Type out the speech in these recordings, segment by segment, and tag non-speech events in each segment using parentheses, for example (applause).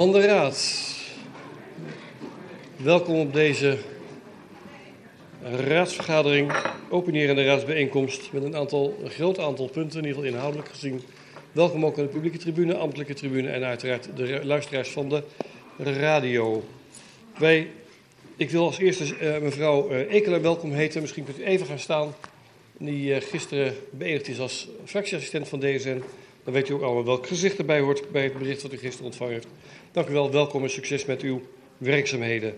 Van de Raad. Welkom op deze raadsvergadering, openerende raadsbijeenkomst met een aantal, een groot aantal punten, in ieder geval inhoudelijk gezien. Welkom ook aan de publieke tribune, ambtelijke tribune en uiteraard de luisteraars van de radio. Wij, ik wil als eerste uh, mevrouw uh, Ekeler welkom heten. Misschien kunt u even gaan staan. Die uh, gisteren beëdigd is als fractieassistent van DSN. Dan weet u ook allemaal welk gezicht erbij hoort bij het bericht dat u gisteren ontvangen heeft. Dank u wel, welkom en succes met uw werkzaamheden.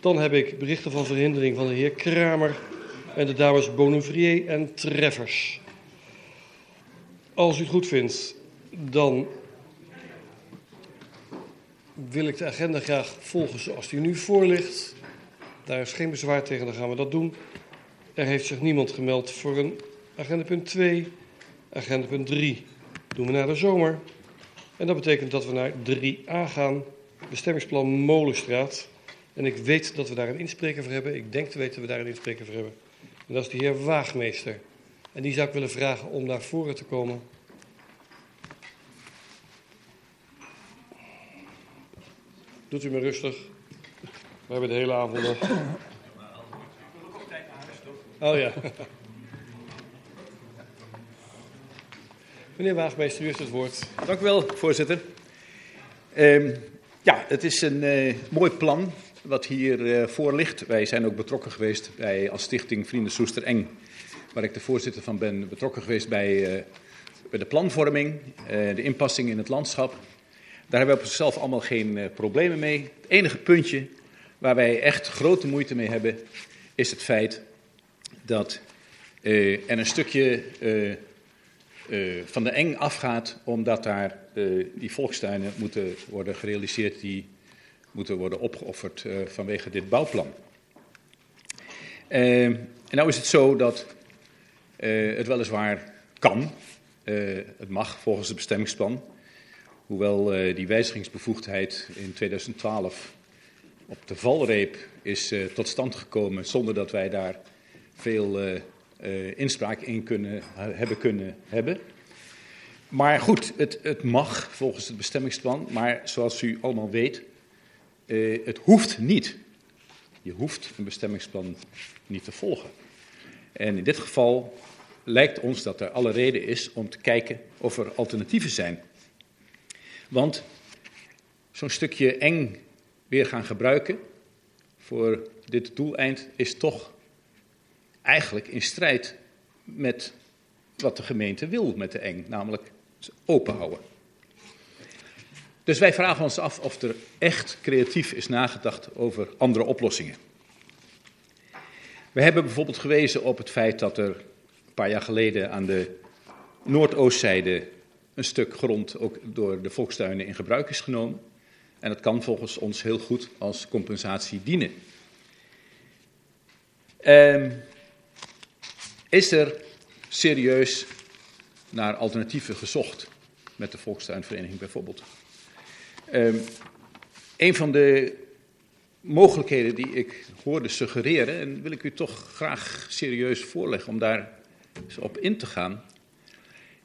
Dan heb ik berichten van verhindering van de heer Kramer en de dames Bonnevier en Treffers. Als u het goed vindt, dan wil ik de agenda graag volgen zoals die nu voor ligt. Daar is geen bezwaar tegen, dan gaan we dat doen. Er heeft zich niemand gemeld voor een agendapunt 2, agendapunt 3 doen we naar de zomer. En dat betekent dat we naar 3a gaan, bestemmingsplan Molenstraat. En ik weet dat we daar een inspreker voor hebben. Ik denk te weten dat we daar een inspreker voor hebben. En dat is de heer Waagmeester. En die zou ik willen vragen om naar voren te komen. Doet u maar rustig. We hebben de hele avond nog. (coughs) Oh ja. (laughs) Meneer Waagmeester, u heeft het woord. Dank u wel, voorzitter. Um, ja, het is een uh, mooi plan wat hier uh, voor ligt. Wij zijn ook betrokken geweest bij, als stichting Vrienden Soester Eng, waar ik de voorzitter van ben, betrokken geweest bij, uh, bij de planvorming, de inpassing in het landschap. Daar hebben we op zichzelf allemaal geen problemen mee. Het enige puntje waar wij echt grote moeite mee hebben, is het feit dat er een stukje uh, van de eng afgaat, omdat daar uh, die volkstuinen moeten worden gerealiseerd, die moeten worden opgeofferd uh, vanwege dit bouwplan. en nou is het zo dat het weliswaar kan, het mag volgens het bestemmingsplan, hoewel die wijzigingsbevoegdheid in 2012 op de valreep is tot stand gekomen zonder dat wij daar veel uh, inspraak in kunnen, hebben kunnen hebben. Maar goed, het, het, mag volgens het bestemmingsplan, maar zoals u allemaal weet, uh, het hoeft niet. Je hoeft een bestemmingsplan niet te volgen. En in dit geval lijkt ons dat er alle reden is om te kijken of er alternatieven zijn. Want zo'n stukje eng weer gaan gebruiken voor dit doeleind is toch eigenlijk in strijd met wat de gemeente wil met de eng, namelijk open houden. Dus wij vragen ons af of er echt creatief is nagedacht over andere oplossingen. We hebben bijvoorbeeld gewezen op het feit dat er een paar jaar geleden aan de noordoostzijde een stuk grond ook door de volkstuinen in gebruik is genomen. En dat kan volgens ons heel goed als compensatie dienen. Um, is er serieus naar alternatieven gezocht met de Volkstuinvereniging bijvoorbeeld? Um, een van de mogelijkheden die ik hoorde suggereren, en wil ik u toch graag serieus voorleggen om daar eens op in te gaan,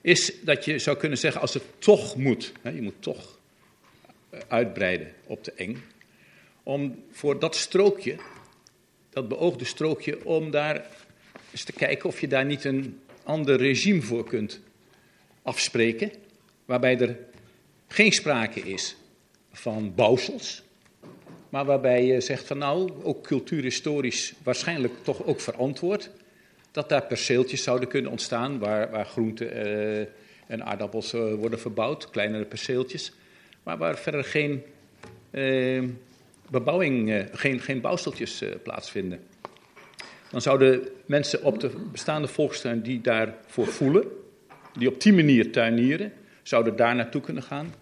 is dat je zou kunnen zeggen als het toch moet, hè, je moet toch uitbreiden op de eng, om voor dat strookje, dat beoogde strookje, om daar is te kijken of je daar niet een ander regime voor kunt afspreken, waarbij er geen sprake is van bouwsels, maar waarbij je zegt van nou, ook cultuurhistorisch waarschijnlijk toch ook verantwoord, dat daar perceeltjes zouden kunnen ontstaan waar, waar groenten uh, en aardappels uh, worden verbouwd, kleinere perceeltjes, maar waar verder geen uh, bebouwing, geen, geen bouwsteltjes plaatsvinden dan zouden mensen op de bestaande volkstuin die daarvoor voelen, die op die manier tuinieren, zouden daar naartoe kunnen gaan.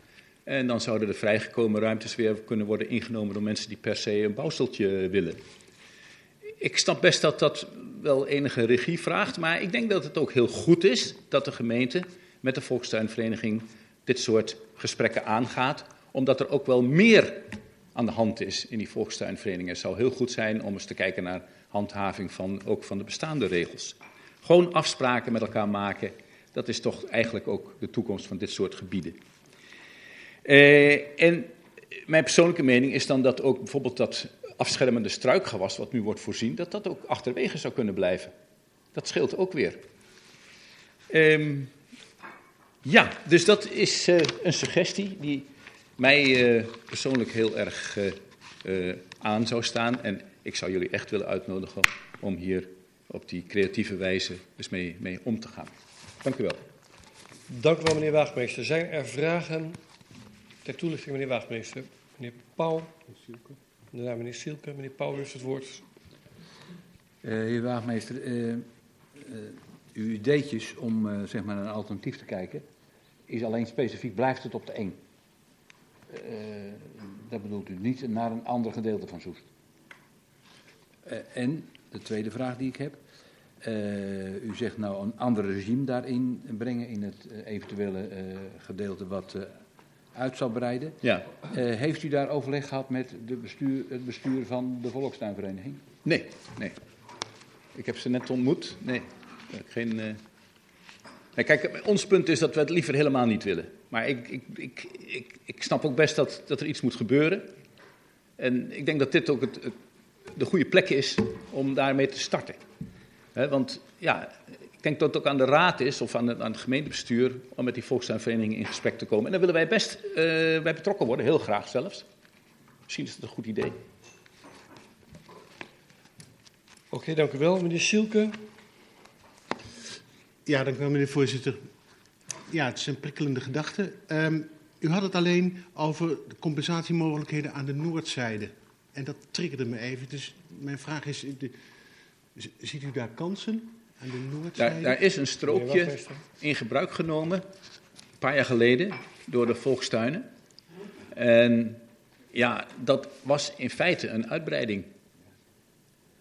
En dan zouden de vrijgekomen ruimtes weer kunnen worden ingenomen door mensen die per se een bouwsteltje willen. Ik snap best dat dat wel enige regie vraagt, maar ik denk dat het ook heel goed is dat de gemeente met de Volkstuinvereniging dit soort gesprekken aangaat, omdat er ook wel meer aan de hand is in die volkstuinverenigingen. Het zou heel goed zijn om eens te kijken naar handhaving van, ook van de bestaande regels. Gewoon afspraken met elkaar maken, dat is toch eigenlijk ook de toekomst van dit soort gebieden. Eh, en mijn persoonlijke mening is dan dat ook bijvoorbeeld dat afschermende struikgewas wat nu wordt voorzien, dat dat ook achterwege zou kunnen blijven. Dat scheelt ook weer. Ehm, ja, dus dat is uh, een suggestie die mij uh, persoonlijk heel erg aan zou staan. En ik zou jullie echt willen uitnodigen om hier op die creatieve wijze dus mee, mee om te gaan. Dank u wel. Dank u wel, meneer Waagmeester. Zijn er vragen ter toelichting, meneer Waagmeester? Meneer Pauw. Daarna meneer Sielke. Meneer Pauw heeft het woord. Uh, heer Waagmeester, uh, uh, uw ideetjes om zeg maar naar een alternatief te kijken, is alleen specifiek, blijft het op de 1. dat bedoelt u niet naar een ander gedeelte van Soest. En de tweede vraag die ik heb. u zegt nou een ander regime daarin brengen in het eventuele gedeelte wat uit zal breiden. Ja. Heeft u daar overleg gehad met de bestuur, het bestuur van de Volkstuinvereniging? Nee, nee. Ik heb ze net ontmoet. Nee, geen. Nee, kijk, ons punt is dat we het liever helemaal niet willen. Maar ik, ik, ik, ik, ik snap ook best dat, dat er iets moet gebeuren. En ik denk dat dit ook het, het de goede plek is om daarmee te starten. He, want ja, ik denk dat het ook aan de raad is of aan, aan het gemeentebestuur om met die volkstuinvereniging in gesprek te komen. En daar willen wij best uh, bij betrokken worden, heel graag zelfs. Misschien is het een goed idee. Oké, okay, dank u wel. Meneer Sielke. Ja, dank u wel, meneer voorzitter. Ja, het is een prikkelende gedachte. Um, u had het alleen over de compensatiemogelijkheden aan de noordzijde. En dat triggerde me even. Dus mijn vraag is, de, ziet u daar kansen? Daar, daar, is een strookje in gebruik genomen, een paar jaar geleden, door de volkstuinen. En ja, dat was in feite een uitbreiding.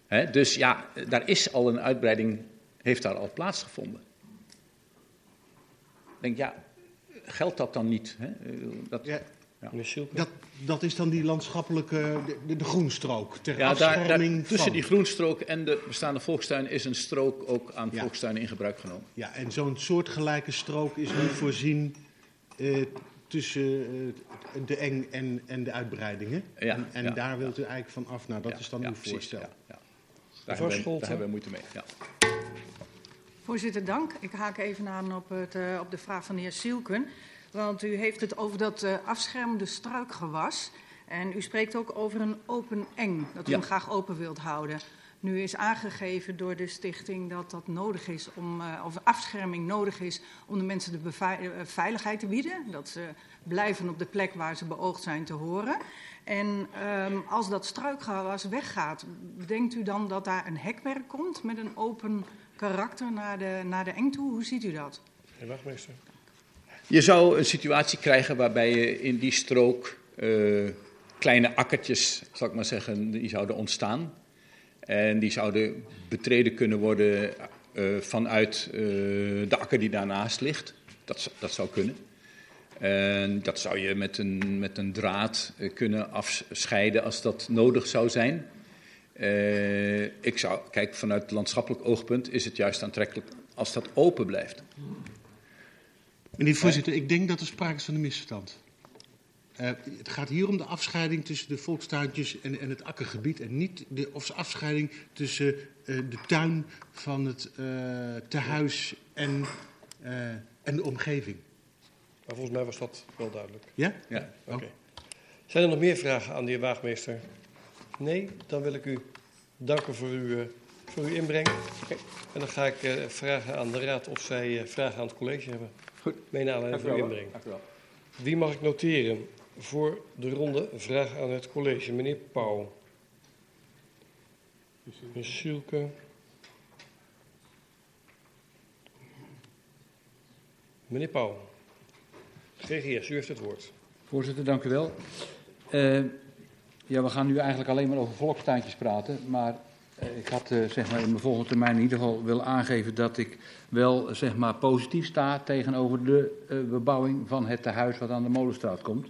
He, dus ja, daar is al een uitbreiding, heeft daar al plaatsgevonden. Ik denk, ja, geldt dat dan niet? Hè? Dat, ja, ja. Dat, dat is dan die landschappelijke, de, de groenstrook, ter ja, afscherming daar, daar, Tussen die groenstrook en de bestaande volkstuin is een strook ook aan ja. volkstuinen in gebruik genomen. Ja, en zo'n soortgelijke strook is nu voorzien eh, tussen eh, de eng en, en de uitbreidingen. Ja, en en daar wilt u eigenlijk van af. Nou, dat is dan uw voorstel. Ja, Daar, hebben we, daar hebben we moeite mee. Ja. Voorzitter, dank. Ik haak even aan op, het, uh, op de vraag van de heer Sielken. Want u heeft het over dat uh, afschermende struikgewas. En u spreekt ook over een open eng, dat u ja. hem graag open wilt houden. Nu is aangegeven door de stichting dat dat nodig is om, uh, of afscherming nodig is om de mensen de veiligheid te bieden. Dat ze blijven op de plek waar ze beoogd zijn te horen. En um, als dat struikgewas weggaat, denkt u dan dat daar een hekwerk komt met een open karakter naar de, naar de eng toe? Hoe ziet u dat? Heer wachtmeester. Je zou een situatie krijgen waarbij je in die strook uh, kleine akkertjes, zal ik maar zeggen, die zouden ontstaan. En die zouden betreden kunnen worden uh, vanuit uh, de akker die daarnaast ligt. Dat, dat zou kunnen. En dat zou je met een, met een draad kunnen afscheiden als dat nodig zou zijn. ik zou, kijk, vanuit landschappelijk oogpunt is het juist aantrekkelijk als dat open blijft. Meneer voorzitter, ik denk dat er sprake is van een misverstand. Uh, het gaat hier om de afscheiding tussen de volkstuintjes en, en het akkergebied. En niet de of afscheiding tussen uh, de tuin van het uh, tehuis en, en de omgeving. Maar volgens mij was dat wel duidelijk. Ja? Ja. Oké. Okay. Zijn er nog meer vragen aan de heer Waagmeester? Nee? Dan wil ik u danken voor uw, voor uw inbreng. En dan ga ik vragen aan de raad of zij vragen aan het college hebben. Goed. Meen aanleiding inbreng. Dank u wel. Wie mag ik noteren voor de ronde vraag aan het college? Meneer Pauw. Meneer Sielke. Meneer Pauw. GGS, u heeft het woord. Voorzitter, dank u wel. Uh, ja, we gaan nu eigenlijk alleen maar over volkstuintjes praten, maar ik had uh, zeg maar in mijn volgende termijn in ieder geval willen aangeven dat ik wel zeg maar, positief sta tegenover de uh, bebouwing van het tehuis wat aan de Molenstraat komt.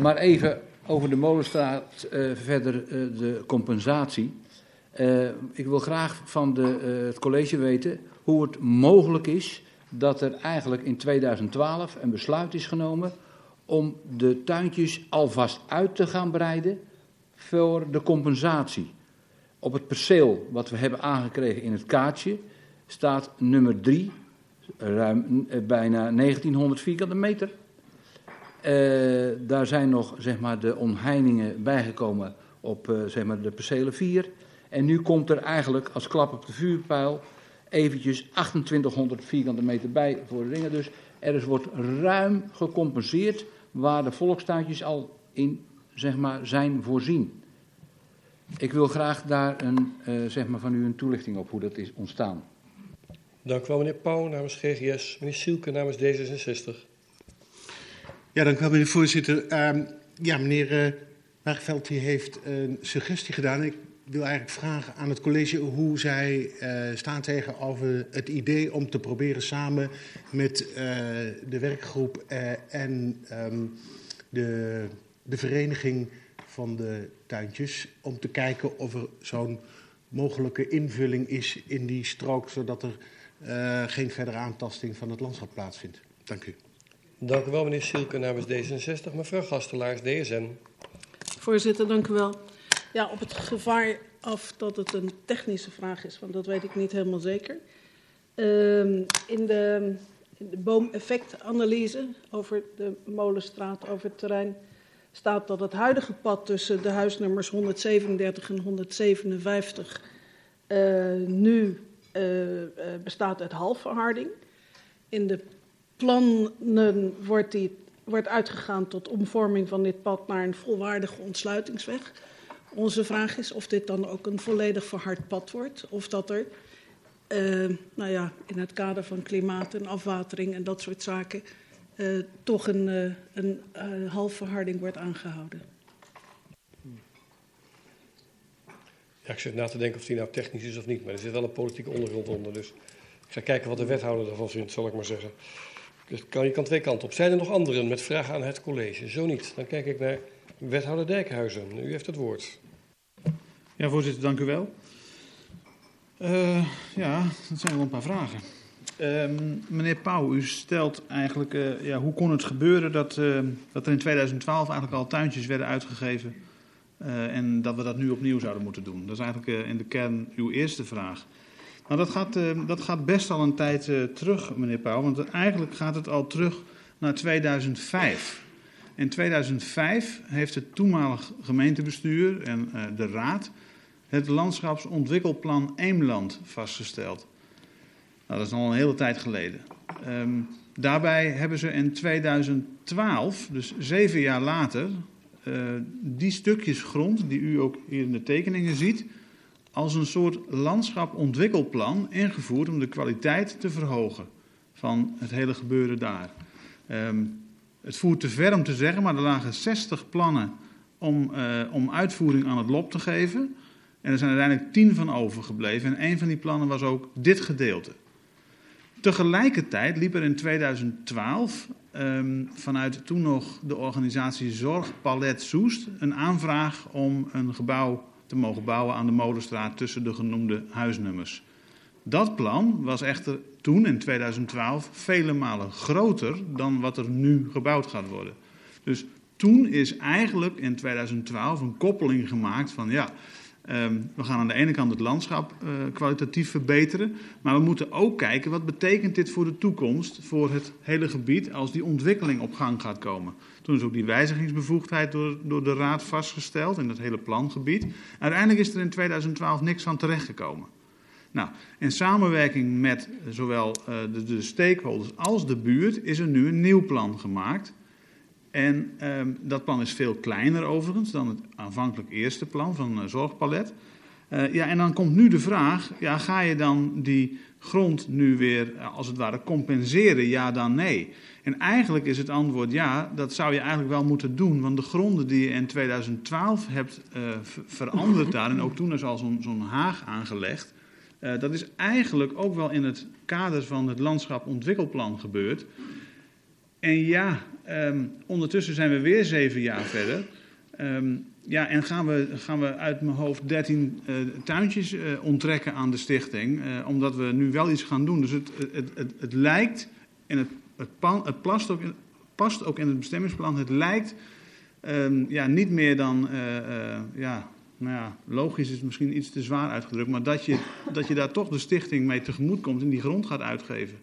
Maar even over de Molenstraat verder de compensatie. ik wil graag van de, het college weten hoe het mogelijk is dat er eigenlijk in 2012 een besluit is genomen om de tuintjes alvast uit te gaan breiden voor de compensatie. Op het perceel wat we hebben aangekregen in het kaartje staat nummer 3, ruim eh, bijna 1900 vierkante meter. Uh, daar zijn nog zeg maar, de omheiningen bijgekomen op uh, zeg maar, de percelen 4. En nu komt er eigenlijk als klap op de vuurpijl eventjes 2800 vierkante meter bij voor de dingen. Dus er is, wordt ruim gecompenseerd waar de volkstuintjes al in zeg maar, zijn voorzien. Ik wil graag daar een, uh, zeg maar van u een toelichting op hoe dat is ontstaan. Dank u wel, meneer Pauw namens GGS. Meneer Sielke namens D66. Ja, dank u wel, meneer voorzitter. Uh, ja, meneer uh, Waagveld heeft een suggestie gedaan. Ik wil eigenlijk vragen aan het college hoe zij uh, staan tegenover het idee om te proberen samen met uh, de werkgroep uh, en um, de, de vereniging van de tuintjes om te kijken of er zo'n mogelijke invulling is in die strook, zodat er geen verdere aantasting van het landschap plaatsvindt. Dank u. Dank u wel, meneer Sielke namens D66. Mevrouw Gastelaars, DSN. Voorzitter, dank u wel. Ja, op het gevaar af dat het een technische vraag is, want dat weet ik niet helemaal zeker. Uh, in de, in de boomeffectanalyse over de Molenstraat, over het terrein, staat dat het huidige pad tussen de huisnummers 137 en 157 uh, nu uh, uh, bestaat uit halfverharding. In de plannen wordt, die, wordt uitgegaan tot omvorming van dit pad naar een volwaardige ontsluitingsweg. Onze vraag is of dit dan ook een volledig verhard pad wordt. Of dat er, uh, nou ja, in het kader van klimaat en afwatering en dat soort zaken, uh, toch een, uh, een uh, halfverharding wordt aangehouden. Ja, ik zit na te denken of die nou technisch is of niet, maar er zit wel een politieke ondergrond onder. Dus ik ga kijken wat de wethouder ervan vindt, zal ik maar zeggen. Dus kan, je kan twee kanten op. Zijn er nog anderen met vragen aan het college? Zo niet. Dan kijk ik naar wethouder Dijkhuizen. U heeft het woord. Ja, voorzitter, dank u wel. Uh, ja, dat zijn wel een paar vragen. Uh, meneer Pauw, u stelt eigenlijk, uh, ja, hoe kon het gebeuren dat, uh, dat er in 2012 eigenlijk al tuintjes werden uitgegeven en dat we dat nu opnieuw zouden moeten doen? Dat is eigenlijk in de kern uw eerste vraag. Nou, dat gaat, dat gaat best al een tijd terug, meneer Pauw, want eigenlijk gaat het al terug naar 2005. In 2005 heeft het toenmalig gemeentebestuur en de raad het landschapsontwikkelplan Eemland vastgesteld. Nou, dat is al een hele tijd geleden. Um, daarbij hebben ze in 2012, dus zeven jaar later, uh, die stukjes grond die u ook hier in de tekeningen ziet, als een soort landschapontwikkelplan ingevoerd om de kwaliteit te verhogen van het hele gebeuren daar. Um, het voert te ver om te zeggen, maar er lagen 60 plannen om, uh, om uitvoering aan het lot te geven. En er zijn uiteindelijk tien van overgebleven. En een van die plannen was ook dit gedeelte. Tegelijkertijd liep er in 2012 um, vanuit toen nog de organisatie Zorgpalet Soest een aanvraag om een gebouw te mogen bouwen aan de Molenstraat tussen de genoemde huisnummers. Dat plan was echter toen in 2012 vele malen groter dan wat er nu gebouwd gaat worden. Dus toen is eigenlijk in 2012 een koppeling gemaakt van ja, Um, we gaan aan de ene kant het landschap uh, kwalitatief verbeteren, maar we moeten ook kijken wat betekent dit voor de toekomst, voor het hele gebied, als die ontwikkeling op gang gaat komen. Toen is ook die wijzigingsbevoegdheid door, door de Raad vastgesteld in het hele plangebied. Uiteindelijk is er in 2012 niks van terechtgekomen. Nou, in samenwerking met zowel uh, de, de stakeholders als de buurt is er nu een nieuw plan gemaakt. En um, dat plan is veel kleiner overigens dan het aanvankelijk eerste plan van uh, Zorgpalet. Uh, ja, en dan komt nu de vraag, ja, ga je dan die grond nu weer uh, als het ware compenseren, ja dan nee? En eigenlijk is het antwoord ja, dat zou je eigenlijk wel moeten doen. Want de gronden die je in 2012 hebt veranderd daar, en ook toen is al zo'n haag aangelegd, dat is eigenlijk ook wel in het kader van het landschap-ontwikkelplan gebeurd. En ja, um, ondertussen zijn we weer zeven jaar verder. Um, ja, en gaan we, gaan we uit mijn hoofd 13 uh, tuintjes uh, onttrekken aan de stichting, uh, omdat we nu wel iets gaan doen. Dus het, het, het, het lijkt, en het, het, pan, het past, ook, past ook in het bestemmingsplan. Het lijkt ehm, ja, niet meer dan, eh, eh, ja, nou ja, logisch is misschien iets te zwaar uitgedrukt, maar dat je, dat je daar toch de stichting mee tegemoet komt en die grond gaat uitgeven.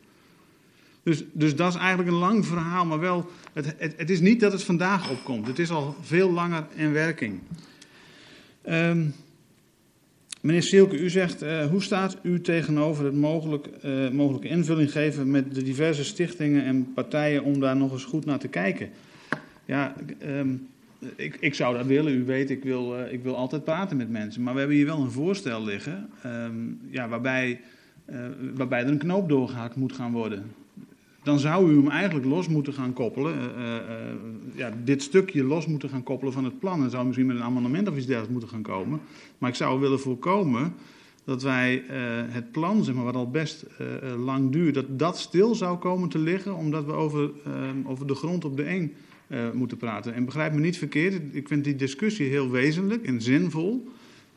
Dus, dus dat is eigenlijk een lang verhaal, maar wel, het, het, is niet dat het vandaag opkomt. Het is al veel langer in werking. Ehm, meneer Sielke, u zegt, eh, hoe staat u tegenover het mogelijk, eh, mogelijke invulling geven met de diverse stichtingen en partijen om daar nog eens goed naar te kijken? Ja, ehm, ik, ik zou dat willen. U weet, ik wil, eh, ik wil altijd praten met mensen. Maar we hebben hier wel een voorstel liggen ehm, ja, waarbij, waarbij er een knoop doorgehakt moet gaan worden dan zou u hem eigenlijk los moeten gaan koppelen. Uh, uh, ja, dit stukje los moeten gaan koppelen van het plan. En zou misschien met een amendement of iets dergelijks moeten gaan komen. Maar ik zou willen voorkomen dat wij het plan, zeg maar, wat al best lang duurt, dat dat stil zou komen te liggen, omdat we over, over de grond op de eng moeten praten. En begrijp me niet verkeerd, ik vind die discussie heel wezenlijk en zinvol.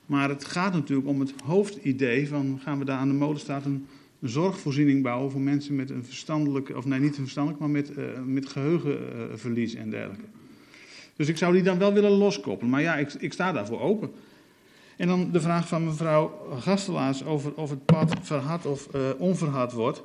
Maar het gaat natuurlijk om het hoofdidee van gaan we daar aan de molenstraat een een zorgvoorziening bouwen voor mensen met een verstandelijk, of nee, niet een verstandelijk, maar met, uh, met geheugenverlies en dergelijke. Dus ik zou die dan wel willen loskoppelen. Maar ja, ik, ik sta daarvoor open. En dan de vraag van mevrouw Gastelaars over of het pad verhard of uh, onverhard wordt.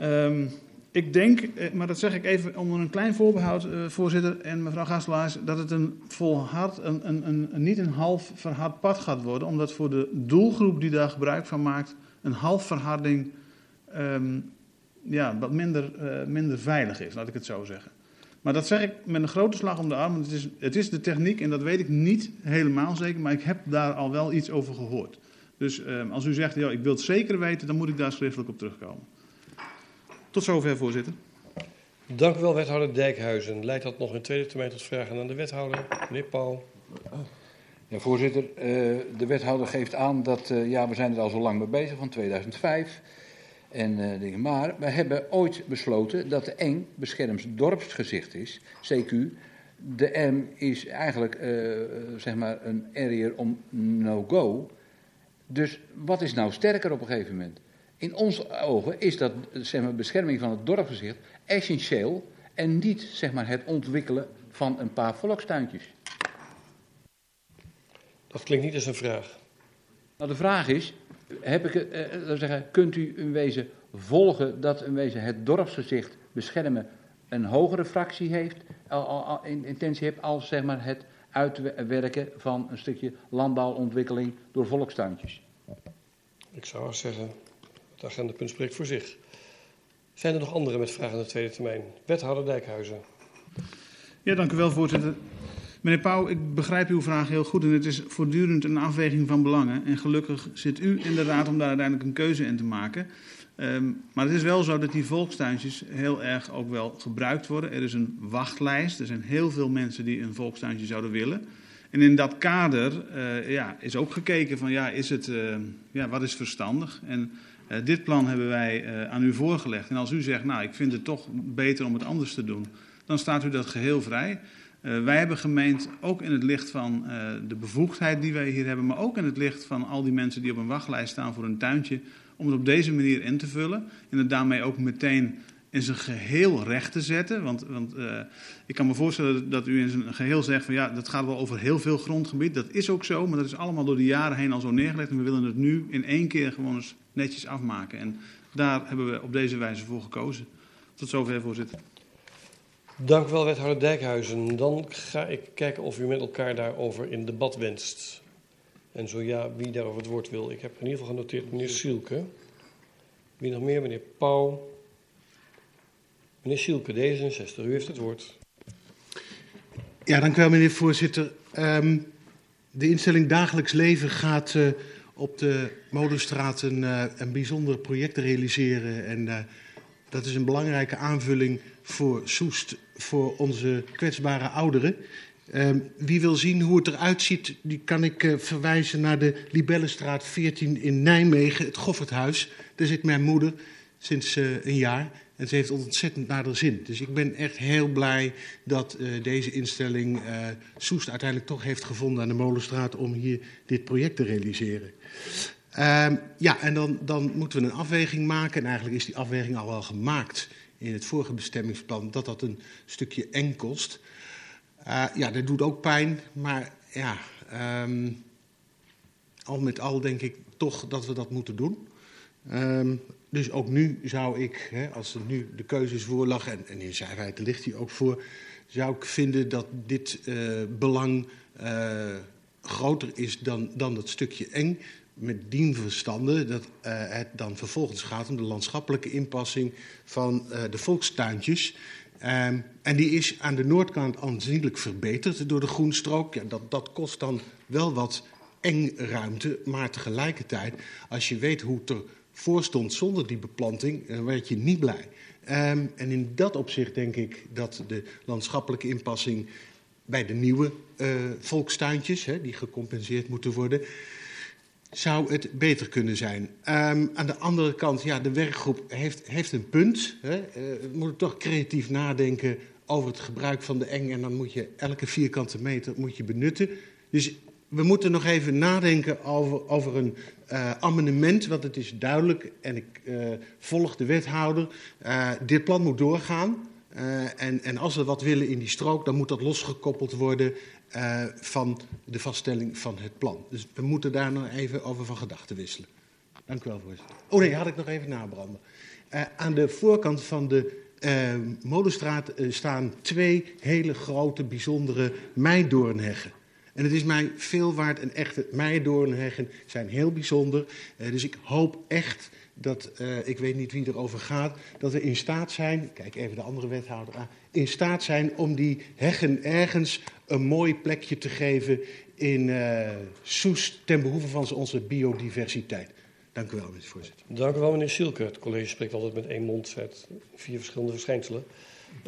Um, ik denk, maar dat zeg ik even onder een klein voorbehoud, voorzitter en mevrouw Gastelaars, dat het een volhard, een, een, een, niet een half verhard pad gaat worden. Omdat voor de doelgroep die daar gebruik van maakt, een halfverharding um, ja, wat minder, uh, minder veilig is, laat ik het zo zeggen. Maar dat zeg ik met een grote slag om de arm. Want het is, het is de techniek en dat weet ik niet helemaal zeker, maar ik heb daar al wel iets over gehoord. Dus uh, als u zegt, ja, ik wil het zeker weten, dan moet ik daar schriftelijk op terugkomen. Tot zover, voorzitter. Dank u wel, wethouder Dijkhuizen. Leidt dat nog in tweede termijn tot vragen aan de wethouder? Meneer Paul. Ja, voorzitter, uh, de wethouder geeft aan dat uh, ja, we zijn er al zo lang mee bezig, van 2005. En, uh, maar we hebben ooit besloten dat de eng beschermd dorpsgezicht is, CQ. De M is eigenlijk zeg maar een area om no-go. Dus wat is nou sterker op een gegeven moment? In onze ogen is dat zeg maar, bescherming van het dorpsgezicht essentieel en niet zeg maar, het ontwikkelen van een paar volkstuintjes. Dat klinkt niet als een vraag. Nou, de vraag is, heb ik, eh, zeggen, kunt u in wezen volgen dat in wezen het dorpsgezicht beschermen een hogere fractie heeft, al, al, in, intentie heeft, als zeg maar, het uitwerken van een stukje landbouwontwikkeling door volkstuintjes? Ik zou zeggen, het agendapunt spreekt voor zich. Zijn er nog anderen met vragen aan de tweede termijn? Wethouder Dijkhuizen. Ja, dank u wel, voorzitter. Meneer Pauw, ik begrijp uw vraag heel goed en het is voortdurend een afweging van belangen. En gelukkig zit u in de raad om daar uiteindelijk een keuze in te maken. Um, maar het is wel zo dat die volkstuintjes heel erg ook wel gebruikt worden. Er is een wachtlijst, er zijn heel veel mensen die een volkstuintje zouden willen. En in dat kader uh, ja, is ook gekeken van ja, is het, uh, ja, wat is verstandig? En uh, dit plan hebben wij aan u voorgelegd. En als u zegt, nou ik vind het toch beter om het anders te doen, dan staat u dat geheel vrij. Uh, wij hebben gemeend, ook in het licht van uh, de bevoegdheid die wij hier hebben, maar ook in het licht van al die mensen die op een wachtlijst staan voor een tuintje, om het op deze manier in te vullen. En het daarmee ook meteen in zijn geheel recht te zetten. Want, want uh, ik kan me voorstellen dat u in zijn geheel zegt van ja, dat gaat wel over heel veel grondgebied. Dat is ook zo, maar dat is allemaal door de jaren heen al zo neergelegd. En we willen het nu in één keer gewoon eens netjes afmaken. En daar hebben we op deze wijze voor gekozen. Tot zover, voorzitter. Dank u wel, wethouder Dijkhuizen. Dan ga ik kijken of u met elkaar daarover in debat wenst. En zo ja, wie daarover het woord wil. Ik heb in ieder geval genoteerd meneer Sielke. Wie nog meer? Meneer Pauw. Meneer Sielke, D66, u heeft het woord. Ja, dank u wel, meneer voorzitter. Um, de instelling Dagelijks Leven gaat uh, op de Molenstraat een, uh, een bijzonder project realiseren. En uh, dat is een belangrijke aanvulling voor Soest, voor onze kwetsbare ouderen. Uh, wie wil zien hoe het eruit ziet, die kan ik uh, verwijzen naar de Libellenstraat 14 in Nijmegen, het Gofferthuis. Daar zit mijn moeder sinds uh, een jaar en ze heeft ontzettend naar zin. Dus ik ben echt heel blij dat uh, deze instelling Soest uiteindelijk toch heeft gevonden aan de Molenstraat om hier dit project te realiseren. Uh, ja, en dan, dan moeten we een afweging maken. En eigenlijk is die afweging al wel gemaakt in het vorige bestemmingsplan, dat dat een stukje eng kost. Uh, ja, dat doet ook pijn, maar ja, um, al met al denk ik toch dat we dat moeten doen. Um, dus ook nu zou ik, hè, als er nu de keuzes voor lag, en, en in zijn ligt die ook voor, zou ik vinden dat dit uh, belang uh, groter is dan, dan dat stukje eng. Met dien verstande dat uh, het dan vervolgens gaat om de landschappelijke inpassing van de volkstuintjes. Um, en die is aan de noordkant aanzienlijk verbeterd door de groenstrook. Ja, dat, dat kost dan wel wat eng ruimte, maar tegelijkertijd, als je weet hoe het ervoor stond zonder die beplanting, dan werd je niet blij. Um, en in dat opzicht denk ik dat de landschappelijke inpassing bij de nieuwe uh, volkstuintjes, hè, die gecompenseerd moeten worden, zou het beter kunnen zijn. Um, aan de andere kant, ja, de werkgroep heeft, heeft een punt. Hè. We moeten toch creatief nadenken over het gebruik van de eng. En dan moet je elke vierkante meter moet je benutten. Dus we moeten nog even nadenken over, over een uh, amendement, want het is duidelijk, en ik uh, volg de wethouder, dit plan moet doorgaan. en, en als we wat willen in die strook, dan moet dat losgekoppeld worden van de vaststelling van het plan. Dus we moeten daar nog even over van gedachten wisselen. Dank u wel, voorzitter. Oh nee, had ik nog even nabranden. aan de voorkant van de Molenstraat staan twee hele grote, bijzondere meidoornheggen. En het is mij veel waard en echte meidoornheggen zijn heel bijzonder. Uh, dus ik hoop echt dat, uh, ik weet niet wie erover gaat, dat we in staat zijn, kijk even de andere wethouder aan, in staat zijn om die heggen ergens een mooi plekje te geven in uh, Soest ten behoeve van onze biodiversiteit. Dank u wel, meneer voorzitter. Dank u wel, meneer Sielke. Het college spreekt altijd met één mond uit vier verschillende verschijnselen.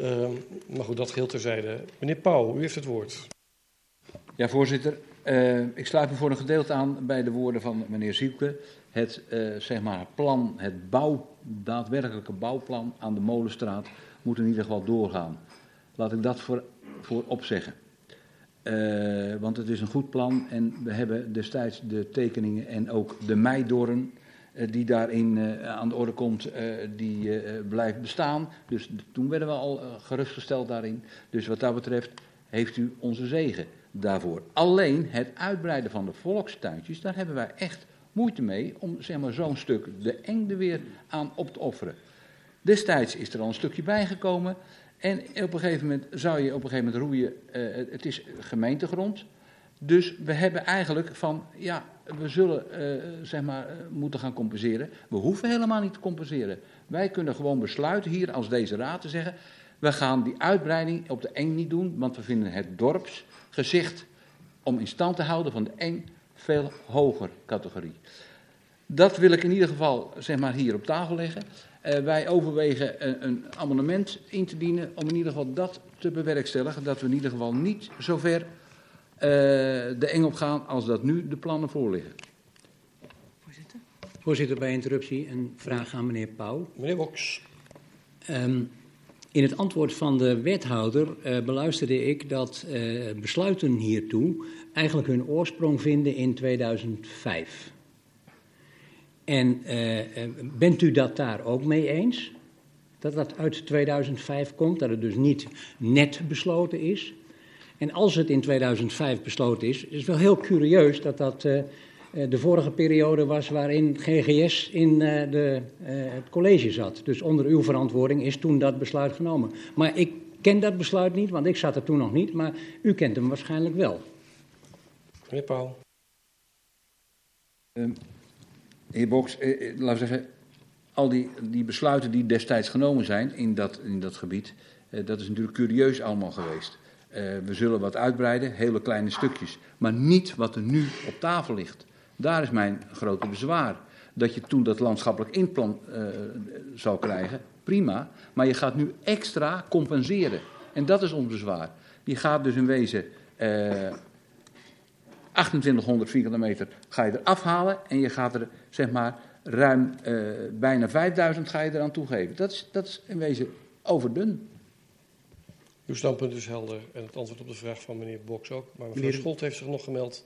Uh, maar goed, dat geheel terzijde. Meneer Pauw, u heeft het woord. Ja, voorzitter. Uh, ik sluit me voor een gedeelte aan bij de woorden van meneer Zielke. Het, uh, zeg maar, plan, het bouw, daadwerkelijke bouwplan aan de Molenstraat moet in ieder geval doorgaan. Laat ik dat voor, voor opzeggen. Uh, want het is een goed plan en we hebben destijds de tekeningen en ook de meidoorn die daarin aan de orde komt, die blijft bestaan. Dus toen werden we al gerustgesteld daarin. Dus wat dat betreft heeft u onze zegen daarvoor. Alleen het uitbreiden van de volkstuintjes, daar hebben wij echt moeite mee om zeg maar, zo'n stuk de eng er weer aan op te offeren. Destijds is er al een stukje bijgekomen. En op een gegeven moment zou je op een gegeven moment roeien, uh, het is gemeentegrond. Dus we hebben eigenlijk van, ja, we zullen uh, zeg maar, uh, moeten gaan compenseren. We hoeven helemaal niet te compenseren. Wij kunnen gewoon besluiten hier als deze raad te zeggen, we gaan die uitbreiding op de eng niet doen, want we vinden het dorps gezicht om in stand te houden van de eng veel hoger categorie. Dat wil ik in ieder geval zeg maar, hier op tafel leggen. Uh, wij overwegen een, een, amendement in te dienen om in ieder geval dat te bewerkstelligen. Dat we in ieder geval niet zover uh, de eng op gaan als dat nu de plannen voorliggen. Voorzitter. Voorzitter, bij interruptie een vraag aan meneer Pauw. Meneer Boks. Um, in het antwoord van de wethouder uh, beluisterde ik dat uh, besluiten hiertoe eigenlijk hun oorsprong vinden in 2005. En uh, bent u dat daar ook mee eens? Dat dat uit 2005 komt, dat het dus niet net besloten is? En als het in 2005 besloten is, is het wel heel curieus dat dat eh, de vorige periode was waarin GGS in eh, de, eh, het college zat. Dus onder uw verantwoording is toen dat besluit genomen. Maar ik ken dat besluit niet, want ik zat er toen nog niet, maar u kent hem waarschijnlijk wel. Meneer Paul. Uh, heer Boks, uh, laten we zeggen, al die, die besluiten die destijds genomen zijn in dat, in dat gebied, uh, dat is natuurlijk curieus allemaal geweest. we zullen wat uitbreiden, hele kleine stukjes, maar niet wat er nu op tafel ligt. Daar is mijn grote bezwaar. Dat je toen dat landschappelijk inplan zou krijgen, prima. Maar je gaat nu extra compenseren. En dat is ons bezwaar. Je gaat dus in wezen 2800 vierkante meter ga je er afhalen. En je gaat er zeg maar ruim uh, bijna 5000 ga je eraan toegeven. Dat is, dat is in wezen overdun. Uw standpunt is helder en het antwoord op de vraag van meneer Boks ook. Maar mevrouw Scholt heeft zich nog gemeld.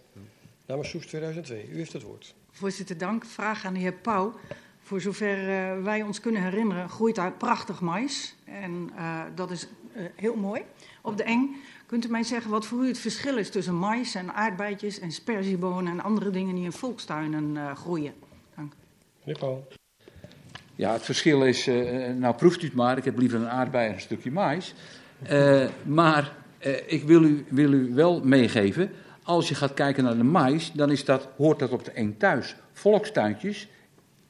Namens Soes 2002. U heeft het woord. Voorzitter, dank. Vraag aan de heer Pauw. Voor zover uh, wij ons kunnen herinneren, groeit daar prachtig mais. En uh, dat is uh, heel mooi. Op de eng, kunt u mij zeggen wat voor u het verschil is tussen mais en aardbeidjes en sperziebonen en andere dingen die in volkstuinen uh, groeien? Dank. Meneer Paul. Ja, het verschil is, nou proeft u het maar, ik heb liever een aardbei en een stukje mais. maar ik wil u, wil u wel meegeven, als je gaat kijken naar de mais, dan is dat, hoort dat op de eng thuis. Volkstuintjes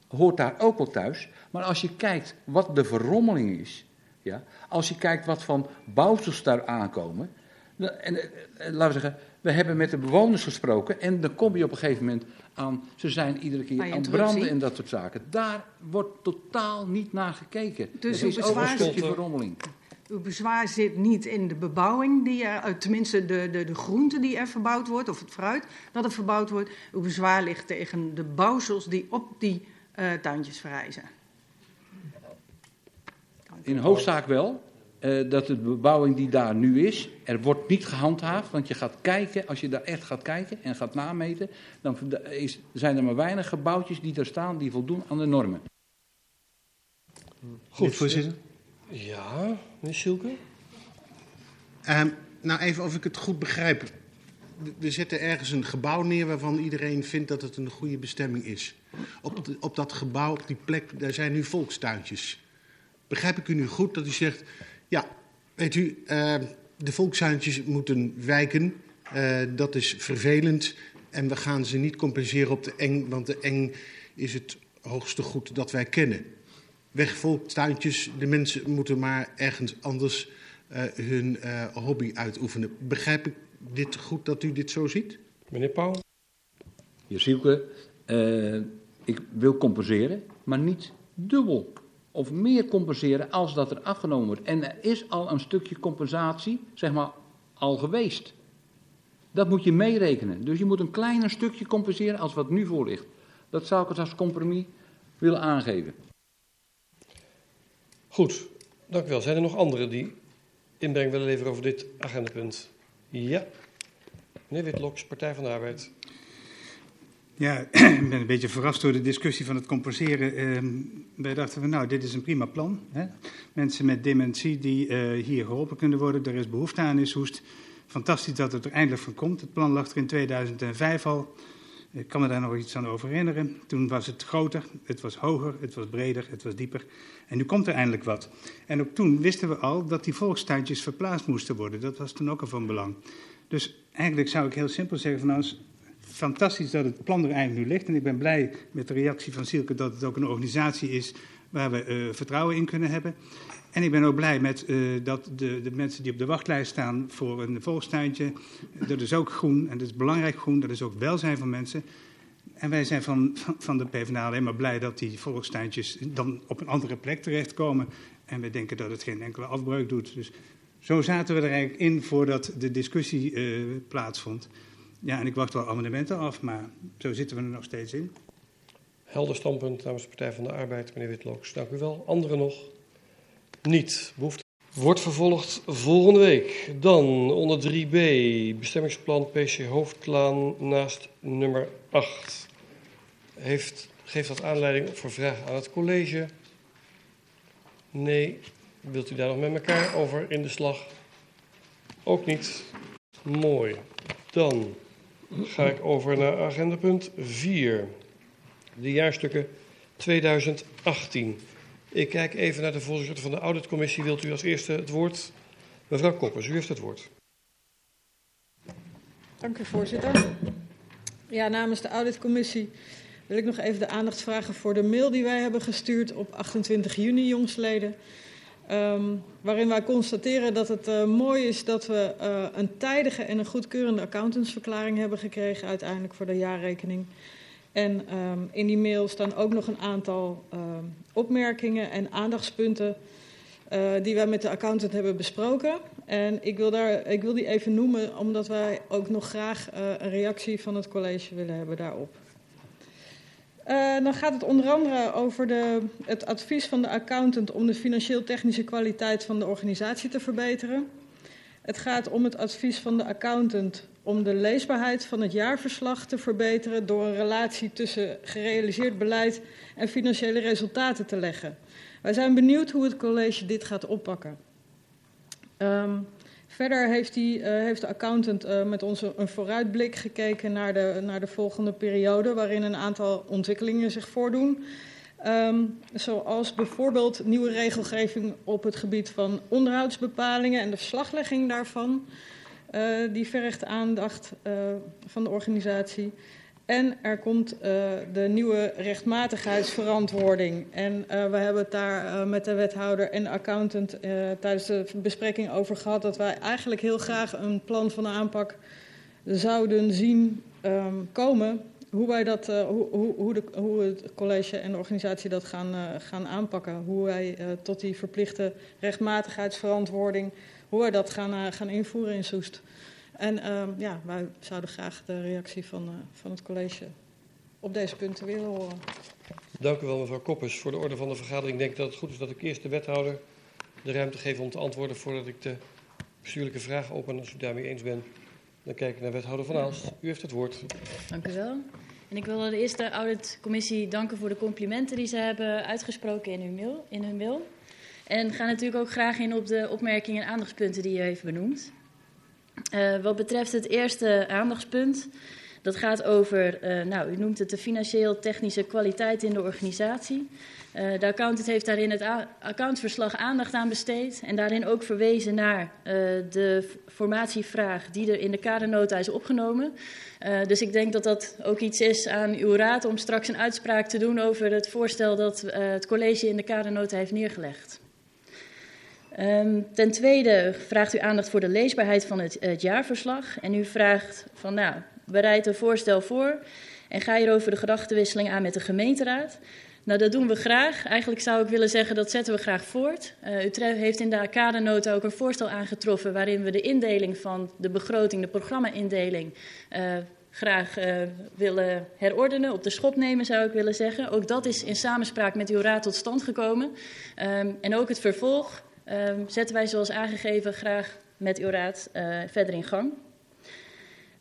hoort daar ook wel thuis. Maar als je kijkt wat de verrommeling is, ja, als je kijkt wat van bouwsels daar aankomen, en, en, laten we zeggen, we hebben met de bewoners gesproken en dan kom je op een gegeven moment aan, ze zijn iedere keer aan het branden en dat soort zaken. Daar wordt totaal niet naar gekeken. Dus is ook een stukje verrommeling. Uw bezwaar zit niet in de bebouwing, die er, tenminste de, de, de groente die er verbouwd wordt, of het fruit dat er verbouwd wordt. Uw bezwaar ligt tegen de bouwsels die op die uh, tuintjes verrijzen. In hoofdzaak wel. Uh, dat de bebouwing die daar nu is, er wordt niet gehandhaafd. Want je gaat kijken, als je daar echt gaat kijken en gaat nameten, dan is, zijn er maar weinig gebouwtjes die daar staan die voldoen aan de normen. Goed, voorzitter. Ja, meneer Silke? Uh, nou, even of ik het goed begrijp. We zetten ergens een gebouw neer waarvan iedereen vindt dat het een goede bestemming is. Op, de, op dat gebouw, op die plek, daar zijn nu volkstuintjes. Begrijp ik u nu goed dat u zegt, ja, weet u, uh, de volkstuintjes moeten wijken. Uh, dat is vervelend en we gaan ze niet compenseren op de eng, want de eng is het hoogste goed dat wij kennen wegvolkstuintjes. De mensen moeten maar ergens anders uh, hun uh, hobby uitoefenen. Begrijp ik dit goed dat u dit zo ziet? Meneer Pauw? Heer Sielke, uh, ik wil compenseren, maar niet dubbel of meer compenseren als dat er afgenomen wordt. En er is al een stukje compensatie, zeg maar, al geweest. Dat moet je meerekenen. Dus je moet een kleiner stukje compenseren als wat nu voor ligt. Dat zou ik als compromis willen aangeven. Goed, dank u wel. Zijn er nog anderen die inbreng willen leveren over dit agendapunt? Ja. Meneer Witloks, Partij van de Arbeid. Ja, (clears throat) ik ben een beetje verrast door de discussie van het compenseren. Uh, wij dachten van nou, dit is een prima plan. Hè? Mensen met dementie die uh, hier geholpen kunnen worden, er is behoefte aan is hoest. Fantastisch dat het er eindelijk van komt. Het plan lag er in 2005 al. Ik kan me daar nog iets aan over herinneren. Toen was het groter, het was hoger, het was breder, het was dieper. En nu komt er eindelijk wat. En ook toen wisten we al dat die volkstuintjes verplaatst moesten worden. Dat was toen ook al van belang. Dus eigenlijk zou ik heel simpel zeggen van nou, fantastisch dat het plan er eigenlijk nu ligt. En ik ben blij met de reactie van Silke dat het ook een organisatie is waar we uh, vertrouwen in kunnen hebben. En ik ben ook blij met uh, dat de, de, mensen die op de wachtlijst staan voor een volkstuintje, dat is ook groen en dat is belangrijk groen, dat is ook welzijn van mensen. En wij zijn van, van, de PvdA alleen maar blij dat die volkstuintjes dan op een andere plek terechtkomen. En we denken dat het geen enkele afbreuk doet. Dus zo zaten we er eigenlijk in voordat de discussie uh, plaatsvond. Ja, en ik wacht wel amendementen af, maar zo zitten we er nog steeds in. Helder standpunt namens de Partij van de Arbeid, meneer Witlooks. Dank u wel. Anderen nog? Niet. Behoefte wordt vervolgd volgende week. Dan onder 3b, bestemmingsplan PC Hoofdklaan naast nummer 8. Heeft, geeft dat aanleiding voor vragen aan het college? Nee. Wilt u daar nog met elkaar over in de slag? Ook niet. Mooi. Dan ga ik over naar agendapunt 4. De jaarstukken 2018. Ik kijk even naar de voorzitter van de auditcommissie. Wilt u als eerste het woord? Mevrouw Koppers, u heeft het woord. Dank u, voorzitter. Ja, namens de auditcommissie wil ik nog even de aandacht vragen voor de mail die wij hebben gestuurd op 28 juni, jongsleden. Um, waarin wij constateren dat het uh, mooi is dat we uh, een tijdige en een goedkeurende accountantsverklaring hebben gekregen uiteindelijk voor de jaarrekening. En um, in die mail staan ook nog een aantal um, opmerkingen en aandachtspunten uh, die wij met de accountant hebben besproken. En ik wil, daar, ik wil die even noemen, omdat wij ook nog graag een reactie van het college willen hebben daarop. Uh, dan gaat het onder andere over de, het advies van de accountant om de financieel-technische kwaliteit van de organisatie te verbeteren. Het gaat om het advies van de accountant om de leesbaarheid van het jaarverslag te verbeteren door een relatie tussen gerealiseerd beleid en financiële resultaten te leggen. Wij zijn benieuwd hoe het college dit gaat oppakken. Um, verder heeft, die, uh, heeft de accountant uh, met ons een vooruitblik gekeken naar de, naar de volgende periode, waarin een aantal ontwikkelingen zich voordoen. Um, zoals bijvoorbeeld nieuwe regelgeving op het gebied van onderhoudsbepalingen en de verslaglegging daarvan. Uh, die vergt aandacht van de organisatie. En er komt uh, de nieuwe rechtmatigheidsverantwoording. En uh, we hebben het daar uh, met de wethouder en de accountant tijdens de bespreking over gehad dat wij eigenlijk heel graag een plan van aanpak zouden zien um, komen. Hoe, wij dat, hoe, hoe, hoe, de, hoe het college en de organisatie dat gaan, gaan aanpakken. Hoe wij tot die verplichte rechtmatigheidsverantwoording, hoe wij dat gaan, gaan invoeren in Soest. En uh, ja, wij zouden graag de reactie van, uh, van het college op deze punten willen horen. Dank u wel, mevrouw Koppers. Voor de orde van de vergadering denk ik dat het goed is dat ik eerst de wethouder de ruimte geef om te antwoorden voordat ik de bestuurlijke vraag open. Als u daarmee eens bent, dan kijk ik naar wethouder Van Aalst. U heeft het woord. Dank u wel. En ik wil de eerste auditcommissie danken voor de complimenten die ze hebben uitgesproken in hun mail. In hun mail. En ga natuurlijk ook graag in op de opmerkingen en aandachtspunten die u heeft benoemd. Uh, wat betreft het eerste aandachtspunt, dat gaat over, uh, nou, u noemt het de financieel-technische kwaliteit in de organisatie. Uh, de accountant heeft daar in het accountverslag aandacht aan besteed en daarin ook verwezen naar de formatievraag die er in de kadernota is opgenomen. dus ik denk dat dat ook iets is aan uw raad om straks een uitspraak te doen over het voorstel dat het college in de kadernota heeft neergelegd. Um, ten tweede vraagt u aandacht voor de leesbaarheid van het, jaarverslag. En u vraagt van, nou, bereid een voorstel voor en ga hierover de gedachtenwisseling aan met de gemeenteraad. Nou, dat doen we graag. Eigenlijk zou ik willen zeggen, dat zetten we graag voort. Uh, u heeft in de kadernota ook een voorstel aangetroffen waarin we de indeling van de begroting, de programma-indeling, uh, graag uh, willen herordenen, op de schop nemen zou ik willen zeggen. Ook dat is in samenspraak met uw raad tot stand gekomen. Um, en ook het vervolg um, zetten wij zoals aangegeven graag met uw raad uh, verder in gang.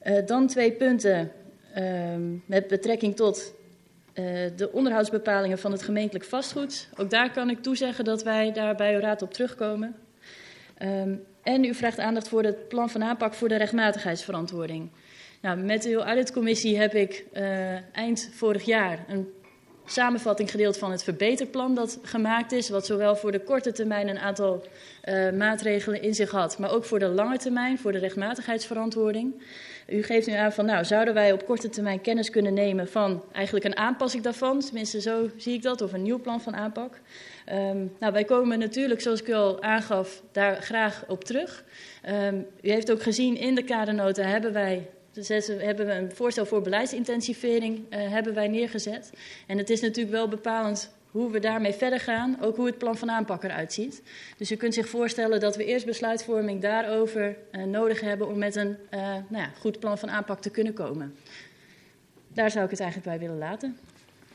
Uh, dan twee punten um, met betrekking tot uh, de onderhoudsbepalingen van het gemeentelijk vastgoed. Ook daar kan ik toezeggen dat wij daar bij uw raad op terugkomen. Um, en u vraagt aandacht voor het plan van aanpak voor de rechtmatigheidsverantwoording. Nou, met uw auditcommissie heb ik eind vorig jaar een samenvatting gedeeld van het verbeterplan dat gemaakt is, wat zowel voor de korte termijn een aantal uh, maatregelen in zich had, maar ook voor de lange termijn, voor de rechtmatigheidsverantwoording. U geeft nu aan van, nou, zouden wij op korte termijn kennis kunnen nemen van eigenlijk een aanpassing daarvan, tenminste zo zie ik dat, of een nieuw plan van aanpak. Um, nou, wij komen natuurlijk, zoals ik u al aangaf, daar graag op terug. Um, u heeft ook gezien in de kadernota hebben wij dus hebben we een voorstel voor beleidsintensivering uh, hebben wij neergezet. En het is natuurlijk wel bepalend hoe we daarmee verder gaan, ook hoe het plan van aanpak eruit ziet. Dus u kunt zich voorstellen dat we eerst besluitvorming daarover uh, nodig hebben om met een uh, nou ja, goed plan van aanpak te kunnen komen. Daar zou ik het eigenlijk bij willen laten.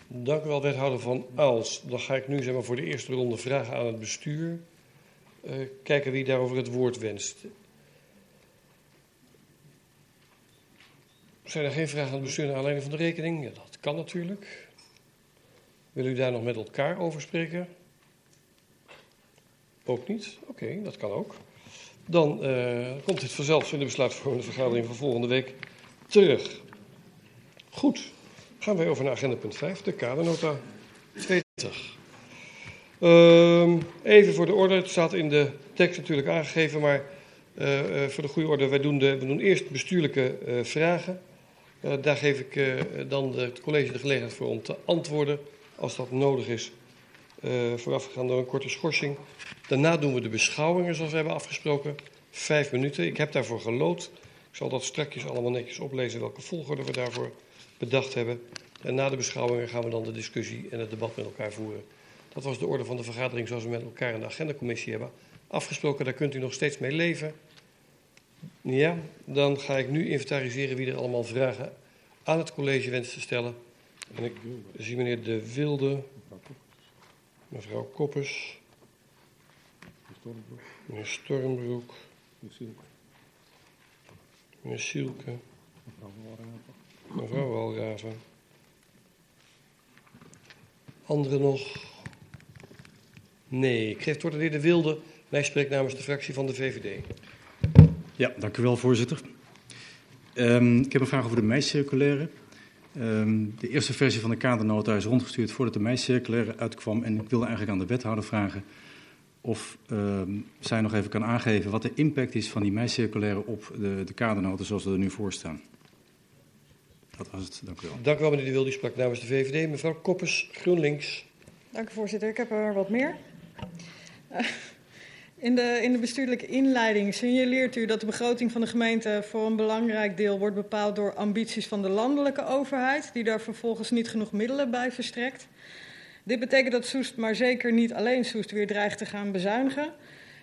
Dank u wel, wethouder Van Aals. Dan ga ik nu zeg maar, voor de eerste ronde vragen aan het bestuur. Kijken wie daarover het woord wenst. Zijn er geen vragen aan het bestuur naar aanleiding van de rekening? Ja, dat kan natuurlijk. Wil u daar nog met elkaar over spreken? Ook niet? Oké, dat kan ook. Dan uh, komt dit vanzelf in de besluitvormende vergadering van volgende week terug. Goed, gaan wij over naar agenda punt 5, de kadernota 20. Uh, even voor de orde, het staat in de tekst natuurlijk aangegeven, maar uh, uh, voor de goede orde, wij doen, de, we doen eerst bestuurlijke vragen. Uh, daar geef ik uh, dan het college de gelegenheid voor om te antwoorden als dat nodig is. Uh, voorafgegaan door een korte schorsing. Daarna doen we de beschouwingen zoals we hebben afgesproken. Vijf minuten. Ik heb daarvoor gelood. Ik zal dat strakjes allemaal netjes oplezen welke volgorde we daarvoor bedacht hebben. En na de beschouwingen gaan we dan de discussie en het debat met elkaar voeren. Dat was de orde van de vergadering zoals we met elkaar in de agendacommissie hebben afgesproken. Daar kunt u nog steeds mee leven. Ja, dan ga ik nu inventariseren wie er allemaal vragen aan het college wenst te stellen. En ik zie meneer De Wilde, mevrouw Koppers, meneer Stormbroek, meneer Sielke, mevrouw Walraven. Anderen nog? Nee, ik geef het woord aan de heer De Wilde. Hij spreekt namens de fractie van de VVD. Ja, dank u wel, voorzitter. Um, ik heb een vraag over de meiscirculaire. Um, de eerste versie van de kadernota is rondgestuurd voordat de meiscirculaire uitkwam. En ik wilde eigenlijk aan de wethouder vragen of um, zij nog even kan aangeven wat de impact is van die meiscirculaire op de, de kadernoten zoals we er nu voor staan. Dat was het, dank u wel. Dank u wel, meneer De Wilde. U sprak namens de VVD. Mevrouw Koppers, GroenLinks. Dank u, voorzitter. Ik heb er wat meer. Uh, in de, in de bestuurlijke inleiding signaleert u dat de begroting van de gemeente voor een belangrijk deel wordt bepaald door ambities van de landelijke overheid, die daar vervolgens niet genoeg middelen bij verstrekt. Dit betekent dat Soest, maar zeker niet alleen Soest, weer dreigt te gaan bezuinigen.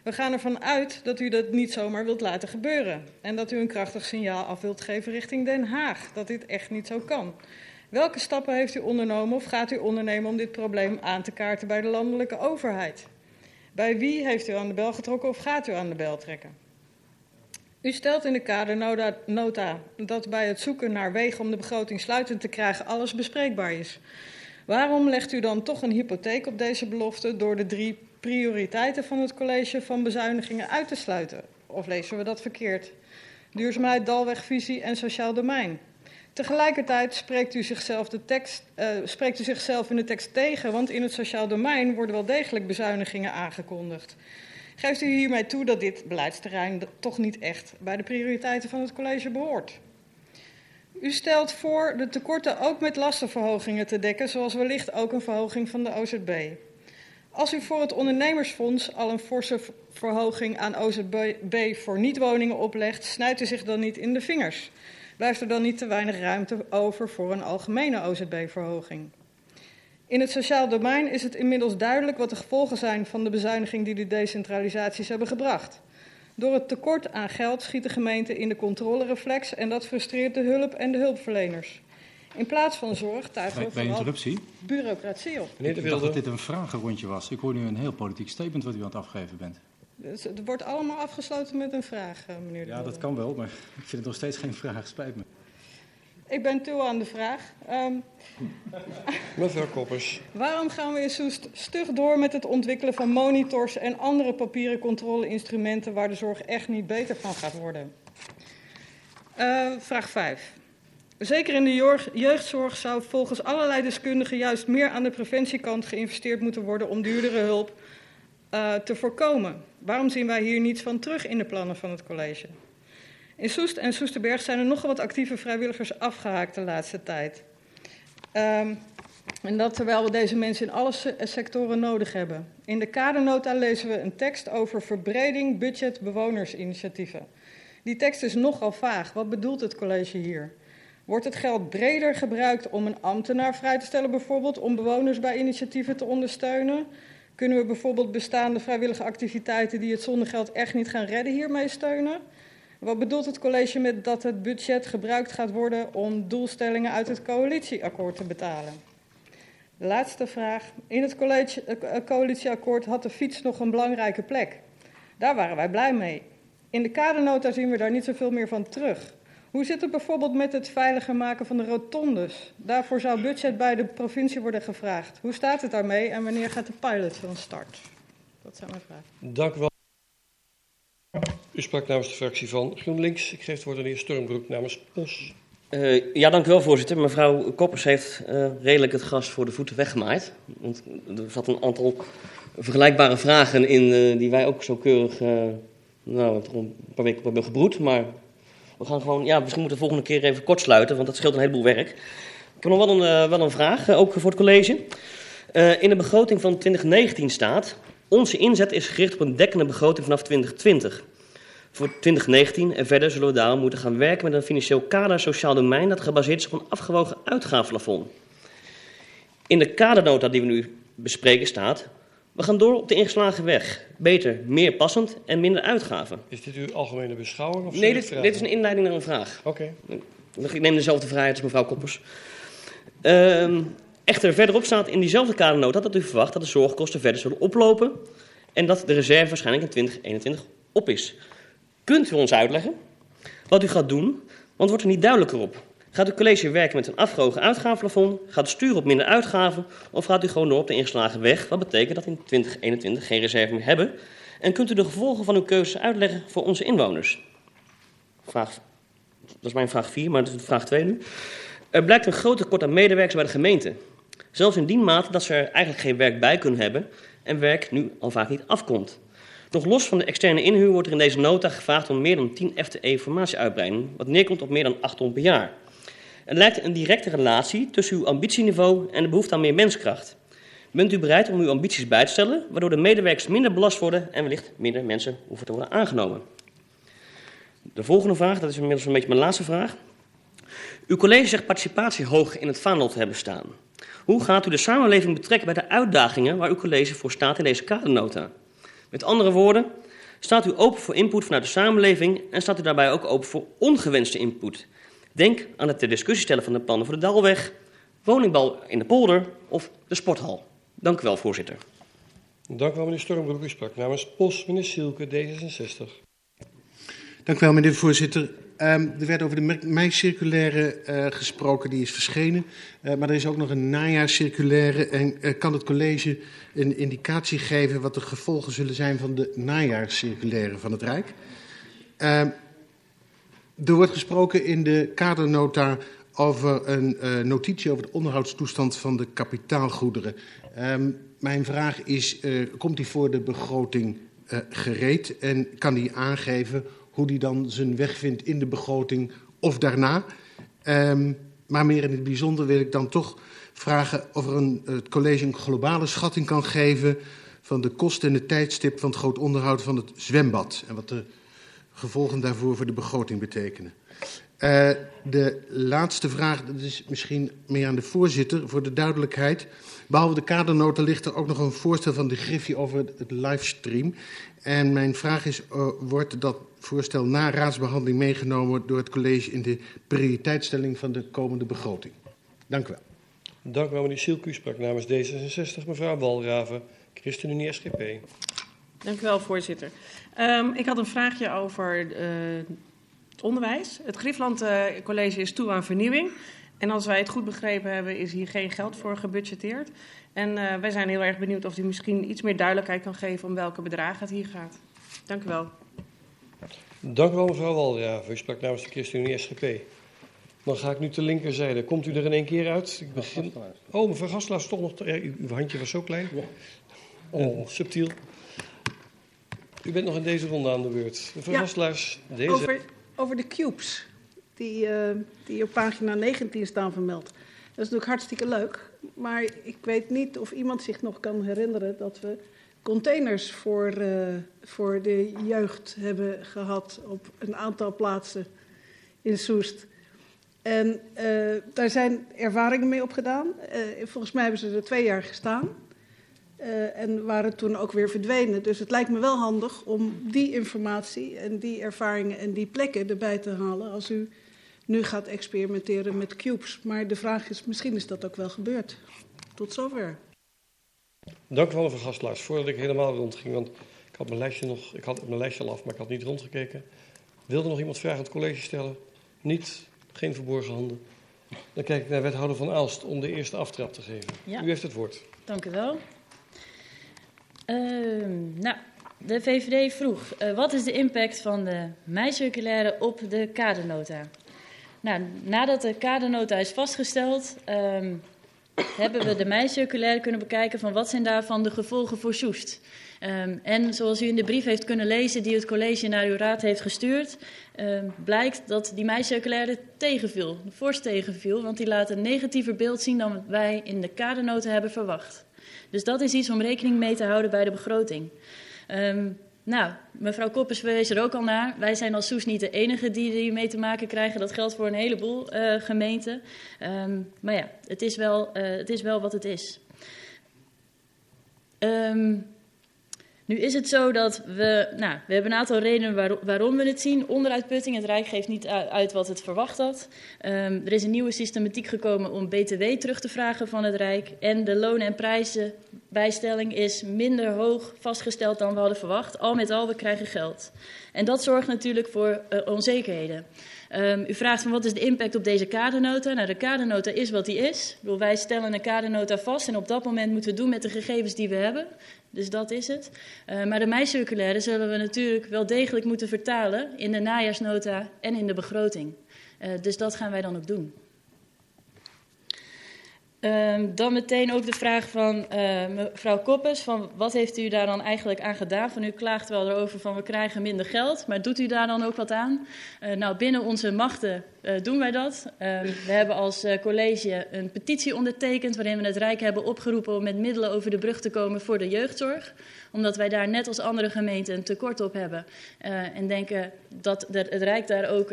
We gaan ervan uit dat u dat niet zomaar wilt laten gebeuren. En dat u een krachtig signaal af wilt geven richting Den Haag, dat dit echt niet zo kan. Welke stappen heeft u ondernomen of gaat u ondernemen om dit probleem aan te kaarten bij de landelijke overheid? Bij wie heeft u aan de bel getrokken of gaat u aan de bel trekken? U stelt in de kadernota dat bij het zoeken naar wegen om de begroting sluitend te krijgen alles bespreekbaar is. Waarom legt u dan toch een hypotheek op deze belofte door de drie prioriteiten van het college van bezuinigingen uit te sluiten? Of lezen we dat verkeerd? Duurzaamheid, dalwegvisie en sociaal domein. Tegelijkertijd spreekt u, zichzelf de tekst, uh, spreekt u zichzelf in de tekst tegen, want in het sociaal domein worden wel degelijk bezuinigingen aangekondigd. Geeft u hiermee toe dat dit beleidsterrein toch niet echt bij de prioriteiten van het college behoort? U stelt voor de tekorten ook met lastenverhogingen te dekken, zoals wellicht ook een verhoging van de OZB. Als u voor het ondernemersfonds al een forse verhoging aan OZB voor niet-woningen oplegt, snijdt u zich dan niet in de vingers? Blijft er dan niet te weinig ruimte over voor een algemene OZB-verhoging? In het sociaal domein is het inmiddels duidelijk wat de gevolgen zijn van de bezuiniging die de decentralisaties hebben gebracht. Door het tekort aan geld schiet de gemeente in de controlereflex en dat frustreert de hulp en de hulpverleners. In plaats van zorg tuigen we bureaucratie op. Ik dacht dat dit een vragenrondje was. Ik hoor nu een heel politiek statement wat u aan het afgeven bent. Dus het wordt allemaal afgesloten met een vraag, eh, meneer de Ja, dat kan wel, maar ik vind het nog steeds geen vraag. Spijt me. Ik ben toe aan de vraag. Um, (laughs) Mevrouw Koppers. Waarom gaan we in Soest stug door met het ontwikkelen van monitors en andere papieren controleinstrumenten waar de zorg echt niet beter van gaat worden? Uh, vraag 5. Zeker in de jeugdzorg zou volgens allerlei deskundigen juist meer aan de preventiekant geïnvesteerd moeten worden om duurdere hulp uh, te voorkomen. Waarom zien wij hier niets van terug in de plannen van het college? In Soest en Soesterberg zijn er nogal wat actieve vrijwilligers afgehaakt de laatste tijd. Um, en dat terwijl we deze mensen in alle sectoren nodig hebben. In de kadernota lezen we een tekst over verbreding budget bewonersinitiatieven. Die tekst is nogal vaag. Wat bedoelt het college hier? Wordt het geld breder gebruikt om een ambtenaar vrij te stellen, bijvoorbeeld om bewoners bij initiatieven te ondersteunen? Kunnen we bijvoorbeeld bestaande vrijwillige activiteiten die het zonder geld echt niet gaan redden hiermee steunen? Wat bedoelt het college met dat het budget gebruikt gaat worden om doelstellingen uit het coalitieakkoord te betalen? Laatste vraag. In het college, uh, coalitieakkoord had de fiets nog een belangrijke plek. Daar waren wij blij mee. In de kadernota zien we daar niet zoveel meer van terug. Hoe zit het bijvoorbeeld met het veiliger maken van de rotondes? Daarvoor zou budget bij de provincie worden gevraagd. Hoe staat het daarmee en wanneer gaat de pilot van start? Dat zijn mijn vragen. Dank u wel. U sprak namens de fractie van GroenLinks. Ik geef het woord aan de heer Stormbroek namens POS. Uh, ja, dank u wel, voorzitter. Mevrouw Koppers heeft uh, redelijk het gras voor de voeten weggemaaid. Want er zat een aantal vergelijkbare vragen in uh, die wij ook zo keurig, nou, toch een paar weken op hebben gebroed. Maar we gaan gewoon, ja, misschien moeten we de volgende keer even kort sluiten, want dat scheelt een heleboel werk. Ik heb nog wel een, wel een vraag, ook voor het college. in de begroting van 2019 staat, onze inzet is gericht op een dekkende begroting vanaf 2020 voor 2019 en verder zullen we daarom moeten gaan werken met een financieel kader sociaal domein dat gebaseerd is op een afgewogen uitgavenplafond. In de kadernota die we nu bespreken staat, we gaan door op de ingeslagen weg. Beter, meer passend en minder uitgaven. Is dit uw algemene beschouwing? Of nee, dit, dit, is een inleiding naar een vraag. Oké. Okay. Ik neem dezelfde vrijheid als mevrouw Koppers. Uh, echter, verderop staat in diezelfde kadernota dat u verwacht dat de zorgkosten verder zullen oplopen en dat de reserve waarschijnlijk in 2021 op is. Kunt u ons uitleggen wat u gaat doen? Want wordt er niet duidelijker op. Gaat het college werken met een afgehogen uitgavenplafond? Gaat het sturen op minder uitgaven? Of gaat u gewoon door op de ingeslagen weg? Wat betekent dat in 2021 geen reserve meer hebben? En kunt u de gevolgen van uw keuzes uitleggen voor onze inwoners? Vraag, dat is mijn vraag 4, maar dat is vraag 2 nu. Er blijkt een groot tekort aan medewerkers bij de gemeente. Zelfs in die mate dat ze er eigenlijk geen werk bij kunnen hebben en werk nu al vaak niet afkomt. Nog los van de externe inhuur wordt er in deze nota gevraagd om meer dan 10 FTE formatieuitbreiding, wat neerkomt op meer dan 800 per jaar. Er lijkt een directe relatie tussen uw ambitieniveau en de behoefte aan meer menskracht. Bent u bereid om uw ambities bij te stellen, waardoor de medewerkers minder belast worden en wellicht minder mensen hoeven te worden aangenomen? De volgende vraag, dat is inmiddels een beetje mijn laatste vraag. Uw college zegt participatie hoog in het vaandel te hebben staan. Hoe gaat u de samenleving betrekken bij de uitdagingen waar uw college voor staat in deze kadernota? Met andere woorden, staat u open voor input vanuit de samenleving en staat u daarbij ook open voor ongewenste input? Denk aan het ter discussie stellen van de plannen voor de Dalweg, woningbouw in de polder of de sporthal. Dank u wel, voorzitter. Dank u wel, meneer Stormbroek. U sprak namens POS, meneer Sielke, D66. Dank u wel, meneer de voorzitter. Um, er werd over de mei-circulaire uh, gesproken, die is verschenen. Uh, maar er is ook nog een najaarscirculaire. En uh, kan het college een indicatie geven wat de gevolgen zullen zijn van de najaarscirculaire van het Rijk? Er wordt gesproken in de kadernota over een uh, notitie over de onderhoudstoestand van de kapitaalgoederen. Um, mijn vraag is, uh, komt die voor de begroting uh, gereed en kan die aangeven hoe die dan zijn weg vindt in de begroting of daarna? Um, maar meer in het bijzonder wil ik dan toch vragen of er een, het college een globale schatting kan geven van de kosten en de tijdstip van het groot onderhoud van het zwembad. En wat de gevolgen daarvoor voor de begroting betekenen. Uh, de laatste vraag, dat is misschien meer aan de voorzitter, voor de duidelijkheid. Behalve de kadernota ligt er ook nog een voorstel van de Griffie over het livestream. En mijn vraag is, uh, wordt dat voorstel na raadsbehandeling meegenomen door het college in de prioriteitsstelling van de komende begroting? Dank u wel. Dank u wel, meneer Sielku. Sprak namens D66 mevrouw Walraven, ChristenUnie SGP. Dank u wel, voorzitter. Um, ik had een vraagje over uh, het onderwijs. Het Griefland uh, College is toe aan vernieuwing. En als wij het goed begrepen hebben, is hier geen geld voor gebudgeteerd. En uh, wij zijn heel erg benieuwd of u misschien iets meer duidelijkheid kan geven om welke bedragen het hier gaat. Dank u wel. Dank u wel, mevrouw Walraven. U sprak namens de ChristenUnie SGP. Dan ga ik nu ter linkerzijde. Komt u er in één keer uit? Ik begin... Oh, mevrouw Gastelaars, toch nog... Ja, uw handje was zo klein. Oh, subtiel. U bent nog in deze ronde aan de beurt. Mevrouw ja, deze... Over, over de cubes, die, uh, die op pagina 19 staan vermeld. Dat is natuurlijk hartstikke leuk. Maar ik weet niet of iemand zich nog kan herinneren dat we containers voor, uh, voor de jeugd hebben gehad op een aantal plaatsen in Soest. En uh, daar zijn ervaringen mee opgedaan. Uh, volgens mij hebben ze er twee jaar gestaan. Uh, en waren toen ook weer verdwenen. Dus het lijkt me wel handig om die informatie en die ervaringen en die plekken erbij te halen als u nu gaat experimenteren met cubes. Maar de vraag is, misschien is dat ook wel gebeurd. Tot zover. Dank u wel, mevrouw Gastelaars. Voordat ik helemaal rondging, want ik had mijn lijstje nog, ik had mijn lijstje al af, maar ik had niet rondgekeken. Wilde nog iemand vragen aan het college stellen? Niet? Geen verborgen handen. Dan kijk ik naar wethouder van Aalst om de eerste aftrap te geven. Ja. U heeft het woord. Dank u wel. Uh, nou, de VVD vroeg, uh, wat is de impact van de mei-circulaire op de kadernota? Nou, nadat de kadernota is vastgesteld, um, hebben we de mei-circulaire kunnen bekijken van wat zijn daarvan de gevolgen voor Soest. Um, en zoals u in de brief heeft kunnen lezen die het college naar uw raad heeft gestuurd, blijkt dat die mei-circulaire tegenviel, fors tegenviel, want die laat een negatiever beeld zien dan wij in de kadernota hebben verwacht. Dus dat is iets om rekening mee te houden bij de begroting. Um, nou, mevrouw Koppers wees er ook al naar. Wij zijn als Soes niet de enige die hiermee te maken krijgen. Dat geldt voor een heleboel uh, gemeenten. Um, maar ja, het is, wel, uh, het is wel wat het is. Um, nu is het zo dat we, nou, we hebben een aantal redenen waar, waarom we het zien. Onderuitputting, het Rijk geeft niet uit wat het verwacht had. Um, er is een nieuwe systematiek gekomen om BTW terug te vragen van het Rijk. En de lonen en prijzen bijstelling is minder hoog vastgesteld dan we hadden verwacht. Al met al, we krijgen geld. En dat zorgt natuurlijk voor uh, onzekerheden. Um, u vraagt van wat is de impact op deze kadernota? Nou, de kadernota is wat die is. Bedoel, wij stellen een kadernota vast en op dat moment moeten we doen met de gegevens die we hebben. Dus dat is het. Uh, maar de meicirculaire zullen we natuurlijk wel degelijk moeten vertalen in de najaarsnota en in de begroting. Uh, dus dat gaan wij dan ook doen. Um, dan meteen ook de vraag van uh, mevrouw Koppes: van wat heeft u daar dan eigenlijk aan gedaan? Van u klaagt wel erover van we krijgen minder geld, maar doet u daar dan ook wat aan? Uh, nou, binnen onze machten uh, doen wij dat. we hebben als college een petitie ondertekend waarin we het Rijk hebben opgeroepen om met middelen over de brug te komen voor de jeugdzorg. Omdat wij daar net als andere gemeenten een tekort op hebben. en denken dat het Rijk daar ook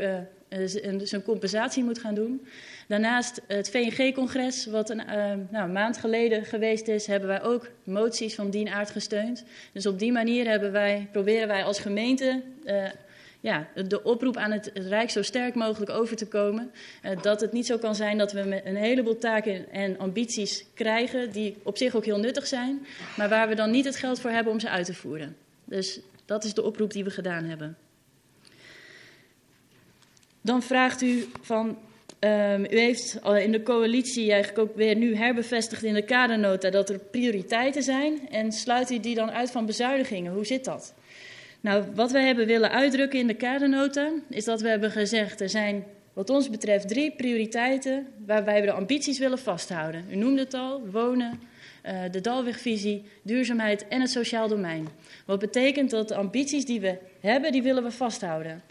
zijn compensatie moet gaan doen. Daarnaast het VNG-congres, wat een, uh, nou, een, maand geleden geweest is, hebben wij ook moties van dien aard gesteund. Dus op die manier wij, proberen wij als gemeente uh, ja, de oproep aan het Rijk zo sterk mogelijk over te komen. Dat het niet zo kan zijn dat we een heleboel taken en ambities krijgen, die op zich ook heel nuttig zijn, maar waar we dan niet het geld voor hebben om ze uit te voeren. Dus dat is de oproep die we gedaan hebben. Dan vraagt u van Um, u heeft in de coalitie eigenlijk ook weer nu herbevestigd in de kadernota dat er prioriteiten zijn. En sluit u die dan uit van bezuinigingen? Hoe zit dat? Nou, wat wij hebben willen uitdrukken in de kadernota is dat we hebben gezegd er zijn wat ons betreft drie prioriteiten waarbij we de ambities willen vasthouden. U noemde het al, wonen, uh, de Dalwegvisie, duurzaamheid en het sociaal domein. Wat betekent dat de ambities die we hebben, die willen we vasthouden.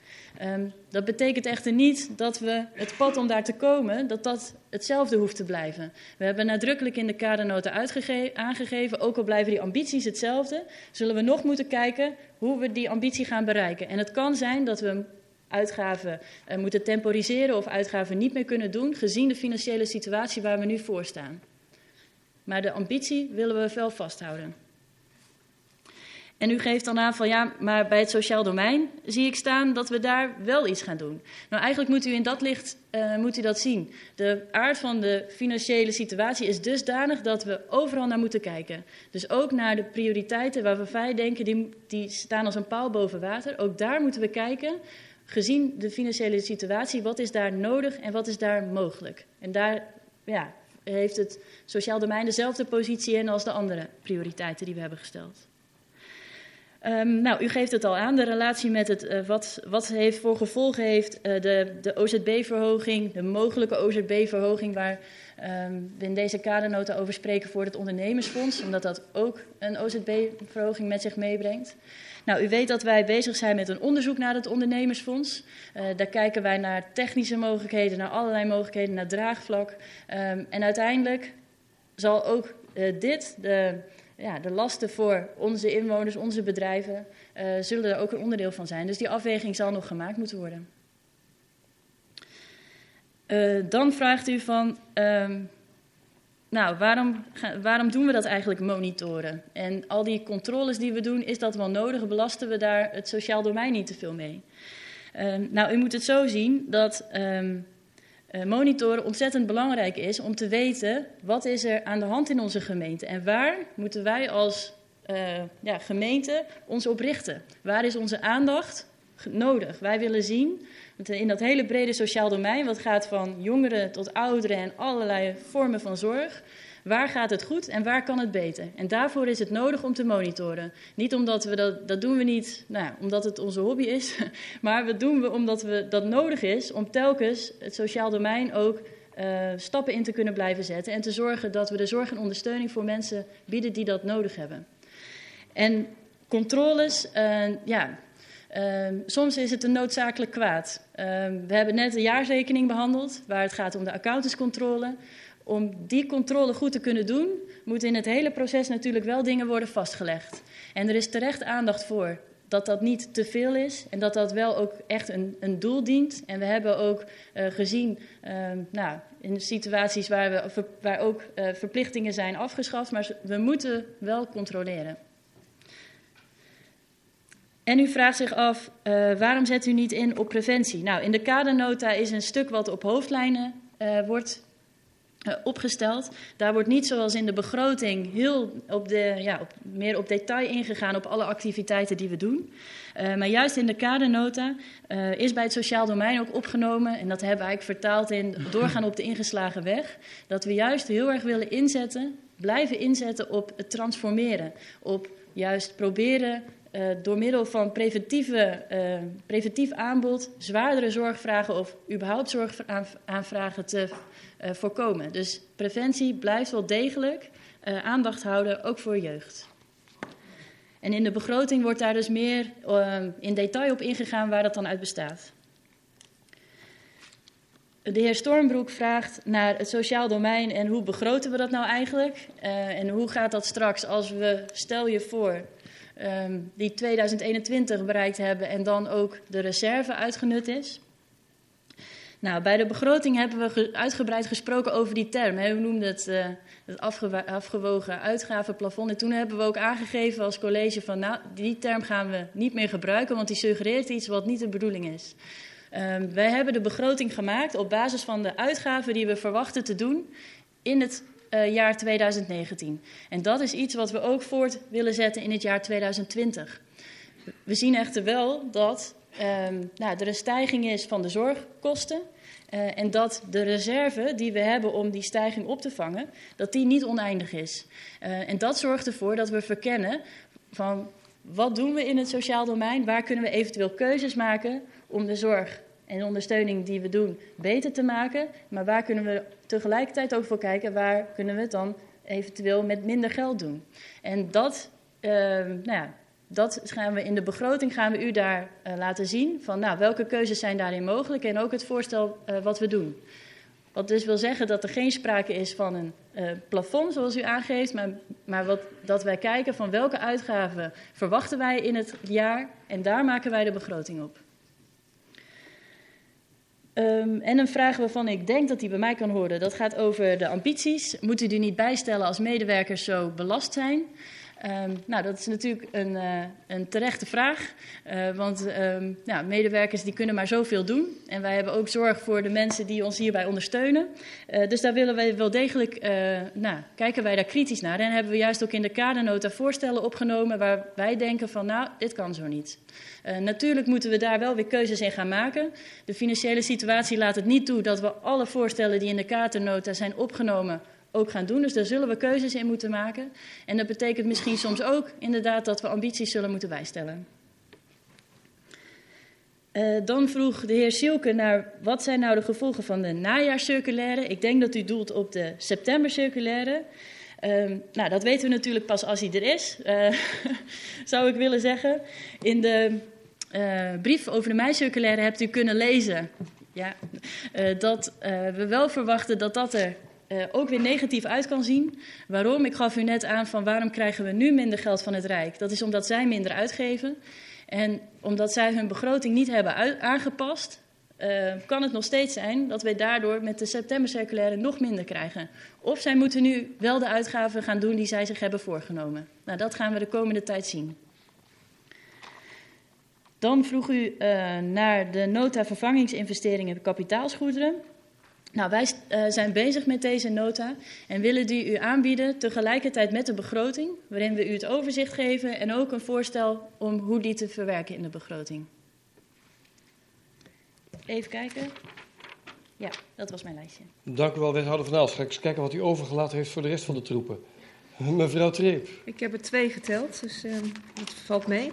Um, dat betekent echter niet dat we het pad om daar te komen, dat dat hetzelfde hoeft te blijven. We hebben nadrukkelijk in de kadernota aangegeven, ook al blijven die ambities hetzelfde, zullen we nog moeten kijken hoe we die ambitie gaan bereiken. En het kan zijn dat we uitgaven uh, moeten temporiseren of uitgaven niet meer kunnen doen, gezien de financiële situatie waar we nu voor staan. Maar de ambitie willen we wel vasthouden. En u geeft dan aan van ja, maar bij het sociaal domein zie ik staan dat we daar wel iets gaan doen. Nou, eigenlijk moet u in dat licht uh, moet u dat zien. De aard van de financiële situatie is dusdanig dat we overal naar moeten kijken. Dus ook naar de prioriteiten waarvan wij denken die, die staan als een paal boven water. Ook daar moeten we kijken, gezien de financiële situatie, wat is daar nodig en wat is daar mogelijk. En daar ja, heeft het sociaal domein dezelfde positie in als de andere prioriteiten die we hebben gesteld. Um, nou, u geeft het al aan, de relatie met het, uh, wat, wat heeft voor gevolgen heeft uh, de, de OZB-verhoging, de mogelijke OZB-verhoging, waar um, we in deze kadernota over spreken voor het ondernemersfonds, omdat dat ook een OZB-verhoging met zich meebrengt. Nou, u weet dat wij bezig zijn met een onderzoek naar het ondernemersfonds. Uh, daar kijken wij naar technische mogelijkheden, naar allerlei mogelijkheden, naar draagvlak. Um, en uiteindelijk zal ook dit, de ja, de lasten voor onze inwoners, onze bedrijven, uh, zullen er ook een onderdeel van zijn. Dus die afweging zal nog gemaakt moeten worden. Uh, dan vraagt u van, uh, nou, waarom, waarom doen we dat eigenlijk monitoren? En al die controles die we doen, is dat wel nodig? Belasten we daar het sociaal domein niet te veel mee? Ehm, nou, u moet het zo zien dat ehm, monitoren ontzettend belangrijk is om te weten wat is er aan de hand in onze gemeente en waar moeten wij als uh, ja, gemeente ons op richten. Waar is onze aandacht nodig? Wij willen zien in dat hele brede sociaal domein, wat gaat van jongeren tot ouderen en allerlei vormen van zorg, Waar gaat het goed en waar kan het beter? En daarvoor is het nodig om te monitoren. Niet omdat we dat, dat doen we niet nou, omdat het onze hobby is, (laughs) maar dat doen we omdat we, dat nodig is om telkens het sociaal domein ook uh, stappen in te kunnen blijven zetten en te zorgen dat we de zorg en ondersteuning voor mensen bieden die dat nodig hebben. En controles, uh, ja, uh, soms is het een noodzakelijk kwaad. we hebben net een jaarrekening behandeld, waar het gaat om de accountantscontrole. Om die controle goed te kunnen doen, moeten in het hele proces natuurlijk wel dingen worden vastgelegd. En er is terecht aandacht voor dat dat niet te veel is en dat dat wel ook echt een, een doel dient. En we hebben ook uh, gezien, uh, nou, in situaties waar, we, waar ook uh, verplichtingen zijn afgeschaft, maar we moeten wel controleren. En u vraagt zich af, waarom zet u niet in op preventie? Nou, in de kadernota is een stuk wat op hoofdlijnen wordt opgesteld. Daar wordt niet zoals in de begroting heel op de, ja, op, meer op detail ingegaan op alle activiteiten die we doen. Uh, maar juist in de kadernota uh, is bij het sociaal domein ook opgenomen, en dat hebben we eigenlijk vertaald in doorgaan op de ingeslagen weg, dat we juist heel erg willen inzetten, blijven inzetten op het transformeren. Op juist proberen door middel van preventieve, preventief aanbod zwaardere zorgvragen of überhaupt zorgaanvragen te uh, voorkomen. Dus preventie blijft wel degelijk aandacht houden, ook voor jeugd. En in de begroting wordt daar dus meer in detail op ingegaan waar dat dan uit bestaat. De heer Stormbroek vraagt naar het sociaal domein en hoe begroten we dat nou eigenlijk? en hoe gaat dat straks als we, stel je voor, um, die 2021 bereikt hebben en dan ook de reserve uitgenut is. Nou, bij de begroting hebben we ge uitgebreid gesproken over die term. We noemden het, uh, het afgewogen uitgavenplafond. En toen hebben we ook aangegeven als college van... nou, die term gaan we niet meer gebruiken... want die suggereert iets wat niet de bedoeling is. Um, wij hebben de begroting gemaakt op basis van de uitgaven die we verwachten te doen... in het uh, jaar 2019. En dat is iets wat we ook voort willen zetten in het jaar 2020. We zien echter wel dat um, nou, er een stijging is van de zorgkosten. Uh, en dat de reserve die we hebben om die stijging op te vangen, dat die niet oneindig is. Uh, en dat zorgt ervoor dat we verkennen van wat doen we in het sociaal domein, waar kunnen we eventueel keuzes maken om de zorg en de ondersteuning die we doen beter te maken. Maar waar kunnen we tegelijkertijd ook voor kijken, waar kunnen we het dan eventueel met minder geld doen. En dat, uh, nou ja, dat gaan we in de begroting gaan we u daar uh, laten zien. Van nou, welke keuzes zijn daarin mogelijk en ook het voorstel uh, wat we doen. Wat dus wil zeggen dat er geen sprake is van een uh, plafond zoals u aangeeft, maar, maar wat, dat wij kijken van welke uitgaven verwachten wij in het jaar en daar maken wij de begroting op. Um, en een vraag waarvan ik denk dat die bij mij kan horen, dat gaat over de ambities. Moet u die niet bijstellen als medewerkers zo belast zijn? Um, nou, dat is natuurlijk een, uh, een terechte vraag. Uh, want ja, medewerkers die kunnen maar zoveel doen. En wij hebben ook zorg voor de mensen die ons hierbij ondersteunen. Uh, dus daar willen wij wel degelijk, nou, kijken wij daar kritisch naar. En hebben we juist ook in de kadernota voorstellen opgenomen waar wij denken van, nou, dit kan zo niet. Natuurlijk moeten we daar wel weer keuzes in gaan maken. De financiële situatie laat het niet toe dat we alle voorstellen die in de kadernota zijn opgenomen ook gaan doen. Dus daar zullen we keuzes in moeten maken. En dat betekent misschien soms ook inderdaad dat we ambities zullen moeten bijstellen. Uh, dan vroeg de heer Sielke naar wat zijn nou de gevolgen van de najaarscirculaire. Ik denk dat u doelt op de septembercirculaire. Uh, nou, dat weten we natuurlijk pas als hij er is, uh, (laughs) zou ik willen zeggen. In de uh, brief over de meicirculaire hebt u kunnen lezen ja, dat we wel verwachten dat dat er uh, ook weer negatief uit kan zien. Waarom? Ik gaf u net aan van waarom krijgen we nu minder geld van het Rijk? Dat is omdat zij minder uitgeven. En omdat zij hun begroting niet hebben aangepast, uh, kan het nog steeds zijn dat wij daardoor met de septembercirculaire nog minder krijgen. Of zij moeten nu wel de uitgaven gaan doen die zij zich hebben voorgenomen. Nou, dat gaan we de komende tijd zien. Dan vroeg u uh, naar de nota vervangingsinvesteringen kapitaalsgoederen. Nou, wij uh, zijn bezig met deze nota en willen die u aanbieden tegelijkertijd met de begroting, waarin we u het overzicht geven en ook een voorstel om hoe die te verwerken in de begroting. Even kijken. Ja, dat was mijn lijstje. Dank u wel, wethouder Van Aals. Ga ik eens kijken wat u overgelaten heeft voor de rest van de troepen. (laughs) Mevrouw Treep. Ik heb er twee geteld, dus uh, dat valt mee.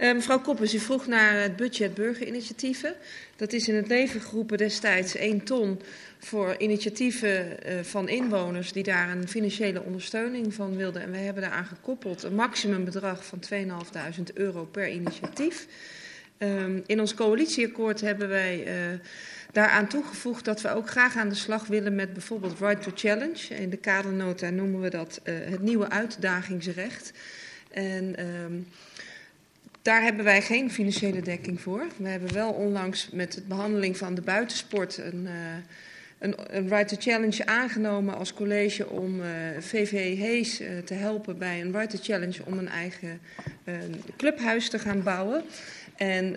Uh, mevrouw Koppers, u vroeg naar het budget burgerinitiatieven. Dat is in het leven geroepen destijds 1 ton voor initiatieven uh, van inwoners die daar een financiële ondersteuning van wilden. En we hebben daaraan gekoppeld een maximumbedrag van 2.500 euro per initiatief. Um, in ons coalitieakkoord hebben wij uh, daaraan toegevoegd dat we ook graag aan de slag willen met bijvoorbeeld Right to Challenge. In de kadernota noemen we dat het nieuwe uitdagingsrecht. En um, daar hebben wij geen financiële dekking voor. We hebben wel onlangs met de behandeling van de buitensport een, uh, een, een to Challenge aangenomen als college om VV Hees uh, te helpen bij een Right to Challenge om een eigen clubhuis te gaan bouwen. En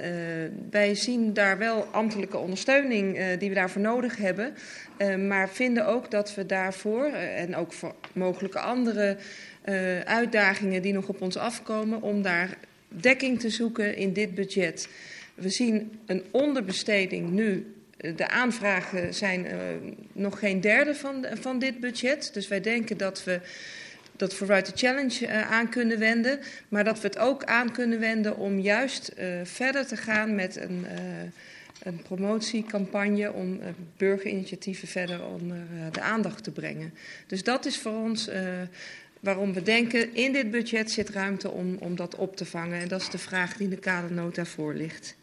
wij zien daar wel ambtelijke ondersteuning die we daarvoor nodig hebben. Maar vinden ook dat we daarvoor en ook voor mogelijke andere uitdagingen die nog op ons afkomen, om daar dekking te zoeken in dit budget. We zien een onderbesteding nu. De aanvragen zijn nog geen derde van, van dit budget. Dus wij denken dat we dat Vooruit de Challenge uh, aan kunnen wenden. Maar dat we het ook aan kunnen wenden om juist uh, verder te gaan met een, een promotiecampagne om burgerinitiatieven verder onder de aandacht te brengen. Dus dat is voor ons waarom we denken in dit budget zit ruimte om, om dat op te vangen. En dat is de vraag die in de kadernota voor ligt.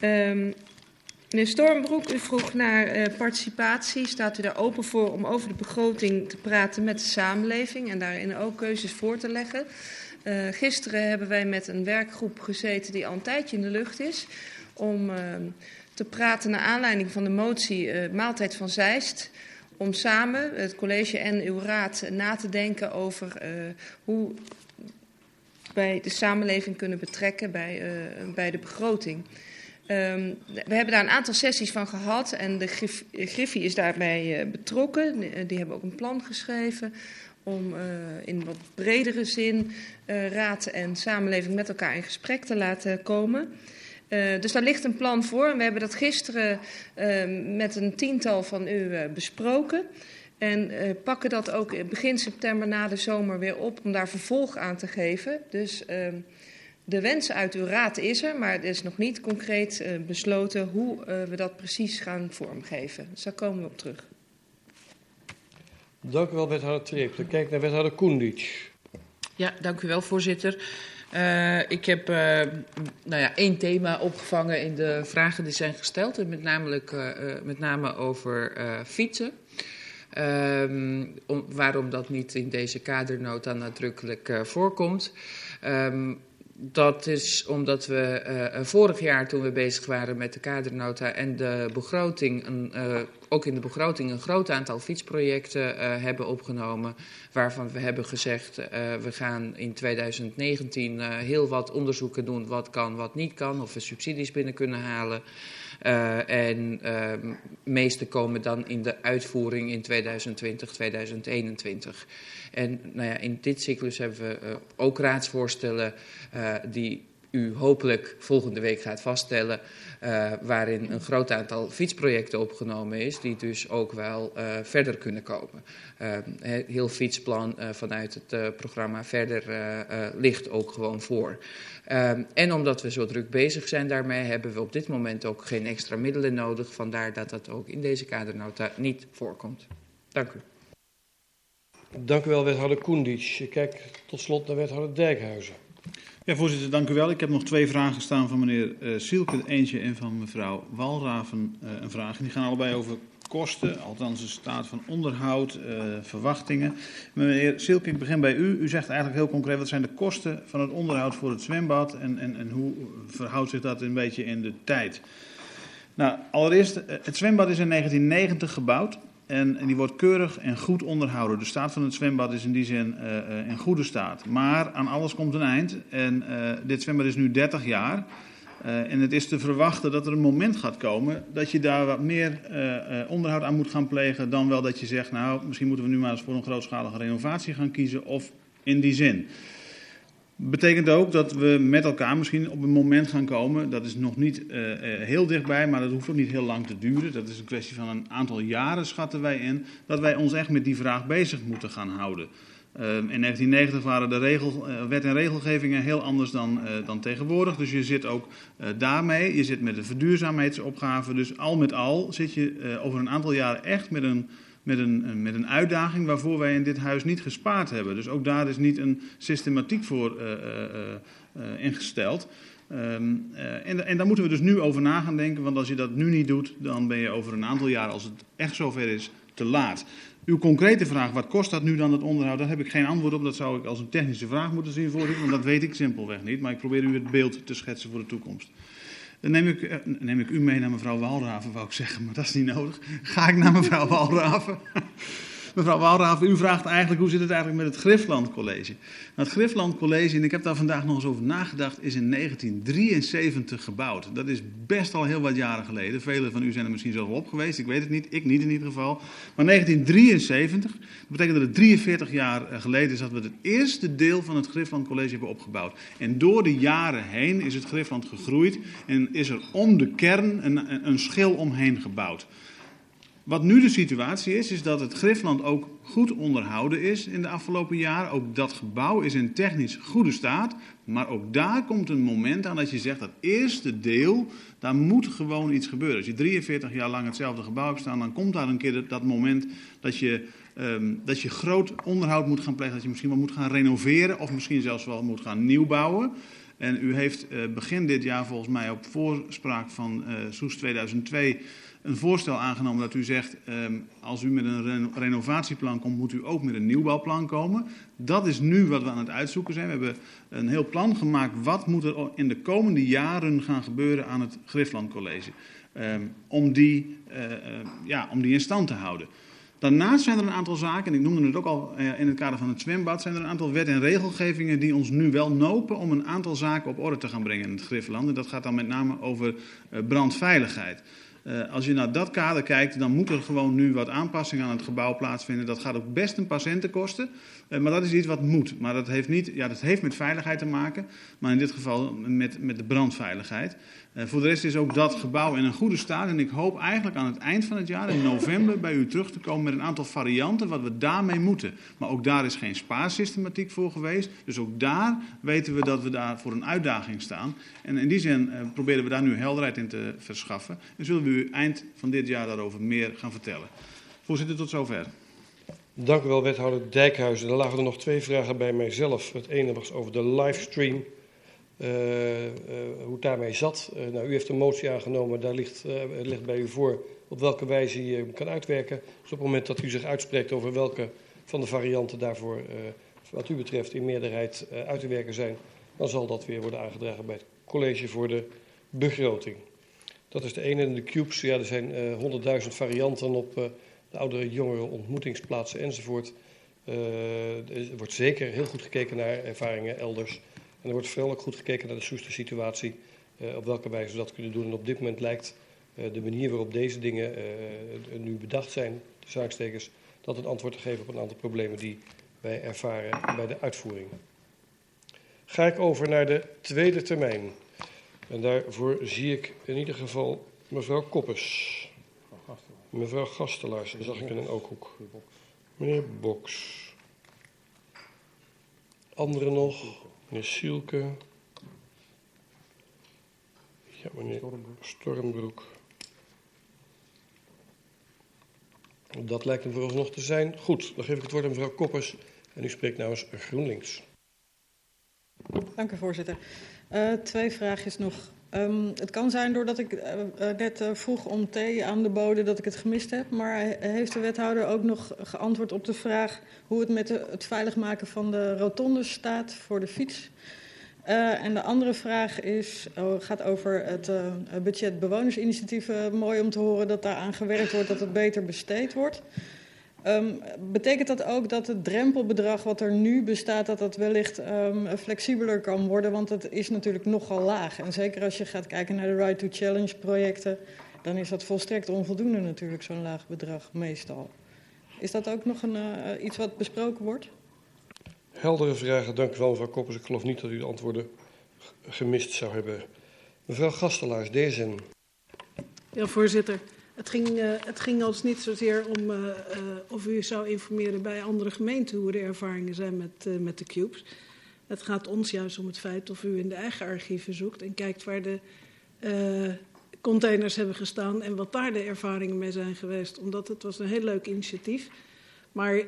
Um, Meneer Stormbroek, u vroeg naar uh, participatie. Staat u daar open voor om over de begroting te praten met de samenleving en daarin ook keuzes voor te leggen? Uh, gisteren hebben wij met een werkgroep gezeten die al een tijdje in de lucht is. Om uh, te praten naar aanleiding van de motie Maaltijd van Zeist. Om samen, het college en uw raad, na te denken over hoe wij de samenleving kunnen betrekken bij, bij de begroting. Um, we hebben daar een aantal sessies van gehad en de Grif Griffie is daarbij uh, betrokken. Die hebben ook een plan geschreven om uh, in wat bredere zin raad en samenleving met elkaar in gesprek te laten komen. Uh, dus daar ligt een plan voor. En we hebben dat gisteren met een tiental van u besproken. En pakken dat ook begin september na de zomer weer op om daar vervolg aan te geven. Dus ehm, de wens uit uw raad is er, maar het is nog niet concreet uh, besloten hoe uh, we dat precies gaan vormgeven. Dus daar komen we op terug. Dank u wel, wethouder Treep. Dan kijk naar wethouder Koendic. Ja, dank u wel, voorzitter. Uh, ik heb nou ja, één thema opgevangen in de vragen die zijn gesteld, en met, namelijk, met name over fietsen. Om, waarom dat niet in deze kadernota nadrukkelijk voorkomt. Um, dat is omdat we uh, vorig jaar, toen we bezig waren met de kadernota en de begroting, een, uh, ook in de begroting een groot aantal fietsprojecten hebben opgenomen. Waarvan we hebben gezegd, we gaan in 2019 heel wat onderzoeken doen wat kan, wat niet kan. Of we subsidies binnen kunnen halen. En de meeste komen dan in de uitvoering in 2020, 2021. En nou ja, in dit cyclus hebben we uh, ook raadsvoorstellen uh, die u hopelijk volgende week gaat vaststellen, uh, waarin een groot aantal fietsprojecten opgenomen is, die dus ook wel uh, verder kunnen komen. Uh, heel fietsplan vanuit het programma Verder ligt ook gewoon voor. en omdat we zo druk bezig zijn daarmee, hebben we op dit moment ook geen extra middelen nodig. Vandaar dat dat ook in deze kadernota niet voorkomt. Dank u. Dank u wel, wethouder Koendic. Ik kijk tot slot naar wethouder Dijkhuizen. Ja, voorzitter, dank u wel. Ik heb nog twee vragen staan van meneer uh, Sielke, eentje en van mevrouw Walraven uh, een vraag. Die gaan allebei over kosten, althans de staat van onderhoud, uh, verwachtingen. Meneer Sielke, ik begin bij u. U zegt eigenlijk heel concreet, wat zijn de kosten van het onderhoud voor het zwembad en, en, en hoe verhoudt zich dat een beetje in de tijd? Nou, allereerst, het zwembad is in 1990 gebouwd. En, en, die wordt keurig en goed onderhouden. De staat van het zwembad is in die zin uh, in goede staat. Maar aan alles komt een eind. En uh, dit zwembad is nu 30 jaar. en het is te verwachten dat er een moment gaat komen dat je daar wat meer onderhoud aan moet gaan plegen. Dan wel dat je zegt, nou, misschien moeten we nu maar eens voor een grootschalige renovatie gaan kiezen. Of in die zin. Betekent ook dat we met elkaar misschien op een moment gaan komen, dat is nog niet uh, heel dichtbij, maar dat hoeft ook niet heel lang te duren. Dat is een kwestie van een aantal jaren, schatten wij in, dat wij ons echt met die vraag bezig moeten gaan houden. Uh, in 1990 waren de uh, wet en regelgevingen heel anders dan, dan tegenwoordig. Dus je zit ook daarmee, je zit met de verduurzaamheidsopgave. Dus al met al zit je over een aantal jaren echt met een met een, met een uitdaging waarvoor wij in dit huis niet gespaard hebben. Dus ook daar is niet een systematiek voor uh, uh, uh, ingesteld. Um, en, en daar moeten we dus nu over na gaan denken, want als je dat nu niet doet, dan ben je over een aantal jaar, als het echt zover is, te laat. Uw concrete vraag, wat kost dat nu dan het onderhoud, daar heb ik geen antwoord op. Dat zou ik als een technische vraag moeten zien, voorzitter, want dat weet ik simpelweg niet. Maar ik probeer u het beeld te schetsen voor de toekomst. Dan neem ik, eh, neem u mee naar mevrouw Walraven, wou ik zeggen, maar dat is niet nodig. Ga ik naar mevrouw Walraven. Mevrouw Walraaf, u vraagt eigenlijk hoe zit het eigenlijk met het Griffland College. Nou, het Griffland College, en ik heb daar vandaag nog eens over nagedacht, is in 1973 gebouwd. Dat is best al heel wat jaren geleden. Velen van u zijn er misschien zelf op geweest, ik weet het niet, ik niet in ieder geval. Maar 1973, dat betekent dat het 43 jaar eh, geleden is dat we het eerste deel van het Griffland College hebben opgebouwd. En door de jaren heen is het Griffland gegroeid en is er om de kern een, een schil omheen gebouwd. Wat nu de situatie is, is dat het Griffland ook goed onderhouden is in de afgelopen jaren. Ook dat gebouw is in technisch goede staat. Maar ook daar komt een moment aan dat je zegt dat eerste deel, daar moet gewoon iets gebeuren. Als je 43 jaar lang hetzelfde gebouw hebt staan, dan komt daar een keer dat moment dat je, um, dat je groot onderhoud moet gaan plegen. Dat je misschien wel moet gaan renoveren of misschien zelfs wel moet gaan nieuwbouwen. En u heeft uh, begin dit jaar volgens mij op voorspraak van uh, Soes 2002 een voorstel aangenomen dat u zegt, um, als u met een renovatieplan komt, moet u ook met een nieuwbouwplan komen. Dat is nu wat we aan het uitzoeken zijn. We hebben een heel plan gemaakt, wat moet er in de komende jaren gaan gebeuren aan het Griffland College. Um, om, die, uh, uh, ja, om die in stand te houden. Daarnaast zijn er een aantal zaken, en ik noemde het ook al uh, in het kader van het zwembad, zijn er een aantal wet- en regelgevingen die ons nu wel nopen om een aantal zaken op orde te gaan brengen in het Griffland. En dat gaat dan met name over brandveiligheid. Uh, als je naar dat kader kijkt, dan moet er gewoon nu wat aanpassing aan het gebouw plaatsvinden. Dat gaat ook best een patiënten kosten, maar dat is iets wat moet. Maar dat heeft, niet, ja, dat heeft met veiligheid te maken, maar in dit geval met, met de brandveiligheid. Uh, voor de rest is ook dat gebouw in een goede staat. En ik hoop eigenlijk aan het eind van het jaar, in november, bij u terug te komen met een aantal varianten wat we daarmee moeten. Maar ook daar is geen spaarsystematiek voor geweest. Dus ook daar weten we dat we daar voor een uitdaging staan. En in die zin proberen we daar nu helderheid in te verschaffen. En zullen we u eind van dit jaar daarover meer gaan vertellen. Voorzitter, tot zover. Dank u wel, wethouder Dijkhuizen. Er lagen er nog twee vragen bij mijzelf. Het ene was over de livestream. Uh, uh, hoe het daarmee zat. Uh, nou, u heeft een motie aangenomen, daar ligt, ligt bij u voor op welke wijze je kan uitwerken. Dus op het moment dat u zich uitspreekt over welke van de varianten daarvoor, wat u betreft, in meerderheid uit te werken zijn, dan zal dat weer worden aangedragen bij het college voor de begroting. Dat is de ene. En de cubes, ja, er zijn honderdduizend varianten op de oudere jongere ontmoetingsplaatsen enzovoort. Uh, er wordt zeker heel goed gekeken naar ervaringen elders. En er wordt vooral ook goed gekeken naar de soeste situatie. op welke wijze we dat kunnen doen. En op dit moment lijkt de manier waarop deze dingen nu bedacht zijn, de zaakstekers, dat een antwoord te geven op een aantal problemen die wij ervaren bij de uitvoering. Ga ik over naar de tweede termijn. En daarvoor zie ik in ieder geval mevrouw Koppes. Mevrouw Gastelaars, zag ik in een ooghoek. Meneer Boks. Anderen nog? Meneer Sielke. Ja, meneer Stormbroek. Dat lijkt hem vooralsnog te zijn. Goed, dan geef ik het woord aan mevrouw Koppers. En u spreekt namens GroenLinks. Dank u, voorzitter. Uh, twee vraagjes nog. Um, het kan zijn doordat ik uh, net uh, vroeg om thee aan de bode dat ik het gemist heb. Maar heeft de wethouder ook nog geantwoord op de vraag hoe het met het veilig maken van de rotondes staat voor de fiets? Uh, en de andere vraag is, oh, gaat over het budget bewonersinitiatief. mooi om te horen dat daar aan gewerkt wordt, dat het beter besteed wordt. Um, betekent dat ook dat het drempelbedrag wat er nu bestaat, dat dat wellicht um, flexibeler kan worden? Want het is natuurlijk nogal laag. En zeker als je gaat kijken naar de Right to Challenge projecten, dan is dat volstrekt onvoldoende natuurlijk, zo'n laag bedrag meestal. Is dat ook nog een, uh, iets wat besproken wordt? Heldere vragen, dank u wel mevrouw Koppers. Ik geloof niet dat u de antwoorden gemist zou hebben. Mevrouw Gastelaars, DSN. Ja, voorzitter. Het ging, uh, het ons niet zozeer om uh, uh, of u zou informeren bij andere gemeenten hoe de ervaringen zijn met, met de cubes. Het gaat ons juist om het feit of u in de eigen archieven zoekt en kijkt waar de containers hebben gestaan en wat daar de ervaringen mee zijn geweest. Omdat het was een heel leuk initiatief. Maar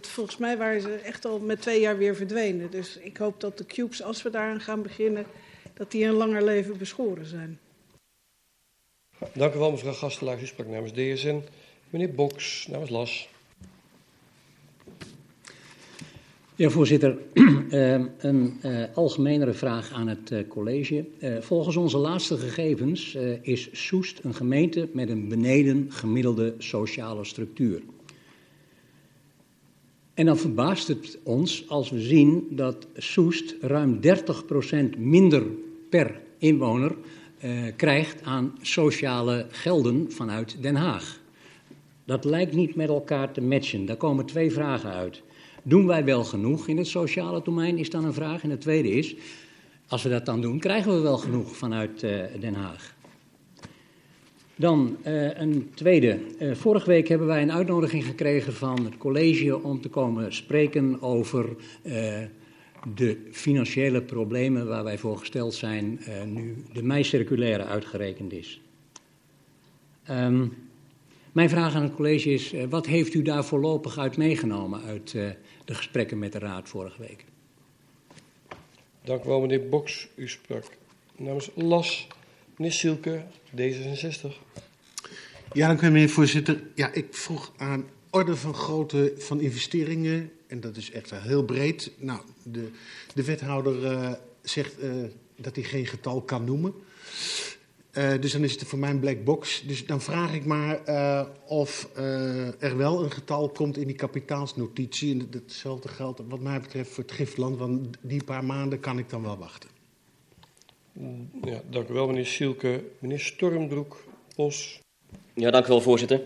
volgens mij waren ze echt al met twee jaar weer verdwenen. Dus ik hoop dat de cubes, als we daaraan gaan beginnen, dat die een langer leven beschoren zijn. Dank u wel, mevrouw Gastelaar. U sprak namens DSN. Meneer Boks, namens LAS. Ja, voorzitter. uh, (clears throat) een uh, algemenere vraag aan het uh, college. volgens onze laatste gegevens is Soest een gemeente met een beneden gemiddelde sociale structuur. En dan verbaast het ons als we zien dat Soest ruim 30% minder per inwoner uh, krijgt aan sociale gelden vanuit Den Haag. Dat lijkt niet met elkaar te matchen. Daar komen twee vragen uit. Doen wij wel genoeg in het sociale domein, is dan een vraag. En de tweede is, als we dat dan doen, krijgen we wel genoeg vanuit uh, Den Haag? Dan uh, een tweede. Vorige week hebben wij een uitnodiging gekregen van het college om te komen spreken over de financiële problemen waar wij voor gesteld zijn nu de mei-circulaire uitgerekend is. Um, mijn vraag aan het college is, wat heeft u daar voorlopig uit meegenomen uit de gesprekken met de raad vorige week? Dank u wel, meneer Boks. U sprak namens LAS. Meneer Silke, D66. Ja, dank u meneer voorzitter. Ja, ik vroeg aan orde van grootte van investeringen. En dat is echt heel breed. Nou, de, de wethouder uh, zegt uh, dat hij geen getal kan noemen. Uh, dus dan is het voor mij een black box. Dus dan vraag ik maar of er wel een getal komt in die kapitaalsnotitie. En datzelfde geldt wat mij betreft voor het giftland. Want die paar maanden kan ik dan wel wachten. Ja, dank u wel, meneer Sielke. Meneer Stormbroek, Bos. Ja, dank u wel, voorzitter.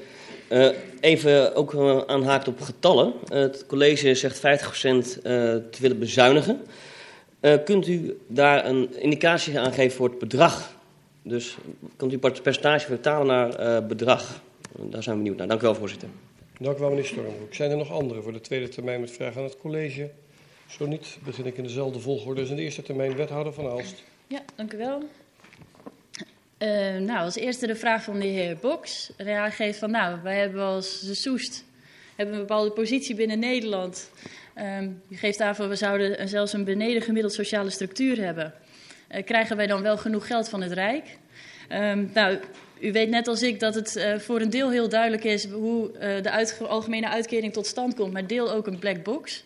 Uh, even ook uh, aanhaakt op getallen. Uh, het college zegt 50% te willen bezuinigen. kunt u daar een indicatie aan geven voor het bedrag? Dus kunt u het percentage vertalen naar bedrag? Daar zijn we benieuwd naar. Dank u wel, voorzitter. Dank u wel, meneer Stormbroek. Zijn er nog anderen voor de tweede termijn met vragen aan het college? Zo niet, begin ik in dezelfde volgorde als in de eerste termijn. Wethouder van Aalst. Ja, dank u wel. Uh, nou, als eerste de vraag van de heer Boks. Hij aangeeft van, nou, wij hebben als de Soest hebben een bepaalde positie binnen Nederland. Um, u geeft aan van, we zouden zelfs een beneden gemiddeld sociale structuur hebben. Uh, krijgen wij dan wel genoeg geld van het Rijk? Um, nou, u weet net als ik dat het uh, voor een deel heel duidelijk is hoe de algemene uitkering tot stand komt, maar deel ook een black box.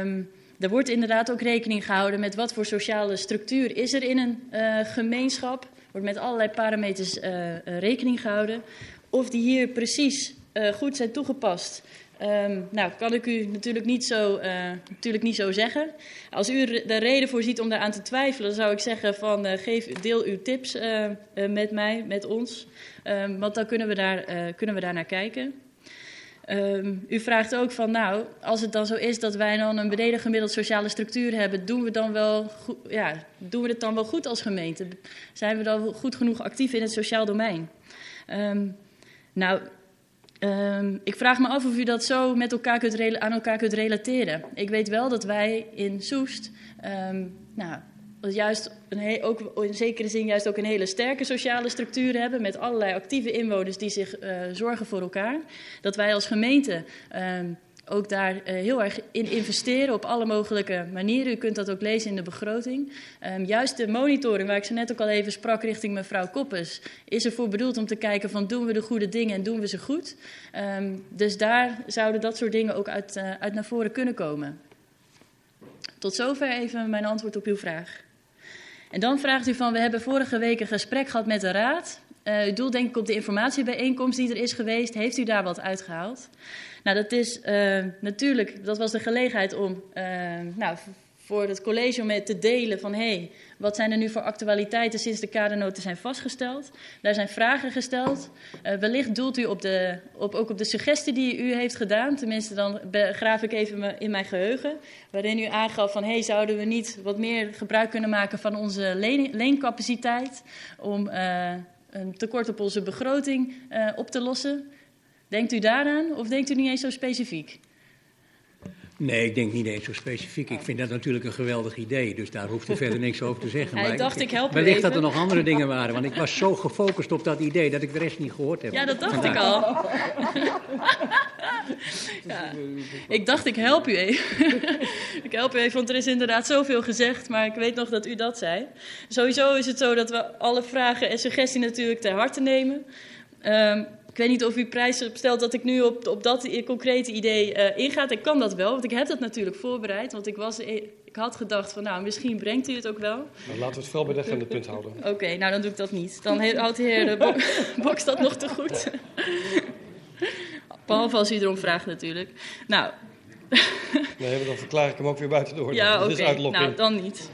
Um, er wordt inderdaad ook rekening gehouden met wat voor sociale structuur is er in een gemeenschap. Wordt met allerlei parameters uh, rekening gehouden. Of die hier precies uh, goed zijn toegepast, um, nou, kan ik u natuurlijk niet, zo, natuurlijk niet zo zeggen. Als u er reden voor ziet om daaraan te twijfelen, zou ik zeggen van geef, deel uw tips met mij, met ons. Um, want dan kunnen we, daar, kunnen we daar naar kijken. Um, u vraagt ook van, nou, als het dan zo is dat wij dan een beneden gemiddeld sociale structuur hebben, doen we, dan wel ja, doen we het dan wel goed als gemeente? Zijn we dan goed genoeg actief in het sociaal domein? Um, nou, um, ik vraag me af of u dat zo met elkaar kunt, aan elkaar kunt relateren. Ik weet wel dat wij in Soest, nou, juist een ook in zekere zin juist ook een hele sterke sociale structuur hebben met allerlei actieve inwoners die zich uh, zorgen voor elkaar. Dat wij als gemeente uh, ook daar uh, heel erg in investeren op alle mogelijke manieren. U kunt dat ook lezen in de begroting. Um, juist de monitoring, waar ik zo net ook al even sprak richting mevrouw Koppes, is ervoor bedoeld om te kijken van doen we de goede dingen en doen we ze goed. Um, dus daar zouden dat soort dingen ook uit, uh, uit naar voren kunnen komen. Tot zover even mijn antwoord op uw vraag. En dan vraagt u van, we hebben vorige week een gesprek gehad met de raad. Uh, u doelt denk ik op de informatiebijeenkomst die er is geweest. Heeft u daar wat uitgehaald? Nou, dat is uh, natuurlijk, dat was de gelegenheid om uh, nou, voor het college om te delen van... hé, hey, wat zijn er nu voor actualiteiten sinds de kadernoten zijn vastgesteld? Daar zijn vragen gesteld. Uh, wellicht doelt u op de, op, ook op de suggestie die u heeft gedaan. Tenminste, dan graaf ik even in mijn geheugen. Waarin u aangaf van, hey, zouden we niet wat meer gebruik kunnen maken van onze leen, leencapaciteit... om uh, een tekort op onze begroting uh, op te lossen? Denkt u daaraan of denkt u niet eens zo specifiek? Nee, ik denk niet eens zo specifiek. Ik vind dat natuurlijk een geweldig idee, dus daar hoeft u verder niks over te zeggen. (laughs) Ja, ik dacht, ik help Wellicht dat er nog andere dingen waren, want ik was zo gefocust op dat idee dat ik de rest niet gehoord heb. Ja, dat dacht Vandaag. ik al. (laughs) ja. Ik dacht, ik help u even. (laughs) ik help u even, want er is inderdaad zoveel gezegd, maar ik weet nog dat u dat zei. Sowieso is het zo dat we alle vragen en suggesties natuurlijk ter harte nemen. Um, ik weet niet of u prijs stelt dat ik nu op, op dat concrete idee uh, ingaat. Ik kan dat wel, want ik heb dat natuurlijk voorbereid. Want ik, was, ik had gedacht van, nou, misschien brengt u het ook wel. Nou, laten we het vooral bij dat van het punt houden. (laughs) Oké, okay, nou dan doe ik dat niet. Dan houdt de heer de bo (laughs) Boks dat nog te goed. (laughs) Behalve als u erom vraagt natuurlijk. Nou, Nee, dan verklaar ik hem ook weer buiten de orde. Ja, oké. is uitlokking. Nou, dan niet.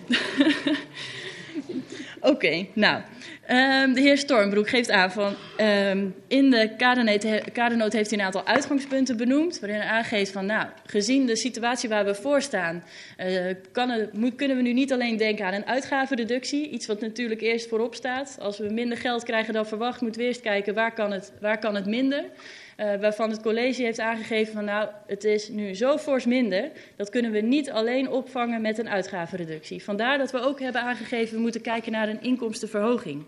Oké, nou. Ehm, de heer Stormbroek geeft aan van. ehm, in de kadernoot heeft hij een aantal uitgangspunten benoemd. Waarin hij aangeeft van. Nou, gezien de situatie waar we voor staan. eh, kan kunnen we nu niet alleen denken aan een uitgavenreductie. Iets wat natuurlijk eerst voorop staat. Als we minder geld krijgen dan verwacht, moeten we eerst kijken waar kan het, waar kan het minder. Eh, waarvan het college heeft aangegeven van nou, het is nu zo fors minder, dat kunnen we niet alleen opvangen met een uitgavenreductie. Vandaar dat we ook hebben aangegeven, we moeten kijken naar een inkomstenverhoging.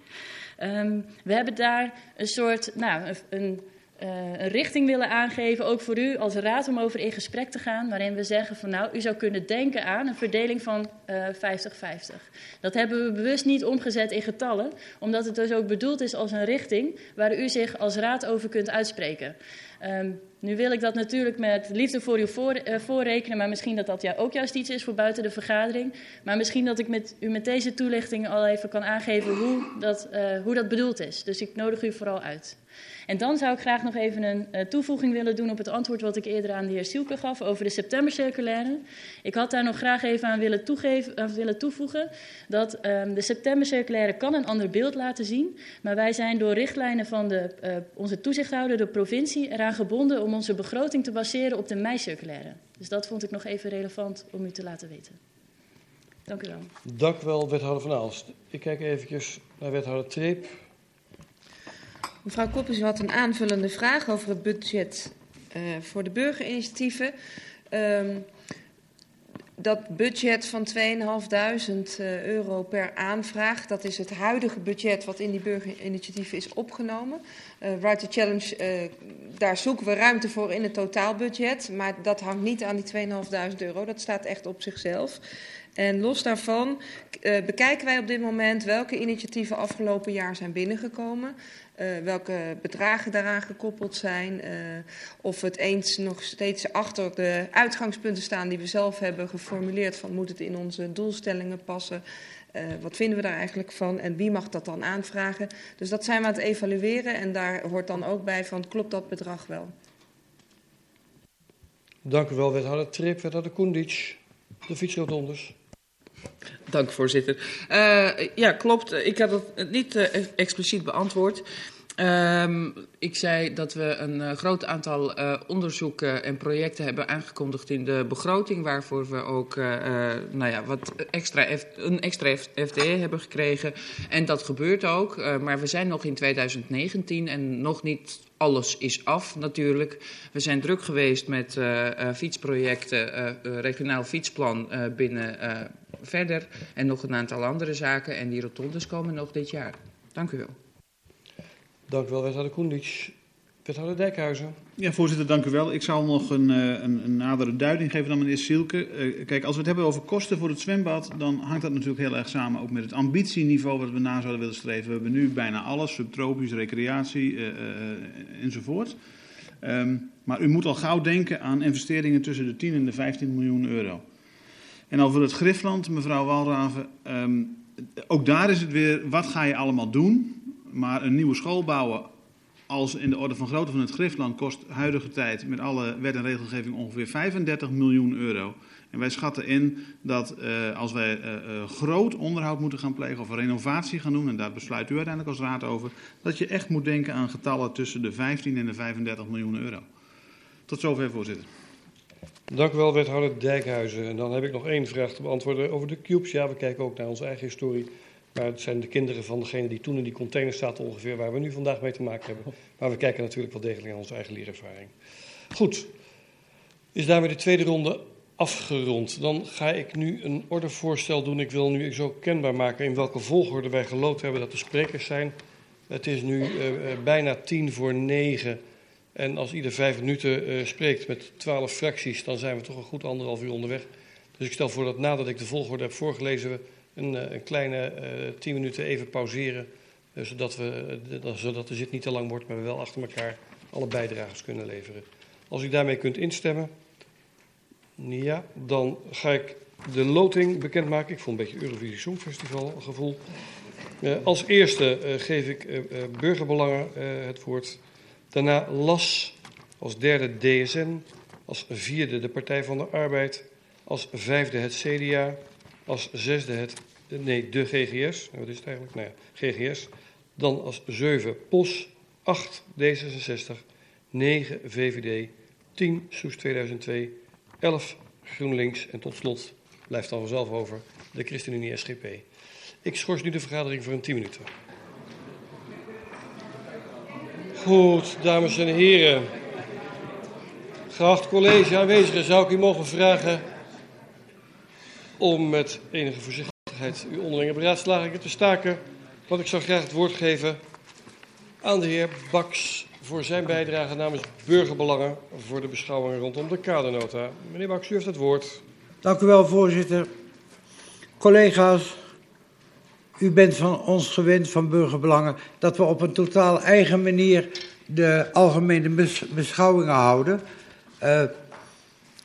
Ehm, we hebben daar een soort, nou, een, eh, een richting willen aangeven, ook voor u als raad om over in gesprek te gaan, waarin we zeggen van nou, u zou kunnen denken aan een verdeling van eh, 50-50. Dat hebben we bewust niet omgezet in getallen, omdat het dus ook bedoeld is als een richting waar u zich als raad over kunt uitspreken. Ehm, nu wil ik dat natuurlijk met liefde voor u voor, eh, voorrekenen, maar misschien dat dat ja, ook juist iets is voor buiten de vergadering. Maar misschien dat ik met, u met deze toelichting al even kan aangeven hoe dat, eh, hoe dat bedoeld is. Dus ik nodig u vooral uit. En dan zou ik graag nog even een uh, toevoeging willen doen op het antwoord wat ik eerder aan de heer Sielke gaf over de septembercirculaire. Ik had daar nog graag even aan willen, willen toevoegen dat um, de septembercirculaire kan een ander beeld laten zien. Maar wij zijn door richtlijnen van de, uh, onze toezichthouder, de provincie, eraan gebonden om onze begroting te baseren op de mei-circulaire. Dus dat vond ik nog even relevant om u te laten weten. Dank u wel. Dank u wel, wethouder Van Aalst. Ik kijk eventjes naar wethouder Treep. Mevrouw u had een aanvullende vraag over het budget uh, voor de burgerinitiatieven. Um, dat budget van 2.500 euro per aanvraag, dat is het huidige budget wat in die burgerinitiatieven is opgenomen. Uh, Challenge, daar zoeken we ruimte voor in het totaalbudget, maar dat hangt niet aan die 2.500 euro, dat staat echt op zichzelf. En los daarvan bekijken wij op dit moment welke initiatieven afgelopen jaar zijn binnengekomen. Uh, welke bedragen daaraan gekoppeld zijn. Uh, of het eens nog steeds achter de uitgangspunten staan die we zelf hebben geformuleerd. Van moet het in onze doelstellingen passen? Uh, wat vinden we daar eigenlijk van? En wie mag dat dan aanvragen? Dus dat zijn we aan het evalueren. En daar hoort dan ook bij van klopt dat bedrag wel? Dank u wel, wethouder Trip, wethouder Koendic. De fietsrotondes. Dank, voorzitter. Uh, ja, klopt. Ik had het niet uh, expliciet beantwoord. Uh, ik zei dat we een uh, groot aantal onderzoeken en projecten hebben aangekondigd in de begroting, waarvoor we ook nou ja, wat extra een extra FTE hebben gekregen. En dat gebeurt ook, maar we zijn nog in 2019 en nog niet alles is af natuurlijk. We zijn druk geweest met fietsprojecten, regionaal fietsplan binnen verder en nog een aantal andere zaken. En die rotondes komen nog dit jaar. Dank u wel. Dank u wel, wethouder Koendic. Wethouder Dijkhuizen. Ja, voorzitter, dank u wel. Ik zal nog een, een, een nadere duiding geven dan meneer Sielke. Uh, kijk, als we het hebben over kosten voor het zwembad, dan hangt dat natuurlijk heel erg samen ook met het ambitieniveau wat we na zouden willen streven. We hebben nu bijna alles, subtropisch, recreatie uh, enzovoort. Um, maar u moet al gauw denken aan investeringen tussen de 10 en de 15 miljoen euro. En over het Grifland, mevrouw Walraven, um, ook daar is het weer, wat ga je allemaal doen? Maar een nieuwe school bouwen als in de orde van grootte van het Griffland kost huidige tijd met alle wet en regelgeving ongeveer 35 miljoen euro. En wij schatten in dat uh, als wij uh, uh, groot onderhoud moeten gaan plegen of renovatie gaan doen, en daar besluit u uiteindelijk als raad over, dat je echt moet denken aan getallen tussen de 15 en de 35 miljoen euro. Tot zover, voorzitter. Dank u wel, wethouder Dijkhuizen. En dan heb ik nog één vraag te beantwoorden over de cubes. Ja, we kijken ook naar onze eigen historie. Maar het zijn de kinderen van degene die toen in die container zaten ongeveer waar we nu vandaag mee te maken hebben. Maar we kijken natuurlijk wel degelijk naar onze eigen leerervaring. Goed, is daarmee de tweede ronde afgerond. Dan ga ik nu een ordevoorstel doen. Ik wil nu zo kenbaar maken in welke volgorde wij geloot hebben dat de sprekers zijn. Het is nu uh, bijna tien voor negen. En als ieder vijf minuten uh, spreekt met twaalf fracties, dan zijn we toch een goed anderhalf uur onderweg. Dus ik stel voor dat nadat ik de volgorde heb voorgelezen, we een, een kleine uh, tien minuten even pauzeren. Uh, zodat, we, zodat de zit niet te lang wordt, maar we wel achter elkaar alle bijdragers kunnen leveren. Als u daarmee kunt instemmen, ja, dan ga ik de loting bekendmaken. Ik voel een beetje Eurovisie Songfestival gevoel. als eerste geef ik burgerbelangen het woord. Daarna LAS, als derde DSN, Als vierde de Partij van de Arbeid. Als vijfde het CDA. Als zesde het, nee, de GGS. Wat is het eigenlijk? Nou ja, GGS. Dan als zeven POS. 8 D66. 9 VVD. 10 Soes 2002. 11 GroenLinks. En tot slot blijft dan vanzelf over de ChristenUnie SGP. Ik schors nu de vergadering voor een 10 minuten. Goed, dames en heren. Geacht college aanwezigen, zou ik u mogen vragen om met enige voorzichtigheid uw onderlinge beraadslagingen te staken. Want ik zou graag het woord geven aan de heer Baks voor zijn bijdrage namens Burgerbelangen voor de beschouwingen rondom de kadernota. Meneer Baks, u heeft het woord. Dank u wel, voorzitter. Collega's, u bent van ons gewend, van Burgerbelangen, dat we op een totaal eigen manier de algemene beschouwingen houden. Uh,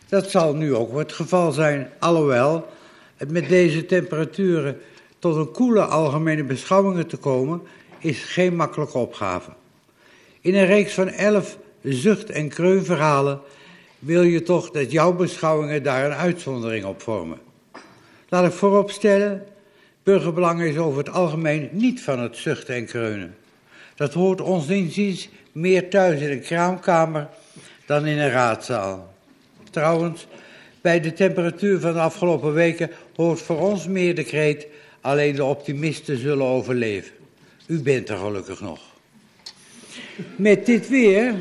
dat zal nu ook het geval zijn, alhoewel met deze temperaturen tot een koele algemene beschouwingen te komen, is geen makkelijke opgave. In een reeks van elf zucht- en kreunverhalen wil je toch dat jouw beschouwingen daar een uitzondering op vormen. Laat ik vooropstellen, burgerbelang is over het algemeen niet van het zuchten en kreunen. Dat hoort ons inziens meer thuis in een kraamkamer dan in een raadzaal. Trouwens, bij de temperatuur van de afgelopen weken hoort voor ons meer de kreet alleen de optimisten zullen overleven. U bent er gelukkig nog. Met dit weer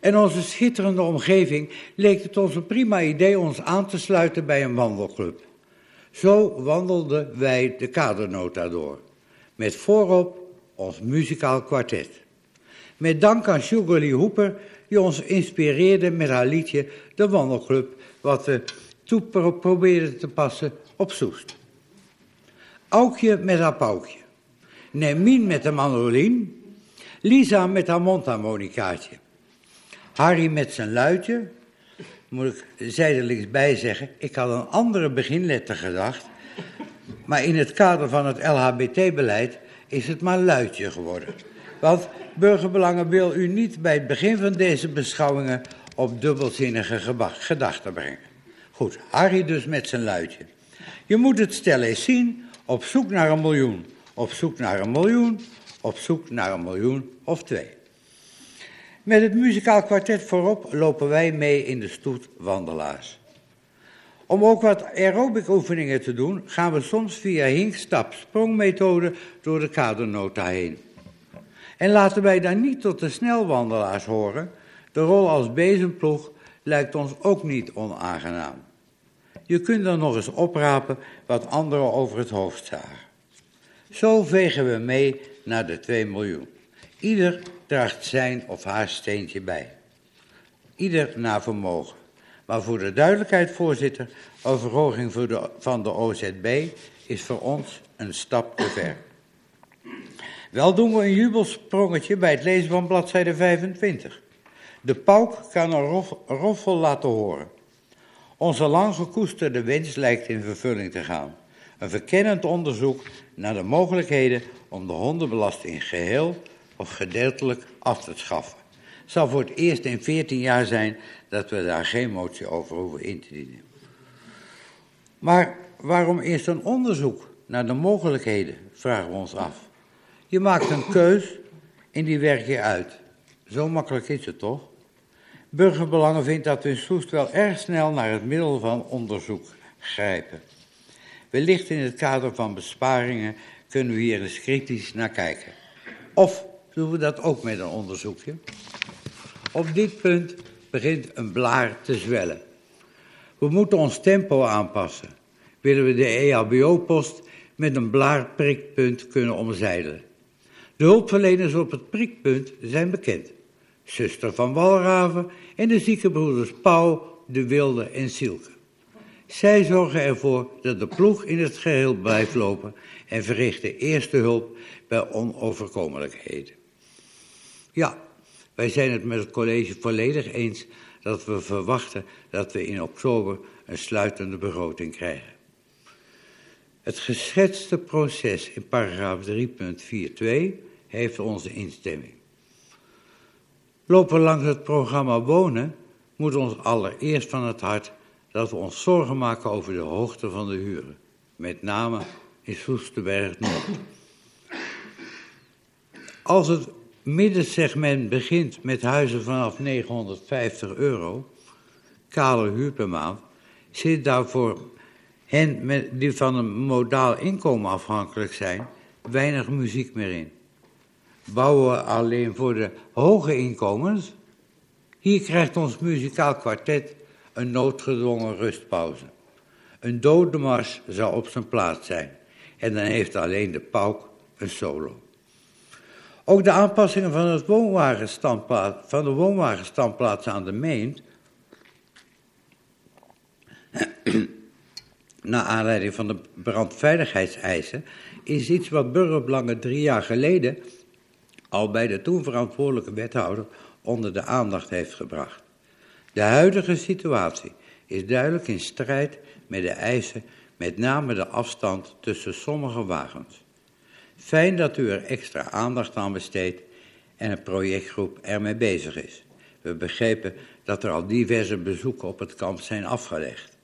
en onze schitterende omgeving leek het ons een prima idee ons aan te sluiten bij een wandelclub. Zo wandelden wij de kadernota door, met voorop ons muzikaal kwartet. Met dank aan Sugarly Hooper, die ons inspireerde met haar liedje De Wandelclub, wat we toe probeerden te passen op Soest. Aukje met haar paukje. Nemien met de mandolin. Lisa met haar mondharmonicaatje. Harry met zijn luidje. Moet ik zijdelings bij zeggen, ik had een andere beginletter gedacht. Maar in het kader van het LHBT-beleid is het maar luidje geworden. Want burgerbelangen wil u niet bij het begin van deze beschouwingen op dubbelzinnige gedachten brengen. Goed, Harry dus met zijn luidje. Je moet het stel eens zien, op zoek naar een miljoen, op zoek naar een miljoen, op zoek naar een miljoen of twee. Met het muzikaal kwartet voorop lopen wij mee in de stoet wandelaars. Om ook wat aerobic oefeningen te doen, gaan we soms via hink-stap-sprongmethode door de kadernota heen. En laten wij daar niet tot de snelwandelaars horen, de rol als bezemploeg lijkt ons ook niet onaangenaam. Je kunt dan nog eens oprapen wat anderen over het hoofd zagen. Zo vegen we mee naar de 2 miljoen. Ieder draagt zijn of haar steentje bij. Ieder naar vermogen. Maar voor de duidelijkheid, voorzitter, een verhoging voor de, van de OZB is voor ons een stap te ver. Wel doen we een jubelsprongetje bij het lezen van bladzijde 25. De pauk kan een roffel laten horen. Onze lang gekoesterde wens lijkt in vervulling te gaan. Een verkennend onderzoek naar de mogelijkheden om de hondenbelasting geheel of gedeeltelijk af te schaffen. Het zal voor het eerst in 14 jaar zijn dat we daar geen motie over hoeven in te dienen. Maar waarom eerst een onderzoek naar de mogelijkheden, vragen we ons af. Je maakt een keus en die werk je uit. Zo makkelijk is het toch? Burgerbelangen vindt dat we in Soest wel erg snel naar het middel van onderzoek grijpen. Wellicht in het kader van besparingen kunnen we hier eens kritisch naar kijken. Of doen we dat ook met een onderzoekje? Op dit punt begint een blaar te zwellen. We moeten ons tempo aanpassen. Willen we de EHBO-post met een blaarprikpunt kunnen omzeilen. De hulpverleners op het prikpunt zijn bekend. Zuster van Walraven en de ziekenbroeders Pauw, De Wilde en Sielke. Zij zorgen ervoor dat de ploeg in het geheel blijft lopen en verrichten eerste hulp bij onoverkomelijkheden. Ja, wij zijn het met het college volledig eens dat we verwachten dat we in oktober een sluitende begroting krijgen. Het geschetste proces in paragraaf 3.42 heeft onze instemming. Lopen langs het programma Wonen, moet ons allereerst van het hart dat we ons zorgen maken over de hoogte van de huren. Met name in Soesterberg Noord. Als het middensegment begint met huizen vanaf 950 euro, kale huur per maand, zit daarvoor hen die van een modaal inkomen afhankelijk zijn, weinig muziek meer in. Bouwen we alleen voor de hoge inkomens? Hier krijgt ons muzikaal kwartet een noodgedwongen rustpauze. Een dodemars zou op zijn plaats zijn. En dan heeft alleen de pauk een solo. Ook de aanpassingen van, het van de woonwagenstandplaats aan de Meent (clears throat) naar aanleiding van de brandveiligheidseisen, is iets wat Burgerbelangen drie jaar geleden al bij de toen verantwoordelijke wethouder onder de aandacht heeft gebracht. De huidige situatie is duidelijk in strijd met de eisen, met name de afstand tussen sommige wagens. Fijn dat u er extra aandacht aan besteedt en een projectgroep ermee bezig is. We begrepen dat er al diverse bezoeken op het kamp zijn afgelegd.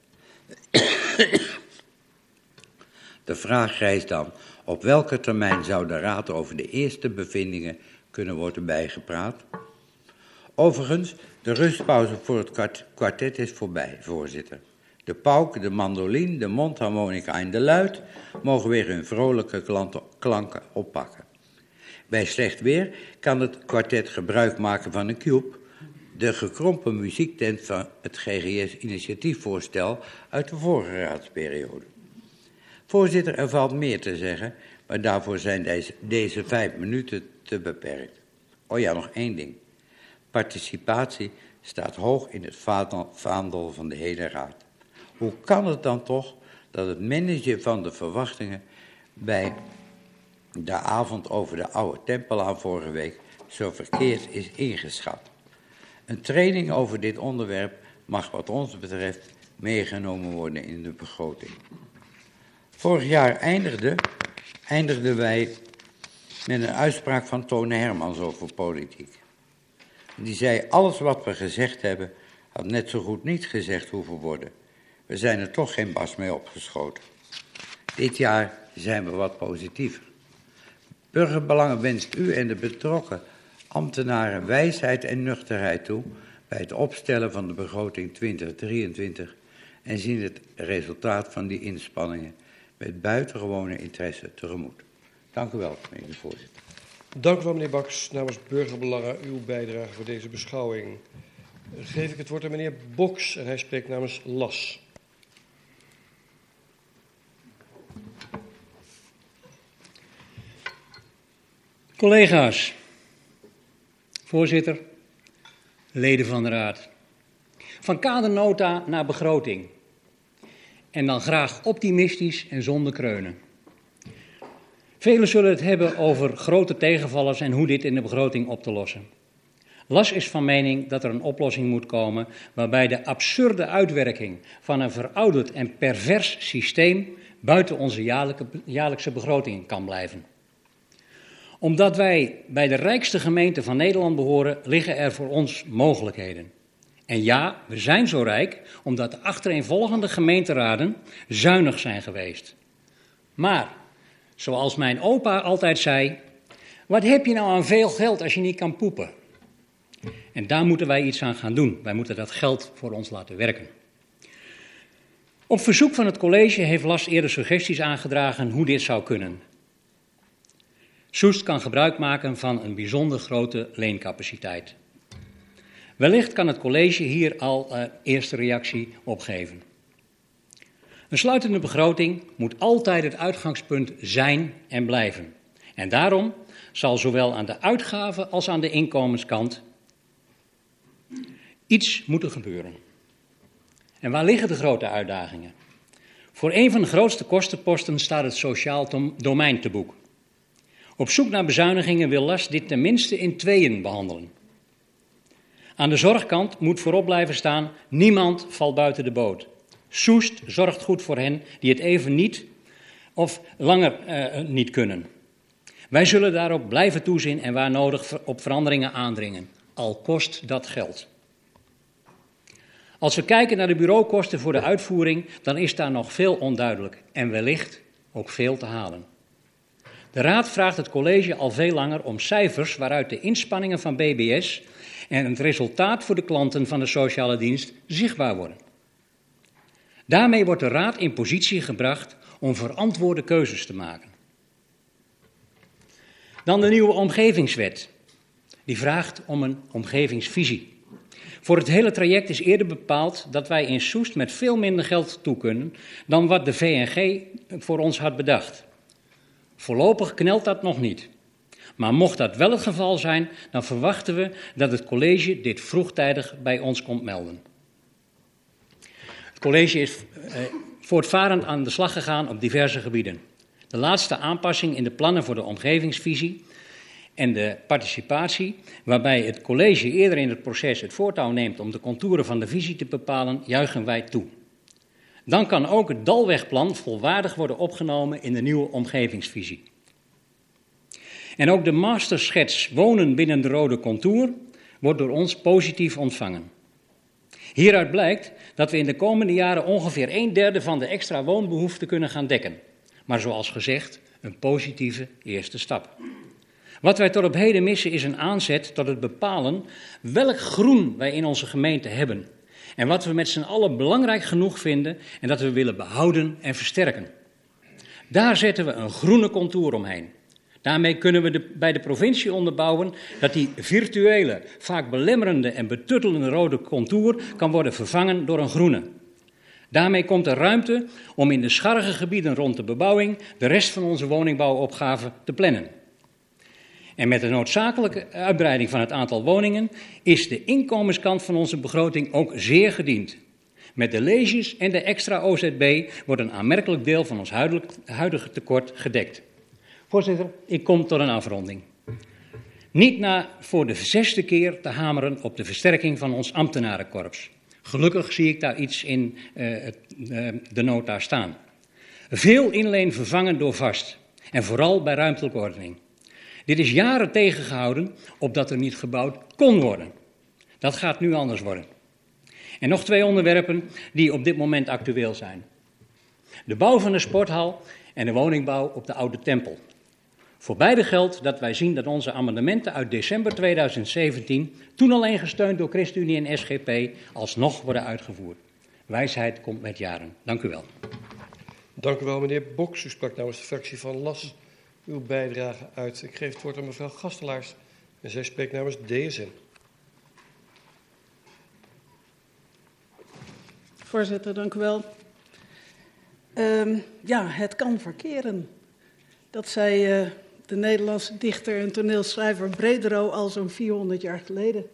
(coughs) De vraag rijst dan, op welke termijn zou de Raad over de eerste bevindingen kunnen worden bijgepraat? Overigens, de rustpauze voor het kwartet is voorbij, voorzitter. De pauk, de mandoline, de mondharmonica en de luid mogen weer hun vrolijke klanken oppakken. Bij slecht weer kan het kwartet gebruik maken van een cube, de gekrompen muziektent van het GGS-initiatiefvoorstel uit de vorige raadsperiode. Voorzitter, er valt meer te zeggen, maar daarvoor zijn deze, deze vijf minuten te beperkt. Oh ja, nog één ding. Participatie staat hoog in het vaandel van de hele raad. Hoe kan het dan toch dat het managen van de verwachtingen bij de avond over de oude tempel aan vorige week zo verkeerd is ingeschat? Een training over dit onderwerp mag wat ons betreft meegenomen worden in de begroting. Vorig jaar eindigde, eindigden wij met een uitspraak van Tone Hermans over politiek. Die zei, alles wat we gezegd hebben, had net zo goed niet gezegd hoeven worden. We zijn er toch geen bas mee opgeschoten. Dit jaar zijn we wat positiever. Burgerbelangen wenst u en de betrokken ambtenaren wijsheid en nuchterheid toe bij het opstellen van de begroting 2023 en zien het resultaat van die inspanningen met buitengewone interesse tegemoet. Dank u wel, meneer de voorzitter. Dank u wel, meneer Baks. Namens Burgerbelangen uw bijdrage voor deze beschouwing. Geef ik het woord aan meneer Boks en hij spreekt namens LAS. Collega's, voorzitter, leden van de Raad. Van kadernota naar begroting. En dan graag optimistisch en zonder kreunen. Velen zullen het hebben over grote tegenvallers en hoe dit in de begroting op te lossen. Las is van mening dat er een oplossing moet komen waarbij de absurde uitwerking van een verouderd en pervers systeem buiten onze jaarlijkse begroting kan blijven. Omdat wij bij de rijkste gemeente van Nederland behoren, liggen er voor ons mogelijkheden. En ja, we zijn zo rijk omdat de achtereenvolgende gemeenteraden zuinig zijn geweest. Maar, zoals mijn opa altijd zei, wat heb je nou aan veel geld als je niet kan poepen? En daar moeten wij iets aan gaan doen. Wij moeten dat geld voor ons laten werken. Op verzoek van het college heeft Las eerder suggesties aangedragen hoe dit zou kunnen. Soest kan gebruik maken van een bijzonder grote leencapaciteit. Wellicht kan het college hier al uh, eerste reactie op geven. Een sluitende begroting moet altijd het uitgangspunt zijn en blijven. En daarom zal zowel aan de uitgaven als aan de inkomenskant iets moeten gebeuren. En waar liggen de grote uitdagingen? Voor een van de grootste kostenposten staat het sociaal domein te boek. Op zoek naar bezuinigingen wil LAS dit tenminste in tweeën behandelen. Aan de zorgkant moet voorop blijven staan: niemand valt buiten de boot. Soest zorgt goed voor hen die het even niet of langer uh, niet kunnen. Wij zullen daarop blijven toezien en waar nodig op veranderingen aandringen, al kost dat geld. Als we kijken naar de bureaukosten voor de uitvoering, dan is daar nog veel onduidelijk en wellicht ook veel te halen. De Raad vraagt het college al veel langer om cijfers waaruit de inspanningen van BBS en het resultaat voor de klanten van de sociale dienst zichtbaar worden. Daarmee wordt de Raad in positie gebracht om verantwoorde keuzes te maken. Dan de nieuwe omgevingswet. Die vraagt om een omgevingsvisie. Voor het hele traject is eerder bepaald dat wij in Soest met veel minder geld toe kunnen dan wat de VNG voor ons had bedacht. Voorlopig knelt dat nog niet. Maar mocht dat wel het geval zijn, dan verwachten we dat het college dit vroegtijdig bij ons komt melden. Het college is eh, voortvarend aan de slag gegaan op diverse gebieden. De laatste aanpassing in de plannen voor de omgevingsvisie en de participatie, waarbij het college eerder in het proces het voortouw neemt om de contouren van de visie te bepalen, juichen wij toe. Dan kan ook het Dalwegplan volwaardig worden opgenomen in de nieuwe omgevingsvisie. En ook de masterschets Wonen binnen de rode contour wordt door ons positief ontvangen. Hieruit blijkt dat we in de komende jaren ongeveer een derde van de extra woonbehoeften kunnen gaan dekken. Maar zoals gezegd, een positieve eerste stap. Wat wij tot op heden missen is een aanzet tot het bepalen welk groen wij in onze gemeente hebben. En wat we met z'n allen belangrijk genoeg vinden en dat we willen behouden en versterken. Daar zetten we een groene contour omheen. Daarmee kunnen we bij de provincie onderbouwen dat die virtuele, vaak belemmerende en betuttelende rode contour kan worden vervangen door een groene. Daarmee komt er ruimte om in de scharrige gebieden rond de bebouwing de rest van onze woningbouwopgave te plannen. En met de noodzakelijke uitbreiding van het aantal woningen is de inkomenskant van onze begroting ook zeer gediend. Met de leges en de extra OZB wordt een aanmerkelijk deel van ons huidige tekort gedekt. Voorzitter, ik kom tot een afronding. Niet na voor de zesde keer te hameren op de versterking van ons ambtenarenkorps. Gelukkig zie ik daar iets in uh, de nota staan. Veel inleen vervangen door vast. En vooral bij ruimtelijke ordening. Dit is jaren tegengehouden opdat er niet gebouwd kon worden. Dat gaat nu anders worden. En nog twee onderwerpen die op dit moment actueel zijn. De bouw van de sporthal en de woningbouw op de Oude Tempel. Voor beide geldt dat wij zien dat onze amendementen uit december 2017, toen alleen gesteund door ChristenUnie en SGP, alsnog worden uitgevoerd. Wijsheid komt met jaren. Dank u wel. Dank u wel, meneer Boks. U sprak namens de fractie van LAS uw bijdrage uit. Ik geef het woord aan mevrouw Gastelaars en zij spreekt namens DSN. Voorzitter, dank u wel. Um, ja, het kan verkeren. Dat zei uh, de Nederlandse dichter en toneelschrijver Bredero al zo'n 400 jaar geleden.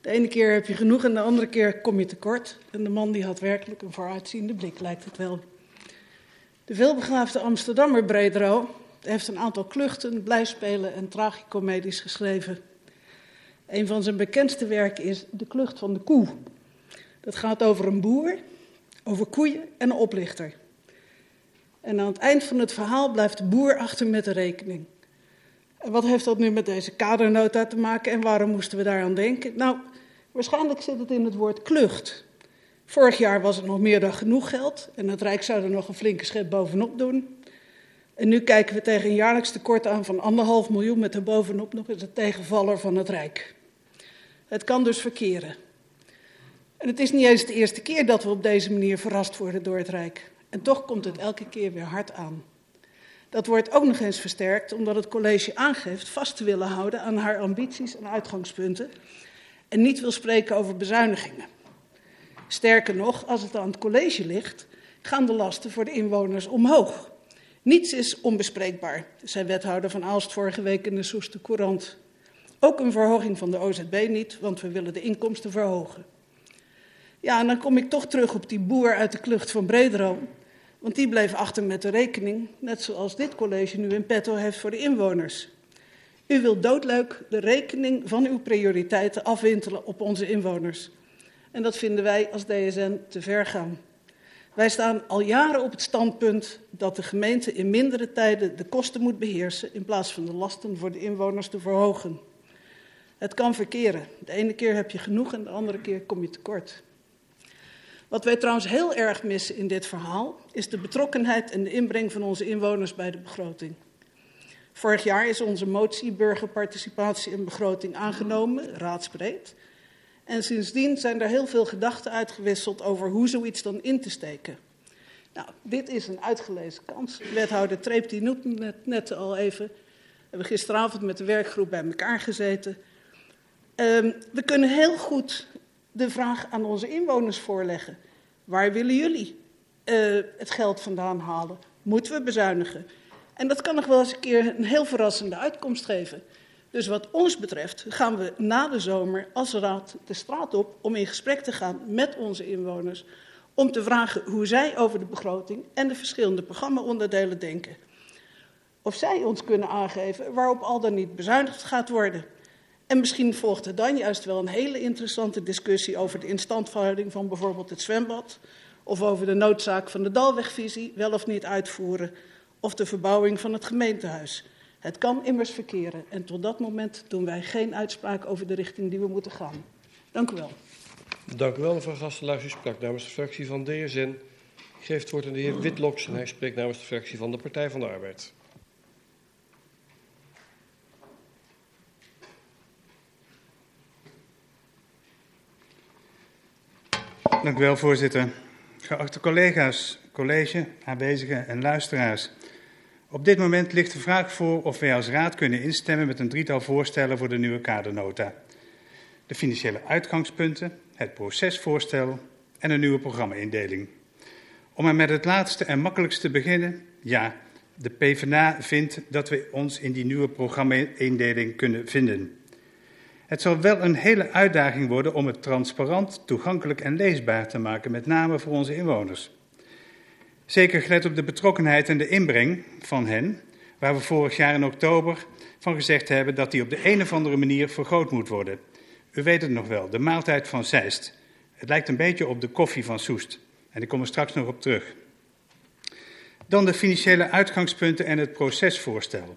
De ene keer heb je genoeg en de andere keer kom je tekort. En de man die had werkelijk een vooruitziende blik, lijkt het wel. De veelbegaafde Amsterdammer Bredero heeft een aantal kluchten, blijspelen en tragicomedies geschreven. Een van zijn bekendste werken is De Klucht van de Koe. Dat gaat over een boer, over koeien en een oplichter. En aan het eind van het verhaal blijft de boer achter met de rekening. En wat heeft dat nu met deze kadernota te maken en waarom moesten we daaraan denken? Nou, waarschijnlijk zit het in het woord klucht. Vorig jaar was het nog meer dan genoeg geld en het Rijk zou er nog een flinke schep bovenop doen. En nu kijken we tegen een jaarlijks tekort aan van anderhalf miljoen met bovenop nog eens het tegenvaller van het Rijk. Het kan dus verkeren. En het is niet eens de eerste keer dat we op deze manier verrast worden door het Rijk. En toch komt het elke keer weer hard aan. Dat wordt ook nog eens versterkt omdat het college aangeeft vast te willen houden aan haar ambities en uitgangspunten en niet wil spreken over bezuinigingen. Sterker nog, als het aan het college ligt, gaan de lasten voor de inwoners omhoog. Niets is onbespreekbaar, zei wethouder van Aalst vorige week in de Soeste Courant. Ook een verhoging van de OZB niet, want we willen de inkomsten verhogen. Ja, en dan kom ik toch terug op die boer uit de klucht van Bredero. Want die bleef achter met de rekening, net zoals dit college nu in petto heeft voor de inwoners. U wilt doodleuk de rekening van uw prioriteiten afwintelen op onze inwoners. En dat vinden wij als DSN te ver gaan. Wij staan al jaren op het standpunt dat de gemeente in mindere tijden de kosten moet beheersen in plaats van de lasten voor de inwoners te verhogen. Het kan verkeren. De ene keer heb je genoeg en de andere keer kom je tekort. Wat wij trouwens heel erg missen in dit verhaal is de betrokkenheid en de inbreng van onze inwoners bij de begroting. Vorig jaar is onze motie burgerparticipatie en begroting aangenomen, raadsbreed. En sindsdien zijn er heel veel gedachten uitgewisseld over hoe zoiets dan in te steken. Nou, dit is een uitgelezen kans. Wethouder Treep die noemde het net al even. We hebben gisteravond met de werkgroep bij elkaar gezeten. Um, we kunnen heel goed de vraag aan onze inwoners voorleggen. Waar willen jullie uh, het geld vandaan halen? Moeten we bezuinigen? En dat kan nog wel eens een keer een heel verrassende uitkomst geven. Dus wat ons betreft gaan we na de zomer als raad de straat op om in gesprek te gaan met onze inwoners. Om te vragen hoe zij over de begroting en de verschillende programmaonderdelen denken. Of zij ons kunnen aangeven waarop al dan niet bezuinigd gaat worden. En misschien volgt er dan juist wel een hele interessante discussie over de instandhouding van bijvoorbeeld het zwembad. Of over de noodzaak van de Dalwegvisie wel of niet uitvoeren. Of de verbouwing van het gemeentehuis. Het kan immers verkeren en tot dat moment doen wij geen uitspraak over de richting die we moeten gaan. Dank u wel. Dank u wel, mevrouw Gasteluis. U sprak namens de fractie van DSN. Ik geef het woord aan de heer Witloks en hij spreekt namens de fractie van de Partij van de Arbeid. Dank u wel, voorzitter. Geachte collega's, college, aanwezigen en luisteraars. Op dit moment ligt de vraag voor of wij als raad kunnen instemmen met een drietal voorstellen voor de nieuwe kadernota. De financiële uitgangspunten, het procesvoorstel en een nieuwe programma-indeling. Om er met het laatste en makkelijkste te beginnen, ja, de PvdA vindt dat we ons in die nieuwe programma-indeling kunnen vinden. Het zal wel een hele uitdaging worden om het transparant, toegankelijk en leesbaar te maken, met name voor onze inwoners. Zeker gelet op de betrokkenheid en de inbreng van hen, waar we vorig jaar in oktober van gezegd hebben dat die op de een of andere manier vergroot moet worden. U weet het nog wel, de maaltijd van Zeist. Het lijkt een beetje op de koffie van Soest. En ik kom er straks nog op terug. Dan de financiële uitgangspunten en het procesvoorstel.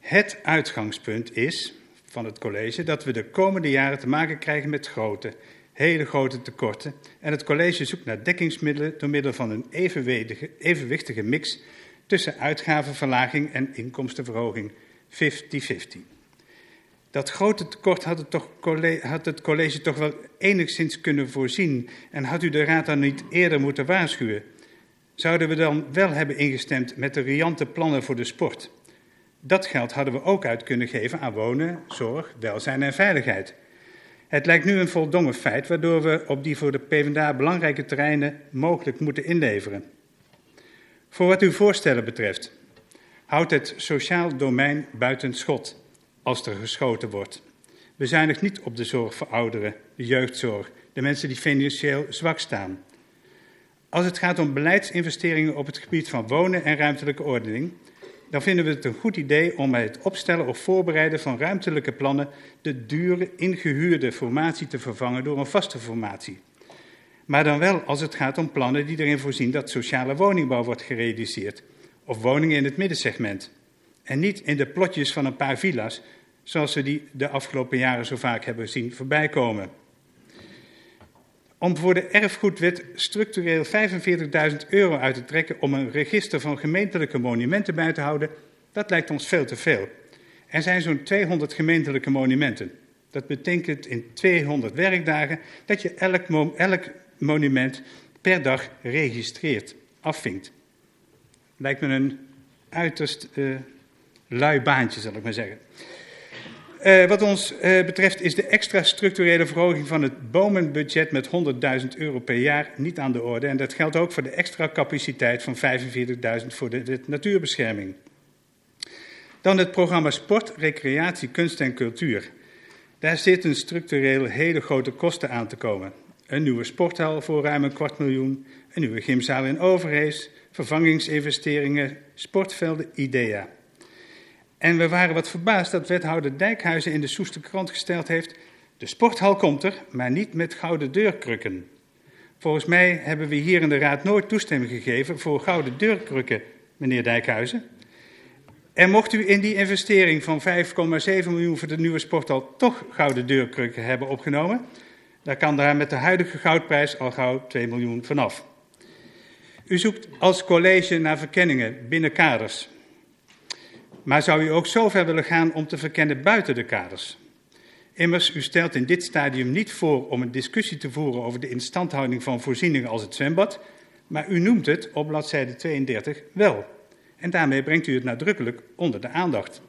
Het uitgangspunt is van het college dat we de komende jaren te maken krijgen met grote, hele grote tekorten. En het college zoekt naar dekkingsmiddelen door middel van een evenwichtige, mix tussen uitgavenverlaging en inkomstenverhoging 50-50. Dat grote tekort had het, toch, had het college toch wel enigszins kunnen voorzien en had u de raad dan niet eerder moeten waarschuwen. Zouden we dan wel hebben ingestemd met de riante plannen voor de sport? Dat geld hadden we ook uit kunnen geven aan wonen, zorg, welzijn en veiligheid. Het lijkt nu een voldongen feit, waardoor we op die voor de PvdA belangrijke terreinen mogelijk moeten inleveren. Voor wat uw voorstellen betreft, houdt het sociaal domein buiten schot als er geschoten wordt. Bezuinigt niet op de zorg voor ouderen, de jeugdzorg, de mensen die financieel zwak staan. Als het gaat om beleidsinvesteringen op het gebied van wonen en ruimtelijke ordening, dan vinden we het een goed idee om bij het opstellen of voorbereiden van ruimtelijke plannen de dure ingehuurde formatie te vervangen door een vaste formatie. Maar dan wel als het gaat om plannen die erin voorzien dat sociale woningbouw wordt gerealiseerd of woningen in het middensegment. En niet in de plotjes van een paar villa's, zoals we die de afgelopen jaren zo vaak hebben zien voorbijkomen. Om voor de erfgoedwet structureel 45.000 euro uit te trekken om een register van gemeentelijke monumenten bij te houden, dat lijkt ons veel te veel. Er zijn zo'n 200 gemeentelijke monumenten. Dat betekent in 200 werkdagen dat je elk, elk monument per dag registreert, afvinkt. Lijkt me een uiterst uh, lui baantje, zal ik maar zeggen. Uh, wat ons uh, betreft is de extra structurele verhoging van het bomenbudget met 100.000 euro per jaar niet aan de orde. En dat geldt ook voor de extra capaciteit van 45.000 voor de, de, natuurbescherming. Dan het programma Sport, Recreatie, Kunst en Cultuur. Daar zitten structureel hele grote kosten aan te komen. Een nieuwe sporthal voor ruim een kwart miljoen, een nieuwe gymzaal in Overhees, vervangingsinvesteringen, sportvelden, IDEA. En we waren wat verbaasd dat wethouder Dijkhuizen in de Soester krant gesteld heeft... de sporthal komt er, maar niet met gouden deurkrukken. Volgens mij hebben we hier in de raad nooit toestemming gegeven voor gouden deurkrukken, meneer Dijkhuizen. En mocht u in die investering van 5,7 miljoen voor de nieuwe sporthal toch gouden deurkrukken hebben opgenomen... Daar kan daar met de huidige goudprijs al gauw 2 miljoen vanaf. U zoekt als college naar verkenningen binnen kaders. Maar zou u ook zo ver willen gaan om te verkennen buiten de kaders? Immers, u stelt in dit stadium niet voor om een discussie te voeren over de instandhouding van voorzieningen als het zwembad, maar u noemt het op bladzijde 32 wel. En daarmee brengt u het nadrukkelijk onder de aandacht.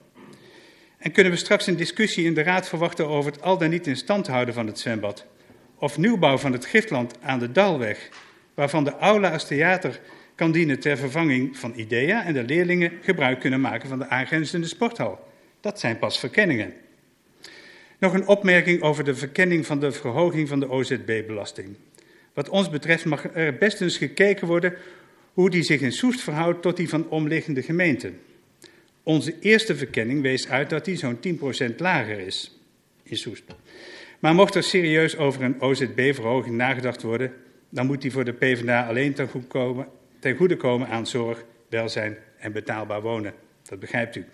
En kunnen we straks een discussie in de Raad verwachten over het al dan niet in stand houden van het zwembad? Of nieuwbouw van het Giftland aan de Dalweg, waarvan de aula als theater kan dienen ter vervanging van IDEA en de leerlingen gebruik kunnen maken van de aangrenzende sporthal. Dat zijn pas verkenningen. Nog een opmerking over de verkenning van de verhoging van de OZB-belasting. Wat ons betreft mag er best eens gekeken worden hoe die zich in Soest verhoudt tot die van omliggende gemeenten. Onze eerste verkenning wees uit dat die zo'n 10% lager is in Soest. Maar mocht er serieus over een OZB-verhoging nagedacht worden, dan moet die voor de PvdA alleen ten goede, komen, ten goede komen aan zorg, welzijn en betaalbaar wonen. Dat begrijpt u.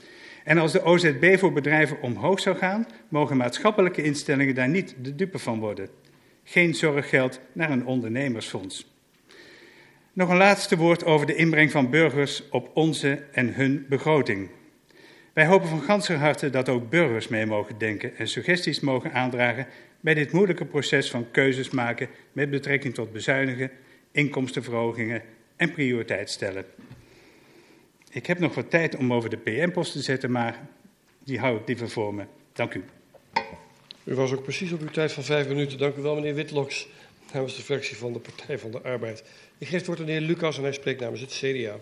En als de OZB voor bedrijven omhoog zou gaan, mogen maatschappelijke instellingen daar niet de dupe van worden. Geen zorggeld naar een ondernemersfonds. Nog een laatste woord over de inbreng van burgers op onze en hun begroting. Wij hopen van ganser harte dat ook burgers mee mogen denken en suggesties mogen aandragen bij dit moeilijke proces van keuzes maken met betrekking tot bezuinigen, inkomstenverhogingen en prioriteit stellen. Ik heb nog wat tijd om over de PM-post te zetten, maar die hou ik liever voor me. Dank u. U was ook precies op uw tijd van vijf minuten. Dank u wel, meneer Witloks, namens de fractie van de Partij van de Arbeid. Ik geef het woord aan de heer Lucas en hij spreekt namens het CDA.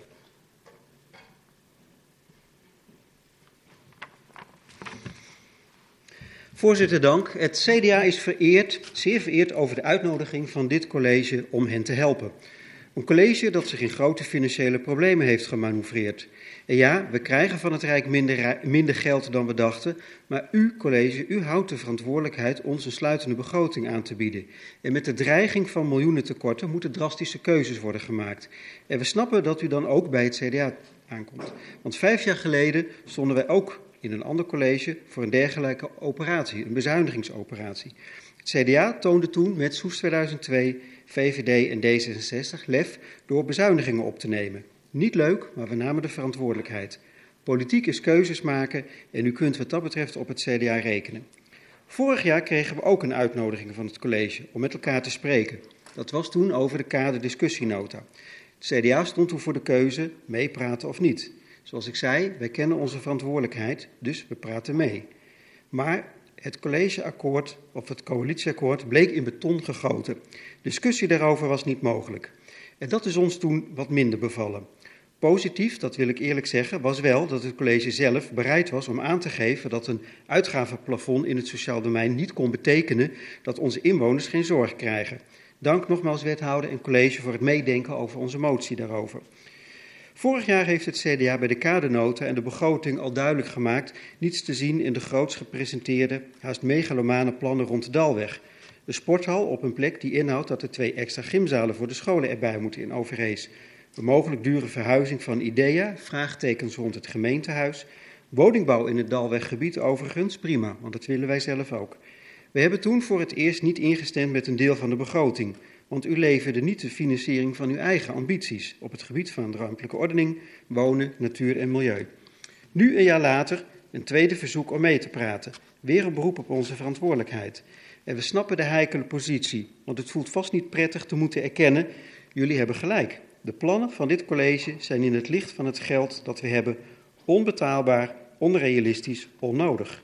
Voorzitter, dank. Het CDA is vereerd, zeer vereerd over de uitnodiging van dit college om hen te helpen. Een college dat zich in grote financiële problemen heeft gemanoeuvreerd. En ja, we krijgen van het Rijk minder, minder geld dan we dachten, maar u, college, u houdt de verantwoordelijkheid ons een sluitende begroting aan te bieden. En met de dreiging van miljoenen tekorten moeten drastische keuzes worden gemaakt. En we snappen dat u dan ook bij het CDA aankomt. Want vijf jaar geleden stonden wij ook in een ander college voor een dergelijke operatie, een bezuinigingsoperatie. Het CDA toonde toen met Soes 2002, VVD en D66 lef door bezuinigingen op te nemen. Niet leuk, maar we namen de verantwoordelijkheid. Politiek is keuzes maken en u kunt wat dat betreft op het CDA rekenen. Vorig jaar kregen we ook een uitnodiging van het college om met elkaar te spreken. Dat was toen over de kaderdiscussienota. Het CDA stond toen voor de keuze meepraten of niet. Zoals ik zei, wij kennen onze verantwoordelijkheid, dus we praten mee. Maar het collegeakkoord of het coalitieakkoord bleek in beton gegoten. Discussie daarover was niet mogelijk. En dat is ons toen wat minder bevallen. Positief, dat wil ik eerlijk zeggen, was wel dat het college zelf bereid was om aan te geven dat een uitgavenplafond in het sociaal domein niet kon betekenen dat onze inwoners geen zorg krijgen. Dank nogmaals wethouder en college voor het meedenken over onze motie daarover. Vorig jaar heeft het CDA bij de kadernota en de begroting al duidelijk gemaakt niets te zien in de groots gepresenteerde, haast megalomane plannen rond de Dalweg. De sporthal op een plek die inhoudt dat er twee extra gymzalen voor de scholen erbij moeten in Overhees. Een mogelijk dure verhuizing van IDEA, vraagtekens rond het gemeentehuis. Woningbouw in het Dalweggebied overigens, prima, want dat willen wij zelf ook. We hebben toen voor het eerst niet ingestemd met een deel van de begroting, want u leverde niet de financiering van uw eigen ambities op het gebied van ruimtelijke ordening, wonen, natuur en milieu. Nu, een jaar later, een tweede verzoek om mee te praten. Weer een beroep op onze verantwoordelijkheid. En we snappen de heikele positie, want het voelt vast niet prettig te moeten erkennen: jullie hebben gelijk. De plannen van dit college zijn in het licht van het geld dat we hebben onbetaalbaar, onrealistisch, onnodig.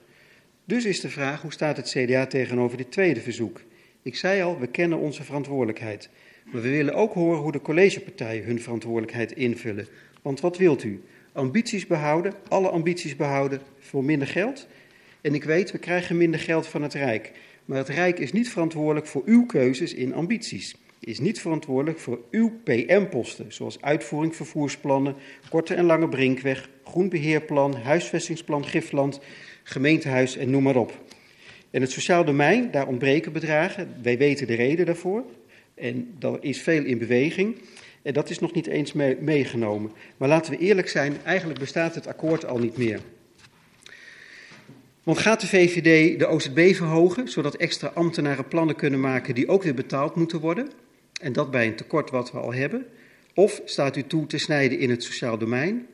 Dus is de vraag: hoe staat het CDA tegenover dit tweede verzoek? Ik zei al, we kennen onze verantwoordelijkheid. Maar we willen ook horen hoe de collegepartijen hun verantwoordelijkheid invullen. Want wat wilt u? Ambities behouden, alle ambities behouden voor minder geld? En ik weet, we krijgen minder geld van het Rijk. Maar het Rijk is niet verantwoordelijk voor uw keuzes in ambities. Is niet verantwoordelijk voor uw PM-posten, zoals uitvoering vervoersplannen, korte en lange brinkweg, groenbeheerplan, huisvestingsplan Gifland, gemeentehuis en noem maar op. En het sociaal domein, daar ontbreken bedragen. Wij weten de reden daarvoor. En er is veel in beweging. En dat is nog niet eens mee, meegenomen. Maar laten we eerlijk zijn, eigenlijk bestaat het akkoord al niet meer. Want gaat de VVD de OZB verhogen, zodat extra ambtenaren plannen kunnen maken die ook weer betaald moeten worden? En dat bij een tekort wat we al hebben? Of staat u toe te snijden in het sociaal domein?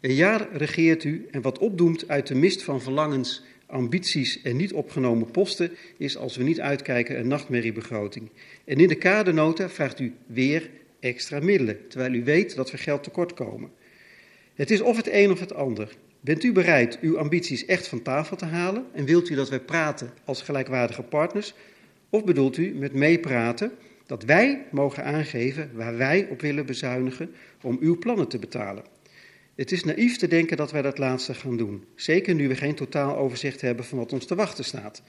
Een jaar regeert u en wat opdoemt uit de mist van verlangens, ambities en niet opgenomen posten is, als we niet uitkijken, een nachtmerriebegroting. En in de kadernota vraagt u weer extra middelen, terwijl u weet dat we geld tekort komen. Het is of het een of het ander. Bent u bereid uw ambities echt van tafel te halen en wilt u dat wij praten als gelijkwaardige partners? Of bedoelt u met meepraten dat wij mogen aangeven waar wij op willen bezuinigen om uw plannen te betalen? Het is naïef te denken dat wij dat laatste gaan doen, zeker nu we geen totaal overzicht hebben van wat ons te wachten staat.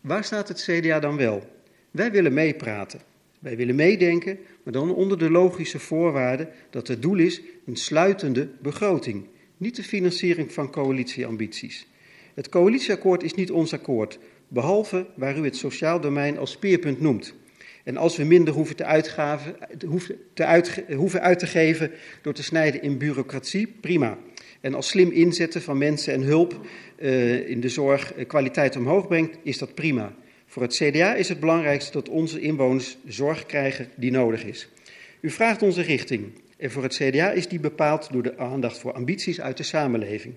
Waar staat het CDA dan wel? Wij willen meepraten. Wij willen meedenken, maar dan onder de logische voorwaarde dat het doel is een sluitende begroting, niet de financiering van coalitieambities. Het coalitieakkoord is niet ons akkoord, behalve waar u het sociaal domein als speerpunt noemt. En als we minder hoeven, te uitgaven, hoeven, te uit, hoeven uit te geven door te snijden in bureaucratie, prima. En als slim inzetten van mensen en hulp uh, in de zorg uh, kwaliteit omhoog brengt, is dat prima. Voor het CDA is het belangrijkste dat onze inwoners zorg krijgen die nodig is. U vraagt onze richting. En voor het CDA is die bepaald door de aandacht voor ambities uit de samenleving.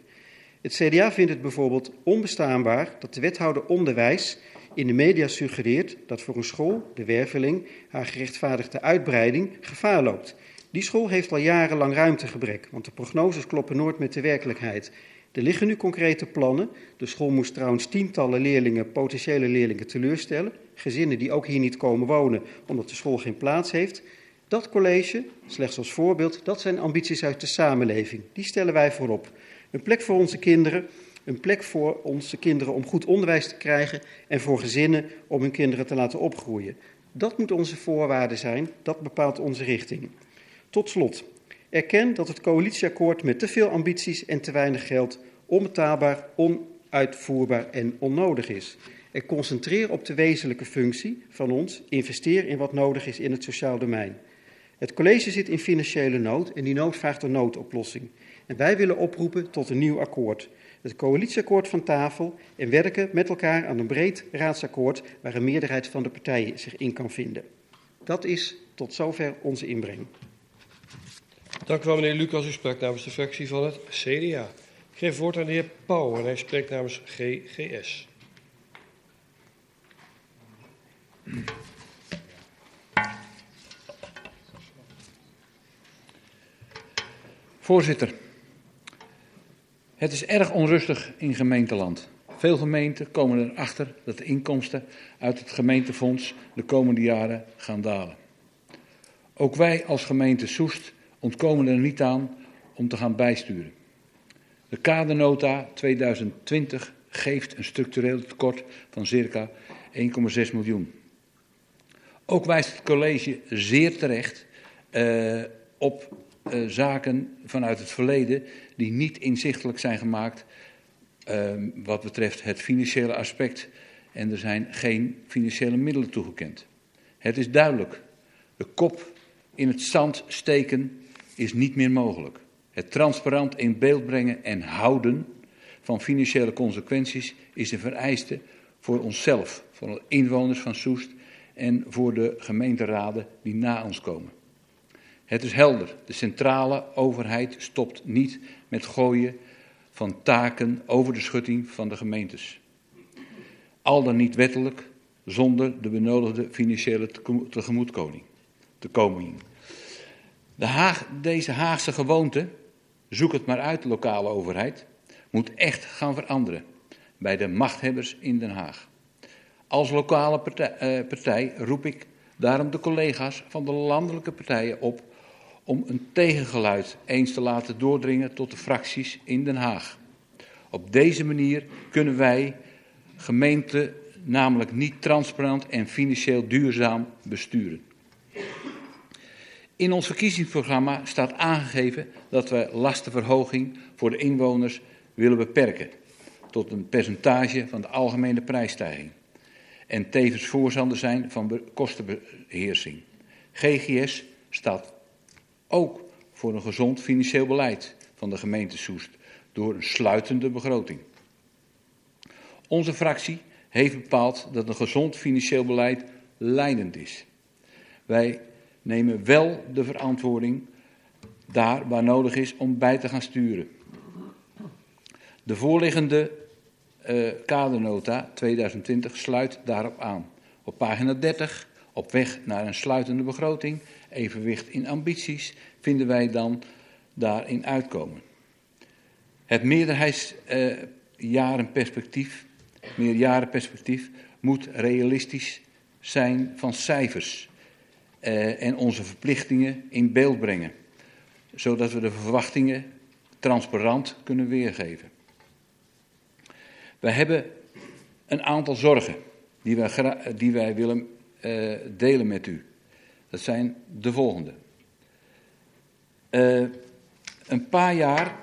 Het CDA vindt het bijvoorbeeld onbestaanbaar dat de wethouder onderwijs in de media suggereert dat voor een school, de Werveling, haar gerechtvaardigde uitbreiding gevaar loopt. Die school heeft al jarenlang ruimtegebrek, want de prognoses kloppen nooit met de werkelijkheid. Er liggen nu concrete plannen. De school moest trouwens tientallen leerlingen, potentiële leerlingen, teleurstellen. Gezinnen die ook hier niet komen wonen omdat de school geen plaats heeft. Dat college, slechts als voorbeeld, dat zijn ambities uit de samenleving. Die stellen wij voorop. Een plek voor onze kinderen, een plek voor onze kinderen om goed onderwijs te krijgen en voor gezinnen om hun kinderen te laten opgroeien. Dat moet onze voorwaarde zijn, dat bepaalt onze richting. Tot slot, erken dat het coalitieakkoord met te veel ambities en te weinig geld onbetaalbaar, onuitvoerbaar en onnodig is. En concentreer op de wezenlijke functie van ons, investeer in wat nodig is in het sociaal domein. Het college zit in financiële nood en die nood vraagt een noodoplossing. En wij willen oproepen tot een nieuw akkoord. Het coalitieakkoord van tafel en werken met elkaar aan een breed raadsakkoord waar een meerderheid van de partijen zich in kan vinden. Dat is tot zover onze inbreng. Dank u wel, meneer Lucas. U spreekt namens de fractie van het CDA. Ik geef woord aan de heer Pauw en hij spreekt namens GGS. Voorzitter, het is erg onrustig in gemeenteland. Veel gemeenten komen erachter dat de inkomsten uit het gemeentefonds de komende jaren gaan dalen. Ook wij als gemeente Soest ontkomen er niet aan om te gaan bijsturen. De kadernota 2020 geeft een structureel tekort van circa 1,6 miljoen. Ook wijst het college zeer terecht uh, op uh, zaken vanuit het verleden die niet inzichtelijk zijn gemaakt uh, wat betreft het financiële aspect. En er zijn geen financiële middelen toegekend. Het is duidelijk, de kop in het zand steken is niet meer mogelijk. Het transparant in beeld brengen en houden van financiële consequenties is een vereiste voor onszelf, voor de inwoners van Soest en voor de gemeenteraden die na ons komen. Het is helder, de centrale overheid stopt niet met gooien van taken over de schutting van de gemeentes. Al dan niet wettelijk, zonder de benodigde financiële tegemoetkoming. De Haag, deze Haagse gewoonte, zoek het maar uit, lokale overheid, moet echt gaan veranderen bij de machthebbers in Den Haag. Als lokale eh, partij roep ik daarom de collega's van de landelijke partijen op om een tegengeluid eens te laten doordringen tot de fracties in Den Haag. Op deze manier kunnen wij gemeenten namelijk niet transparant en financieel duurzaam besturen. In ons verkiezingsprogramma staat aangegeven dat we lastenverhoging voor de inwoners willen beperken tot een percentage van de algemene prijsstijging en tevens voorstander zijn van kostenbeheersing. GGS staat ook voor een gezond financieel beleid van de gemeente Soest door een sluitende begroting. Onze fractie heeft bepaald dat een gezond financieel beleid leidend is. Wij nemen wel de verantwoording daar waar nodig is om bij te gaan sturen. De voorliggende uh, kadernota 2020 sluit daarop aan. Op pagina 30, op weg naar een sluitende begroting, evenwicht in ambities, vinden wij dan daarin uitkomen. Het meerderheidsjarenperspectief, uh, meerjarenperspectief moet realistisch zijn van cijfers uh, en onze verplichtingen in beeld brengen, zodat we de verwachtingen transparant kunnen weergeven. Wij hebben een aantal zorgen die wij, die wij willen uh, delen met u. Dat zijn de volgende. Uh, een paar jaar,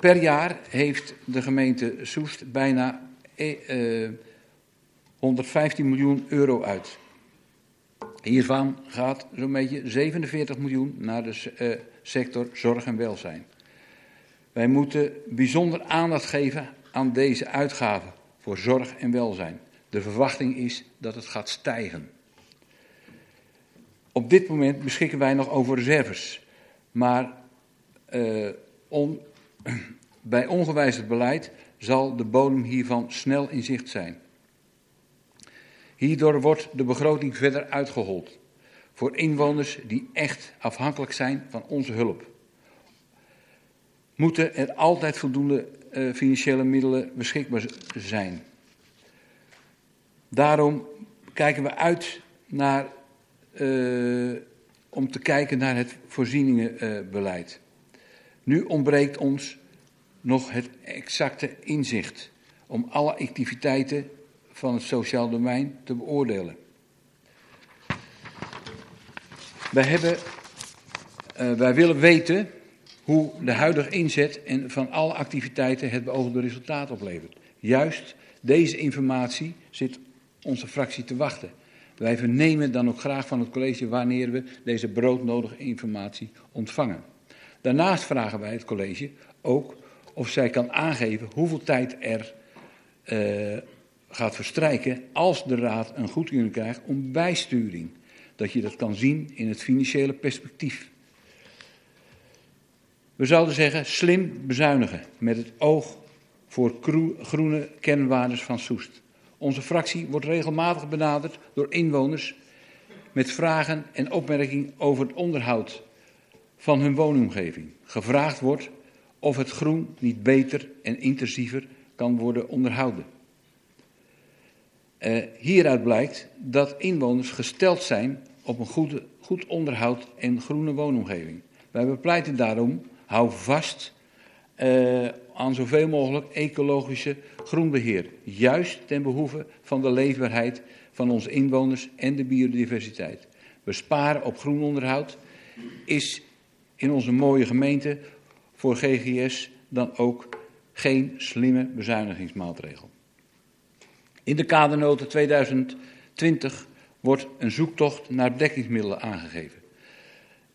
per jaar heeft de gemeente Soest bijna uh, 115 miljoen euro uit. Hiervan gaat zo'n beetje 47 miljoen naar de sector zorg en welzijn. Wij moeten bijzonder aandacht geven aan deze uitgaven voor zorg en welzijn. De verwachting is dat het gaat stijgen. Op dit moment beschikken wij nog over reserves. Maar on, (clears throat) bij ongewijzigd beleid zal de bodem hiervan snel in zicht zijn. Hierdoor wordt de begroting verder uitgehold. Voor inwoners die echt afhankelijk zijn van onze hulp. Moeten er altijd voldoende uh, financiële middelen beschikbaar zijn. Daarom kijken we uit naar, uh, om te kijken naar het voorzieningenbeleid. Nu ontbreekt ons nog het exacte inzicht om alle activiteiten van het sociaal domein te beoordelen. Wij, hebben, uh, wij willen weten hoe de huidige inzet en van alle activiteiten het beoogde resultaat oplevert. Juist deze informatie zit onze fractie te wachten. Wij vernemen dan ook graag van het college wanneer we deze broodnodige informatie ontvangen. Daarnaast vragen wij het college ook of zij kan aangeven hoeveel tijd er uh, gaat verstrijken als de raad een goedkeuring krijgt om bijsturing. Dat je dat kan zien in het financiële perspectief. We zouden zeggen slim bezuinigen met het oog voor groene kernwaardes van Soest. Onze fractie wordt regelmatig benaderd door inwoners met vragen en opmerkingen over het onderhoud van hun woonomgeving. Gevraagd wordt of het groen niet beter en intensiever kan worden onderhouden. Uh, hieruit blijkt dat inwoners gesteld zijn op een goed onderhoud en groene woonomgeving. Wij bepleiten daarom hou vast uh, aan zoveel mogelijk ecologische groenbeheer. Juist ten behoeve van de leefbaarheid van onze inwoners en de biodiversiteit. Besparen op groenonderhoud is in onze mooie gemeente voor GGS dan ook geen slimme bezuinigingsmaatregel. In de kadernota 2020 wordt een zoektocht naar bedekkingsmiddelen aangegeven.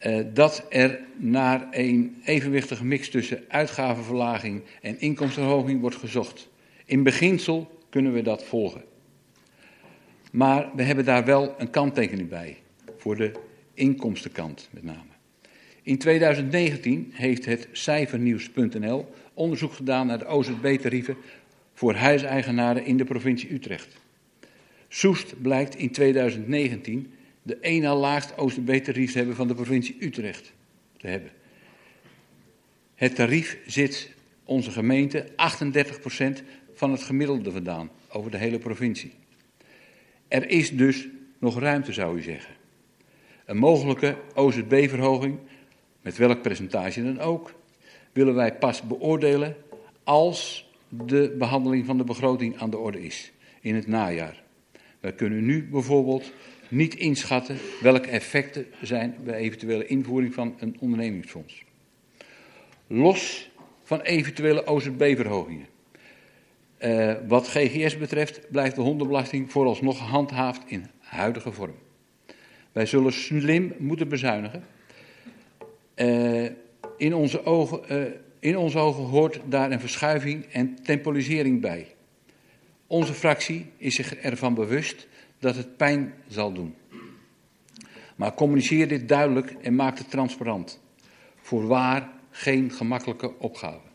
Uh, dat er naar een evenwichtige mix tussen uitgavenverlaging en inkomstenverhoging wordt gezocht. In beginsel kunnen we dat volgen. Maar we hebben daar wel een kanttekening bij, voor de inkomstenkant met name. In 2019 heeft het cijfernieuws.nl onderzoek gedaan naar de OZB-tarieven voor huiseigenaren in de provincie Utrecht. Soest blijkt in 2019 de één na laagst OZB-tarief hebben van de provincie Utrecht te hebben. Het tarief zit onze gemeente 38% van het gemiddelde vandaan over de hele provincie. Er is dus nog ruimte, zou u zeggen. Een mogelijke OZB-verhoging, met welk percentage dan ook, willen wij pas beoordelen als de behandeling van de begroting aan de orde is in het najaar. Wij kunnen nu bijvoorbeeld niet inschatten welke effecten zijn bij eventuele invoering van een ondernemingsfonds. Los van eventuele OZB-verhogingen. Uh, wat GGS betreft blijft de hondenbelasting vooralsnog gehandhaafd in huidige vorm. Wij zullen slim moeten bezuinigen. Uh, in, onze ogen, uh, in onze ogen hoort daar een verschuiving en temporisering bij. Onze fractie is zich ervan bewust dat het pijn zal doen. Maar communiceer dit duidelijk en maak het transparant. Voorwaar geen gemakkelijke opgave.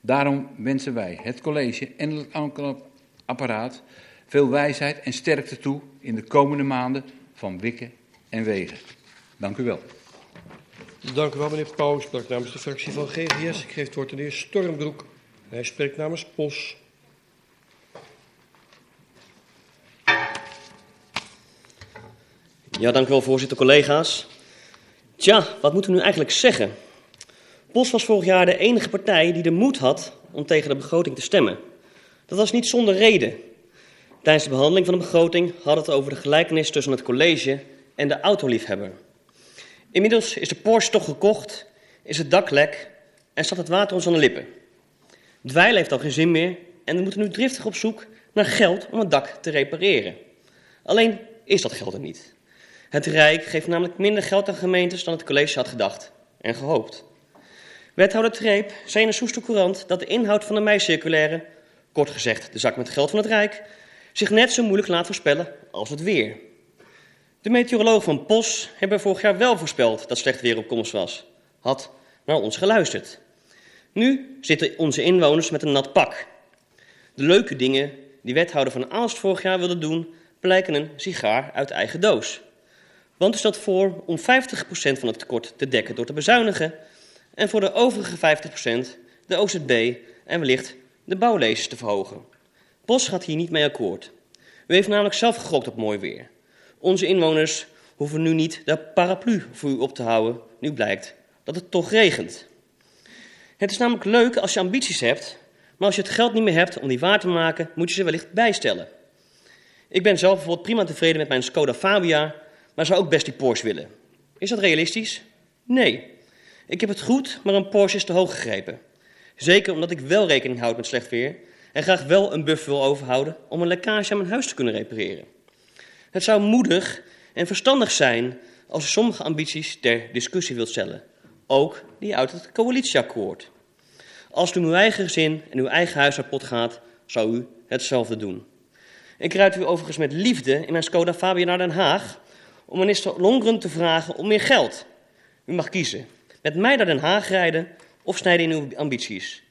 Daarom wensen wij het college en het apparaat veel wijsheid en sterkte toe in de komende maanden van wikken en wegen. Dank u wel. Dank u wel, meneer Pauw. spreekt namens de fractie van GGS. Ik geef het woord aan de heer Stormbroek. Hij spreekt namens POS. Ja, dank u voorzitter, collega's. Tja, wat moeten we nu eigenlijk zeggen? POS was vorig jaar de enige partij die de moed had om tegen de begroting te stemmen. Dat was niet zonder reden. Tijdens de behandeling van de begroting hadden we het over de gelijkenis tussen het college en de autoliefhebber. Inmiddels is de Porsche toch gekocht, is het dak lek en staat het water ons aan de lippen. Dweilen heeft al geen zin meer en we moeten nu driftig op zoek naar geld om het dak te repareren. Alleen is dat geld er niet. Het Rijk geeft namelijk minder geld aan gemeentes dan het college had gedacht en gehoopt. Wethouder Treep zei in de Soester Courant dat de inhoud van de meicirculaire, kort gezegd de zak met geld van het Rijk, zich net zo moeilijk laat voorspellen als het weer. De meteoroloog van POS hebben vorig jaar wel voorspeld dat slecht weer op komst was. Had naar ons geluisterd. Nu zitten onze inwoners met een nat pak. De leuke dingen die wethouder van Aalst vorig jaar wilde doen, blijken een sigaar uit eigen doos. Want er stelt voor om 50% van het tekort te dekken door te bezuinigen en voor de overige 50% de OZB en wellicht de bouwlezen te verhogen. POS gaat hier niet mee akkoord. U heeft namelijk zelf gegokt op mooi weer. Onze inwoners hoeven nu niet de paraplu voor u op te houden, nu blijkt dat het toch regent. Het is namelijk leuk als je ambities hebt, maar als je het geld niet meer hebt om die waar te maken, moet je ze wellicht bijstellen. Ik ben zelf bijvoorbeeld prima tevreden met mijn Skoda Fabia, maar zou ook best die Porsche willen. Is dat realistisch? Nee. Ik heb het goed, maar een Porsche is te hoog gegrepen. Zeker omdat ik wel rekening houd met slecht weer en graag wel een buffer wil overhouden om een lekkage aan mijn huis te kunnen repareren. Het zou moedig en verstandig zijn als u sommige ambities ter discussie wilt stellen. Ook die uit het coalitieakkoord. Als het uw eigen gezin en uw eigen huis kapot gaat, zou u hetzelfde doen. Ik rijd u overigens met liefde in mijn Skoda Fabia naar Den Haag om minister Longren te vragen om meer geld. U mag kiezen. Met mij naar Den Haag rijden of snijden in uw ambities.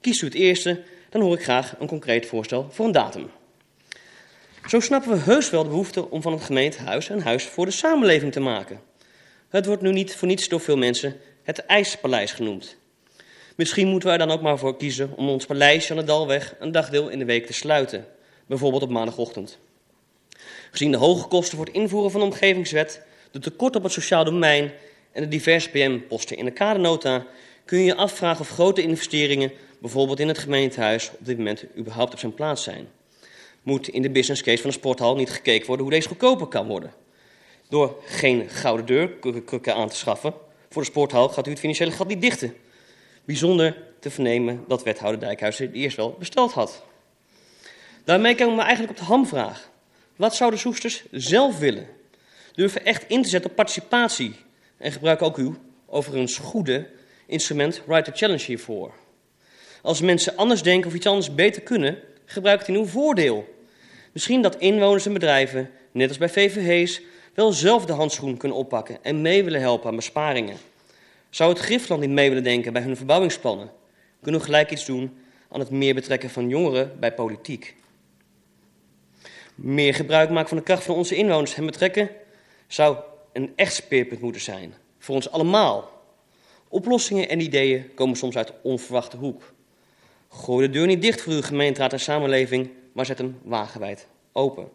Kiest u het eerste, dan hoor ik graag een concreet voorstel voor een datum. Zo snappen we heus wel de behoefte om van het gemeentehuis een huis voor de samenleving te maken. Het wordt nu niet voor niets door veel mensen het IJspaleis genoemd. Misschien moeten we er dan ook maar voor kiezen om ons paleisje aan de Dalweg een dagdeel in de week te sluiten, bijvoorbeeld op maandagochtend. Gezien de hoge kosten voor het invoeren van de omgevingswet, de tekort op het sociaal domein en de diverse PM-posten in de kadernota, kun je je afvragen of grote investeringen, bijvoorbeeld in het gemeentehuis, op dit moment überhaupt op zijn plaats zijn moet in de business case van de sporthal niet gekeken worden hoe deze goedkoper kan worden. Door geen gouden deur aan te schaffen voor de sporthal gaat u het financiële gat niet dichten. Bijzonder te vernemen dat wethouder Dijkhuizen het eerst wel besteld had. Daarmee komen we eigenlijk op de hamvraag. Wat zouden Soesters zelf willen? Durven echt in te zetten op participatie en gebruik ook uw, overigens goede, instrument to Challenge hiervoor. Als mensen anders denken of iets anders beter kunnen, gebruik het in uw voordeel. Misschien dat inwoners en bedrijven, net als bij VVH's, wel zelf de handschoen kunnen oppakken en mee willen helpen aan besparingen. Zou het Griffland niet mee willen denken bij hun verbouwingsplannen? Kunnen we gelijk iets doen aan het meer betrekken van jongeren bij politiek? Meer gebruik maken van de kracht van onze inwoners en betrekken zou een echt speerpunt moeten zijn. Voor ons allemaal. Oplossingen en ideeën komen soms uit onverwachte hoek. Gooi de deur niet dicht voor uw gemeenteraad en samenleving, maar zet hem wagenwijd open.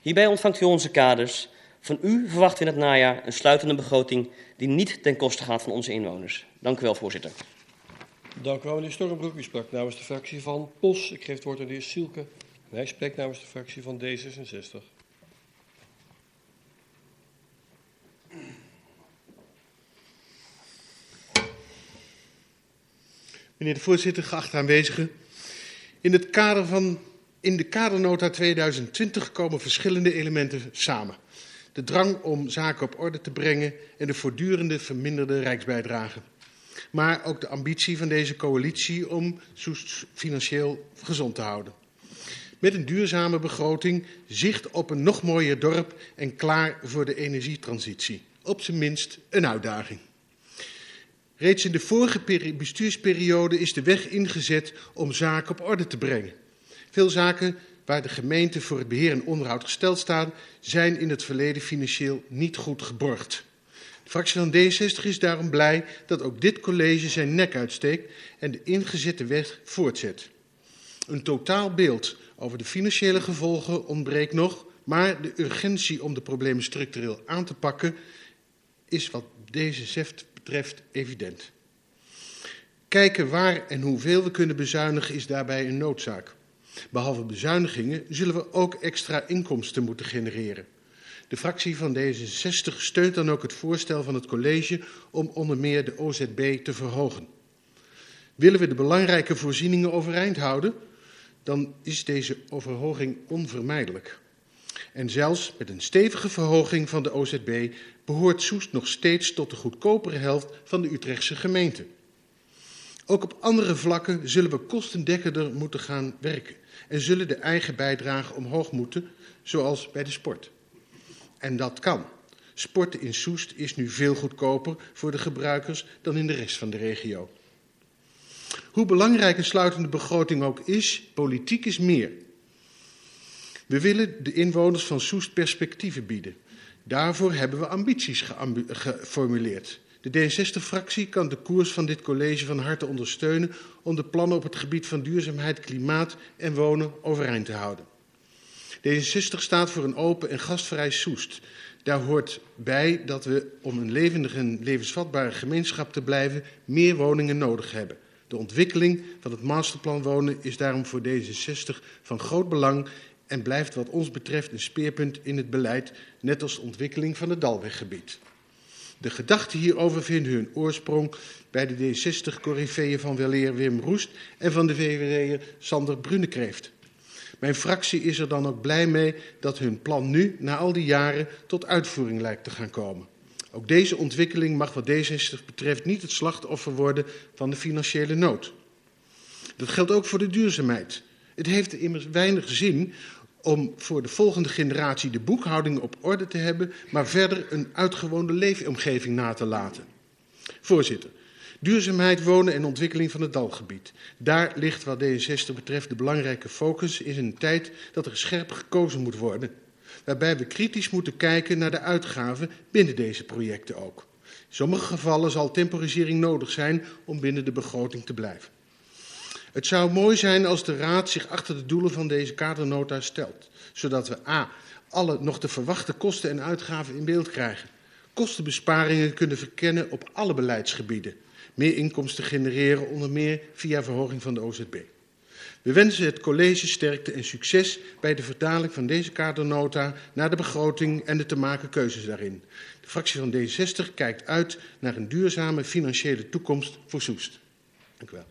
Hierbij ontvangt u onze kaders. Van u verwachten we in het najaar een sluitende begroting die niet ten koste gaat van onze inwoners. Dank u wel, voorzitter. Dank u wel, meneer Stormbroek. U sprak namens de fractie van POS. Ik geef het woord aan de heer Sielke. Hij spreekt namens de fractie van D66. Meneer de voorzitter, geachte aanwezigen. In, het kader van, in de kadernota 2020 komen verschillende elementen samen. De drang om zaken op orde te brengen en de voortdurende verminderde rijksbijdrage. Maar ook de ambitie van deze coalitie om Soest financieel gezond te houden. Met een duurzame begroting, zicht op een nog mooier dorp en klaar voor de energietransitie. Op zijn minst een uitdaging. Reeds in de vorige bestuursperiode is de weg ingezet om zaken op orde te brengen. Veel zaken waar de gemeente voor het beheer en onderhoud gesteld staan, zijn in het verleden financieel niet goed geborgd. De fractie van D60 is daarom blij dat ook dit college zijn nek uitsteekt en de ingezette weg voortzet. Een totaal beeld over de financiële gevolgen ontbreekt nog, maar de urgentie om de problemen structureel aan te pakken is wat deze zeft betreft evident. Kijken waar en hoeveel we kunnen bezuinigen is daarbij een noodzaak. Behalve bezuinigingen zullen we ook extra inkomsten moeten genereren. De fractie van D66 steunt dan ook het voorstel van het college om onder meer de OZB te verhogen. Willen we de belangrijke voorzieningen overeind houden, dan is deze verhoging onvermijdelijk. En zelfs met een stevige verhoging van de OZB behoort Soest nog steeds tot de goedkopere helft van de Utrechtse gemeente. Ook op andere vlakken zullen we kostendekkender moeten gaan werken en zullen de eigen bijdrage omhoog moeten, zoals bij de sport. En dat kan. Sporten in Soest is nu veel goedkoper voor de gebruikers dan in de rest van de regio. Hoe belangrijk een sluitende begroting ook is, politiek is meer. We willen de inwoners van Soest perspectieven bieden. Daarvoor hebben we ambities geformuleerd. De D66-fractie kan de koers van dit college van harte ondersteunen om de plannen op het gebied van duurzaamheid, klimaat en wonen overeind te houden. D66 staat voor een open en gastvrij Soest. Daar hoort bij dat we om een levendige en levensvatbare gemeenschap te blijven meer woningen nodig hebben. De ontwikkeling van het masterplan wonen is daarom voor D66 van groot belang en blijft wat ons betreft een speerpunt in het beleid, net als de ontwikkeling van het Dalweggebied. De gedachten hierover vinden hun oorsprong bij de D60-corrifeeën van weleer Wim Roest en van de VVD'er Sander Brunekreeft. Mijn fractie is er dan ook blij mee dat hun plan nu, na al die jaren, tot uitvoering lijkt te gaan komen. Ook deze ontwikkeling mag wat D60 betreft niet het slachtoffer worden van de financiële nood. Dat geldt ook voor de duurzaamheid. Het heeft immers weinig zin om voor de volgende generatie de boekhouding op orde te hebben, maar verder een uitgewoonde leefomgeving na te laten. Voorzitter, duurzaamheid, wonen en ontwikkeling van het Dalgebied. Daar ligt wat D66 betreft de belangrijke focus in een tijd dat er scherp gekozen moet worden, waarbij we kritisch moeten kijken naar de uitgaven binnen deze projecten ook. In sommige gevallen zal temporisering nodig zijn om binnen de begroting te blijven. Het zou mooi zijn als de Raad zich achter de doelen van deze kadernota stelt, zodat we a. alle nog te verwachten kosten en uitgaven in beeld krijgen, kostenbesparingen kunnen verkennen op alle beleidsgebieden, meer inkomsten genereren onder meer via verhoging van de OZB. We wensen het college sterkte en succes bij de vertaling van deze kadernota naar de begroting en de te maken keuzes daarin. De fractie van D60 kijkt uit naar een duurzame financiële toekomst voor Soest. Dank u wel.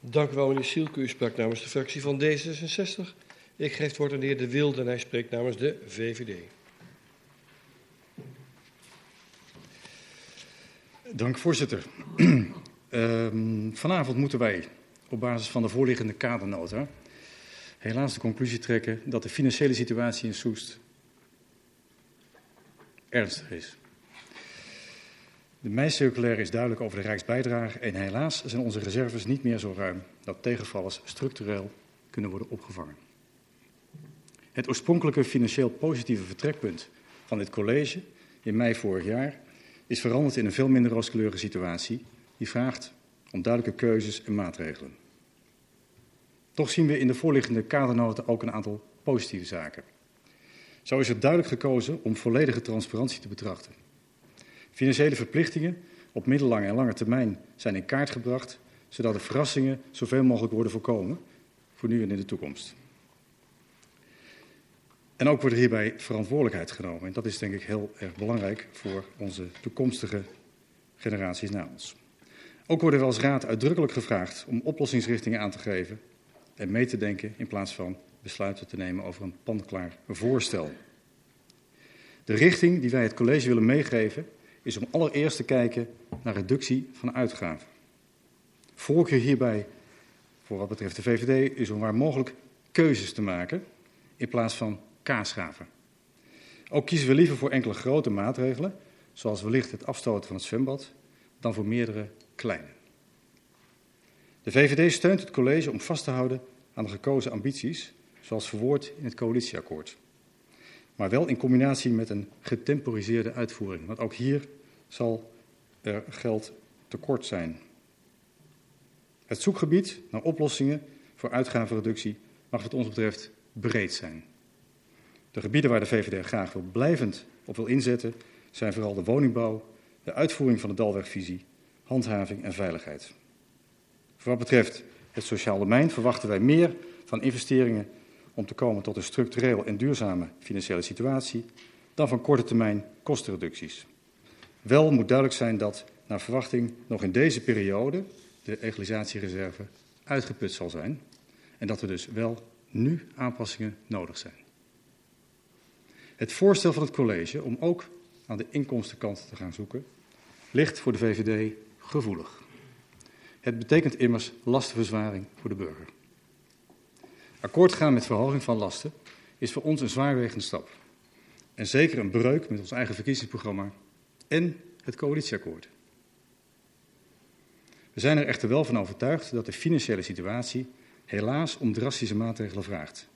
Dank u wel, meneer Sielke. U sprak namens de fractie van D66. Ik geef het woord aan de heer De Wilde en hij spreekt namens de VVD. Dank, voorzitter. um, (clears throat) vanavond moeten wij op basis van de voorliggende kadernota helaas de conclusie trekken dat de financiële situatie in Soest ernstig is. De meicirculaire is duidelijk over de Rijksbijdrage en helaas zijn onze reserves niet meer zo ruim dat tegenvallers structureel kunnen worden opgevangen. Het oorspronkelijke financieel positieve vertrekpunt van dit college in mei vorig jaar is veranderd in een veel minder rooskleurige situatie die vraagt om duidelijke keuzes en maatregelen. Toch zien we in de voorliggende kadernoten ook een aantal positieve zaken. Zo is er duidelijk gekozen om volledige transparantie te betrachten. Financiële verplichtingen op middellange en lange termijn zijn in kaart gebracht, zodat de verrassingen zoveel mogelijk worden voorkomen, voor nu en in de toekomst. En ook wordt er hierbij verantwoordelijkheid genomen. En dat is denk ik heel erg belangrijk voor onze toekomstige generaties na ons. Ook worden we als raad uitdrukkelijk gevraagd om oplossingsrichtingen aan te geven en mee te denken in plaats van besluiten te nemen over een panklaar voorstel. De richting die wij het college willen meegeven is om allereerst te kijken naar reductie van uitgaven. Voorkeur hierbij, voor wat betreft de VVD, is om waar mogelijk keuzes te maken in plaats van kaasgaven. Ook kiezen we liever voor enkele grote maatregelen, zoals wellicht het afstoten van het zwembad, dan voor meerdere kleine. De VVD steunt het college om vast te houden aan de gekozen ambities, zoals verwoord in het coalitieakkoord. Maar wel in combinatie met een getemporiseerde uitvoering, want ook hier zal er geld tekort zijn. Het zoekgebied naar oplossingen voor uitgavenreductie mag wat ons betreft breed zijn. De gebieden waar de VVD graag wil blijvend op wil inzetten zijn vooral de woningbouw, de uitvoering van de Dalwegvisie, handhaving en veiligheid. Voor wat betreft het sociaal domein verwachten wij meer van investeringen om te komen tot een structureel en duurzame financiële situatie dan van korte termijn kostenreducties. Wel moet duidelijk zijn dat naar verwachting nog in deze periode de egalisatiereserve uitgeput zal zijn en dat er dus wel nu aanpassingen nodig zijn. Het voorstel van het college om ook aan de inkomstenkant te gaan zoeken ligt voor de VVD gevoelig. Het betekent immers lastenverzwaring voor de burger. Akkoord gaan met verhoging van lasten is voor ons een zwaarwegende stap. En zeker een breuk met ons eigen verkiezingsprogramma en het coalitieakkoord. We zijn er echter wel van overtuigd dat de financiële situatie helaas om drastische maatregelen vraagt,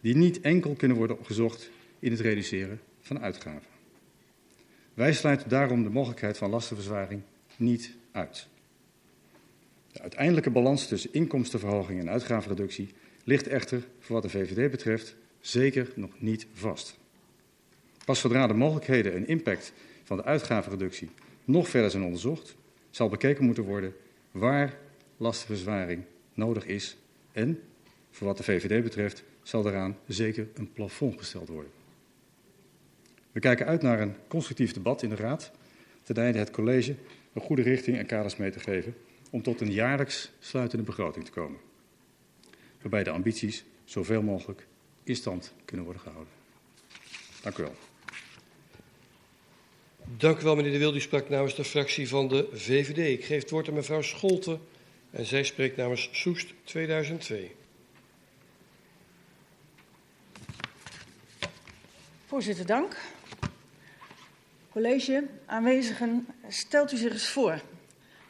die niet enkel kunnen worden gezocht in het reduceren van uitgaven. Wij sluiten daarom de mogelijkheid van lastenverzwaring niet uit. De uiteindelijke balans tussen inkomstenverhoging en uitgavenreductie ligt echter, voor wat de VVD betreft, zeker nog niet vast. Pas zodra de mogelijkheden en impact van de uitgavenreductie nog verder zijn onderzocht, zal bekeken moeten worden waar lastenverzwaring nodig is en, voor wat de VVD betreft, zal daaraan zeker een plafond gesteld worden. We kijken uit naar een constructief debat in de Raad, ten einde het college een goede richting en kaders mee te geven om tot een jaarlijks sluitende begroting te komen. Waarbij de ambities zoveel mogelijk in stand kunnen worden gehouden. Dank u wel. Dank u wel, meneer De Wilde. U sprak namens de fractie van de VVD. Ik geef het woord aan mevrouw Scholten en zij spreekt namens Soest 2002. Voorzitter, dank. College, aanwezigen, stelt u zich eens voor.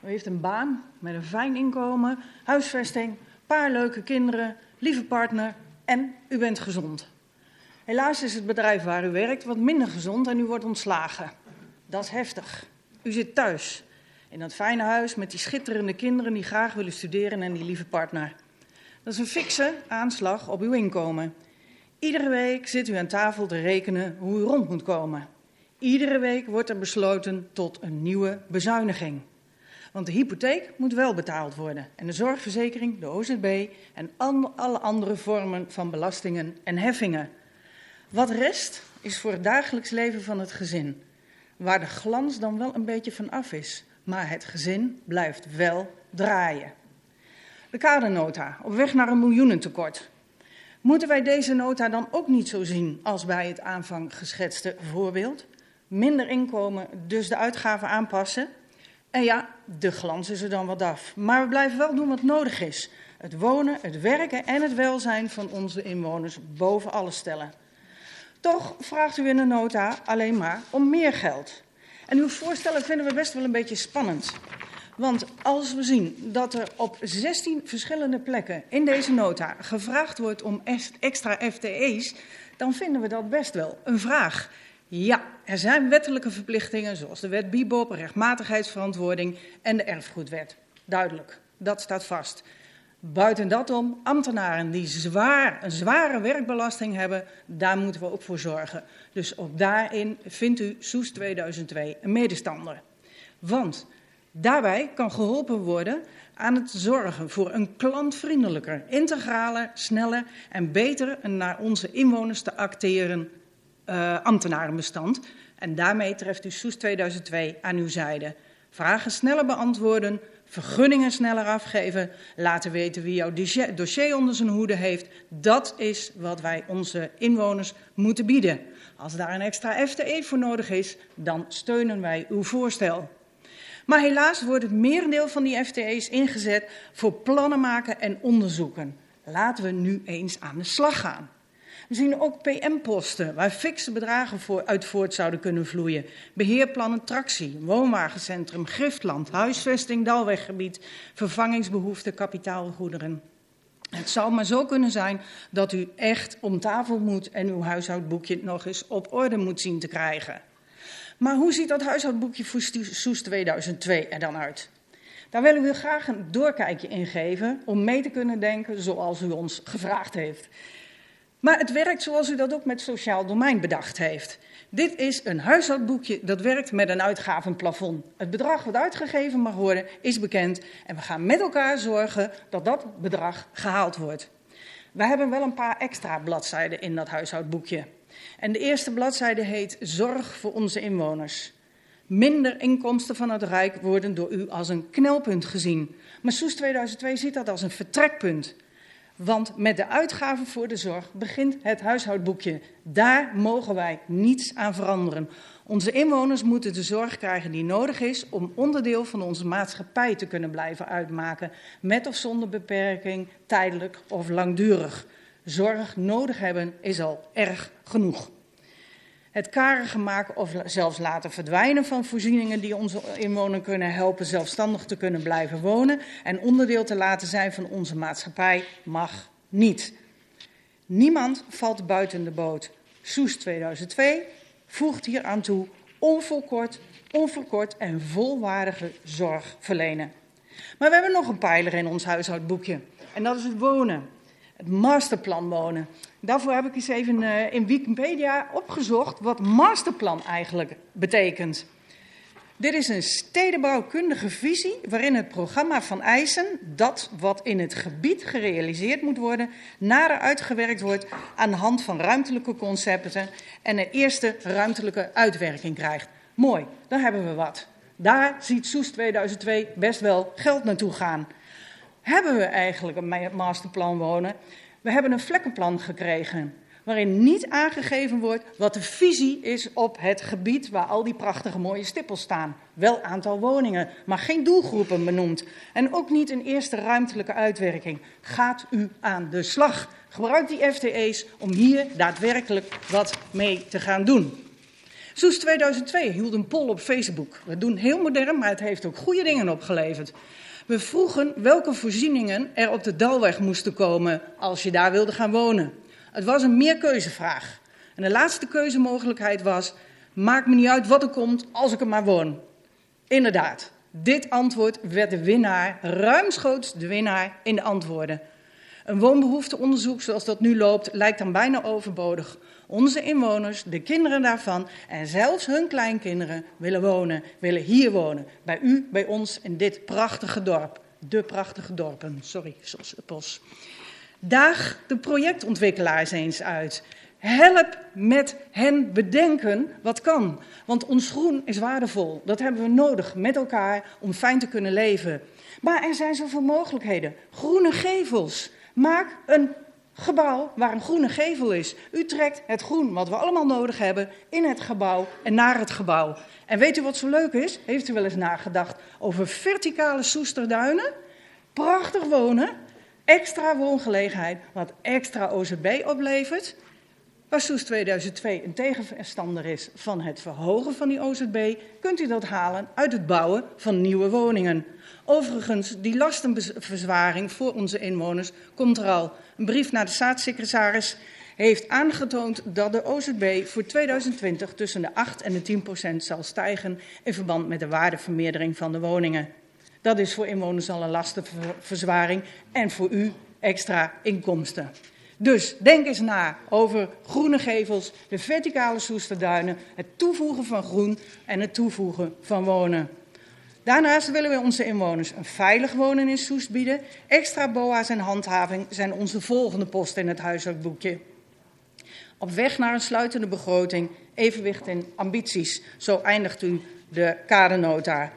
U heeft een baan met een fijn inkomen, huisvesting, paar leuke kinderen, lieve partner en u bent gezond. Helaas is het bedrijf waar u werkt wat minder gezond en u wordt ontslagen. Dat is heftig. U zit thuis in dat fijne huis met die schitterende kinderen die graag willen studeren en die lieve partner. Dat is een fikse aanslag op uw inkomen. Iedere week zit u aan tafel te rekenen hoe u rond moet komen. Iedere week wordt er besloten tot een nieuwe bezuiniging. Want de hypotheek moet wel betaald worden. En de zorgverzekering, de OZB en alle andere vormen van belastingen en heffingen. Wat rest is voor het dagelijks leven van het gezin. Waar de glans dan wel een beetje van af is. Maar het gezin blijft wel draaien. De kadernota, op weg naar een miljoenentekort. Moeten wij deze nota dan ook niet zo zien als bij het aanvang geschetste voorbeeld? Minder inkomen, dus de uitgaven aanpassen? En ja, de glans is er dan wat af. Maar we blijven wel doen wat nodig is. Het wonen, het werken en het welzijn van onze inwoners boven alles stellen. Toch vraagt u in de nota alleen maar om meer geld. En uw voorstellen vinden we best wel een beetje spannend. Want als we zien dat er op 16 verschillende plekken in deze nota gevraagd wordt om extra FTE's, dan vinden we dat best wel een vraag. Ja, er zijn wettelijke verplichtingen zoals de wet BIBOP, rechtmatigheidsverantwoording en de erfgoedwet. Duidelijk, dat staat vast. Buiten dat om, ambtenaren die zwaar, een zware werkbelasting hebben, daar moeten we ook voor zorgen. Dus ook daarin vindt u Soes 2002 een medestander. Want daarbij kan geholpen worden aan het zorgen voor een klantvriendelijker, integraler, sneller en beter naar onze inwoners te acteren uh, ambtenarenbestand. En daarmee treft u Soes 2002 aan uw zijde. Vragen sneller beantwoorden, vergunningen sneller afgeven, laten weten wie jouw dossier onder zijn hoede heeft. Dat is wat wij onze inwoners moeten bieden. Als daar een extra FTE voor nodig is, dan steunen wij uw voorstel. Maar helaas wordt het merendeel van die FTE's ingezet voor plannen maken en onderzoeken. Laten we nu eens aan de slag gaan. We zien ook PM-posten waar fikse bedragen voor, uit voort zouden kunnen vloeien. Beheerplannen tractie, woonwagencentrum, griftland, huisvesting, dalweggebied, vervangingsbehoefte, kapitaalgoederen. Het zou maar zo kunnen zijn dat u echt om tafel moet en uw huishoudboekje nog eens op orde moet zien te krijgen. Maar hoe ziet dat huishoudboekje voor Soes 2002 er dan uit? Daar willen we graag een doorkijkje in geven om mee te kunnen denken zoals u ons gevraagd heeft. Maar het werkt zoals u dat ook met sociaal domein bedacht heeft. Dit is een huishoudboekje dat werkt met een uitgavenplafond. Het bedrag wat uitgegeven mag worden is bekend en we gaan met elkaar zorgen dat dat bedrag gehaald wordt. We hebben wel een paar extra bladzijden in dat huishoudboekje. En de eerste bladzijde heet Zorg voor onze inwoners. Minder inkomsten van het Rijk worden door u als een knelpunt gezien. Maar Soes 2002 ziet dat als een vertrekpunt. Want met de uitgaven voor de zorg begint het huishoudboekje. Daar mogen wij niets aan veranderen. Onze inwoners moeten de zorg krijgen die nodig is om onderdeel van onze maatschappij te kunnen blijven uitmaken. Met of zonder beperking, tijdelijk of langdurig. Zorg nodig hebben is al erg genoeg. Het karige maken of zelfs laten verdwijnen van voorzieningen die onze inwoners kunnen helpen zelfstandig te kunnen blijven wonen en onderdeel te laten zijn van onze maatschappij mag niet. Niemand valt buiten de boot. Soes 2002 voegt hier aan toe onverkort, onverkort en volwaardige zorg verlenen. Maar we hebben nog een pijler in ons huishoudboekje en dat is het wonen het masterplan wonen. Daarvoor heb ik eens even uh, in Wikipedia opgezocht wat masterplan eigenlijk betekent. Dit is een stedenbouwkundige visie waarin het programma van eisen, dat wat in het gebied gerealiseerd moet worden, nader uitgewerkt wordt aan de hand van ruimtelijke concepten en een eerste ruimtelijke uitwerking krijgt. Mooi, dan hebben we wat. Daar ziet Soes 2002 best wel geld naartoe gaan hebben we eigenlijk een masterplan wonen. We hebben een vlekkenplan gekregen waarin niet aangegeven wordt wat de visie is op het gebied waar al die prachtige mooie stippels staan. Wel aantal woningen, maar geen doelgroepen benoemd. En ook niet een eerste ruimtelijke uitwerking. Gaat u aan de slag. Gebruik die FTE's om hier daadwerkelijk wat mee te gaan doen. Soes 2002 hield een poll op Facebook. We doen heel modern, maar het heeft ook goede dingen opgeleverd. We vroegen welke voorzieningen er op de Dalweg moesten komen als je daar wilde gaan wonen. Het was een meerkeuzevraag. En de laatste keuzemogelijkheid was: maakt me niet uit wat er komt als ik er maar woon. Inderdaad, dit antwoord werd de winnaar, ruimschoots de winnaar in de antwoorden. Een woonbehoefteonderzoek zoals dat nu loopt lijkt dan bijna overbodig. Onze inwoners, de kinderen daarvan en zelfs hun kleinkinderen willen wonen, willen hier wonen. Bij u, bij ons in dit prachtige dorp. De prachtige dorpen, sorry, Pos. Daag de projectontwikkelaars eens uit. Help met hen bedenken wat kan. Want ons groen is waardevol. Dat hebben we nodig met elkaar om fijn te kunnen leven. Maar er zijn zoveel mogelijkheden. Groene gevels. Maak een gebouw waar een groene gevel is. U trekt het groen wat we allemaal nodig hebben in het gebouw en naar het gebouw. En weet u wat zo leuk is? Heeft u wel eens nagedacht over verticale soesterduinen? Prachtig wonen, extra woongelegenheid, wat extra OZB oplevert. Waar Soes 2002 een tegenstander is van het verhogen van die OZB, kunt u dat halen uit het bouwen van nieuwe woningen. Overigens, die lastenverzwaring voor onze inwoners komt er al. Een brief naar de staatssecretaris heeft aangetoond dat de OZB voor 2020 tussen de 8 en de 10 procent zal stijgen in verband met de waardevermeerdering van de woningen. Dat is voor inwoners al een lastenverzwaring en voor u extra inkomsten. Dus denk eens na over groene gevels, de verticale soesterduinen, het toevoegen van groen en het toevoegen van wonen. Daarnaast willen we onze inwoners een veilig wonen in Soest bieden. Extra BOA's en handhaving zijn onze volgende posten in het huishoudboekje. Op weg naar een sluitende begroting, evenwicht in ambities. Zo eindigt u de kadernota.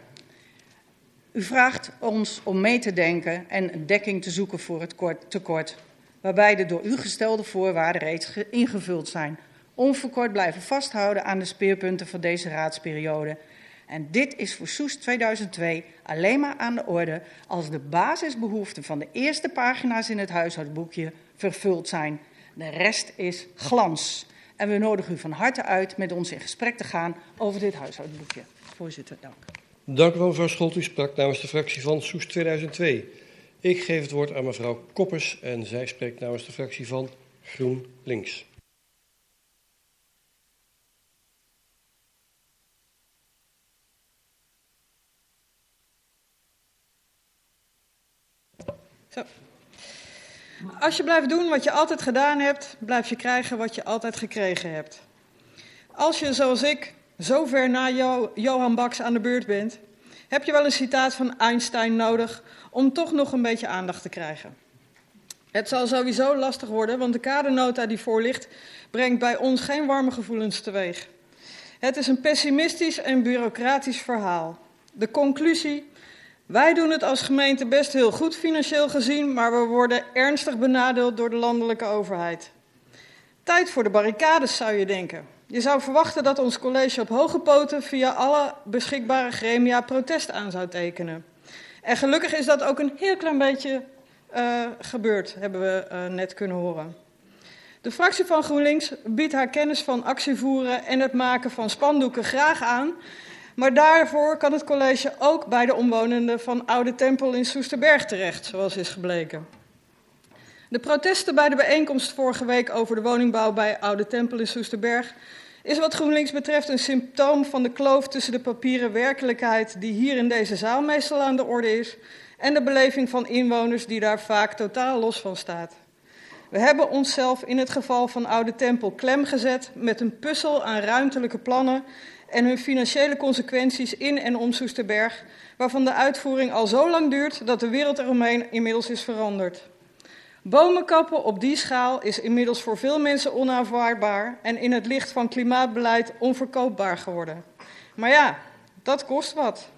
U vraagt ons om mee te denken en een dekking te zoeken voor het tekort, waarbij de door u gestelde voorwaarden reeds ingevuld zijn. Onverkort blijven vasthouden aan de speerpunten van deze raadsperiode En dit is voor Soes 2002 alleen maar aan de orde als de basisbehoeften van de eerste pagina's in het huishoudboekje vervuld zijn. De rest is glans. En we nodigen u van harte uit met ons in gesprek te gaan over dit huishoudboekje. Voorzitter, dank. Dank u wel, mevrouw Scholt. U sprak namens de fractie van Soes 2002. Ik geef het woord aan mevrouw Koppers en zij spreekt namens de fractie van GroenLinks. Zo. Als je blijft doen wat je altijd gedaan hebt, blijf je krijgen wat je altijd gekregen hebt. Als je, zoals ik, zo ver na jo Johan Baks aan de beurt bent, heb je wel een citaat van Einstein nodig om toch nog een beetje aandacht te krijgen. Het zal sowieso lastig worden, want de kadernota die voor ligt brengt bij ons geen warme gevoelens teweeg. Het is een pessimistisch en bureaucratisch verhaal. De conclusie wij doen het als gemeente best heel goed financieel gezien, maar we worden ernstig benadeeld door de landelijke overheid. Tijd voor de barricades zou je denken. Je zou verwachten dat ons college op hoge poten via alle beschikbare gremia protest aan zou tekenen. En gelukkig is dat ook een heel klein beetje uh, gebeurd, hebben we uh, net kunnen horen. De fractie van GroenLinks biedt haar kennis van actievoeren en het maken van spandoeken graag aan. Maar daarvoor kan het college ook bij de omwonenden van Oude Tempel in Soesterberg terecht, zoals is gebleken. De protesten bij de bijeenkomst vorige week over de woningbouw bij Oude Tempel in Soesterberg is wat GroenLinks betreft een symptoom van de kloof tussen de papieren werkelijkheid die hier in deze zaal meestal aan de orde is en de beleving van inwoners die daar vaak totaal los van staat. We hebben onszelf in het geval van Oude Tempel klem gezet met een puzzel aan ruimtelijke plannen en hun financiële consequenties in en om Soesterberg, waarvan de uitvoering al zo lang duurt dat de wereld eromheen inmiddels is veranderd. Bomen kappen op die schaal is inmiddels voor veel mensen onaanvaardbaar en in het licht van klimaatbeleid onverkoopbaar geworden. Maar ja, dat kost wat.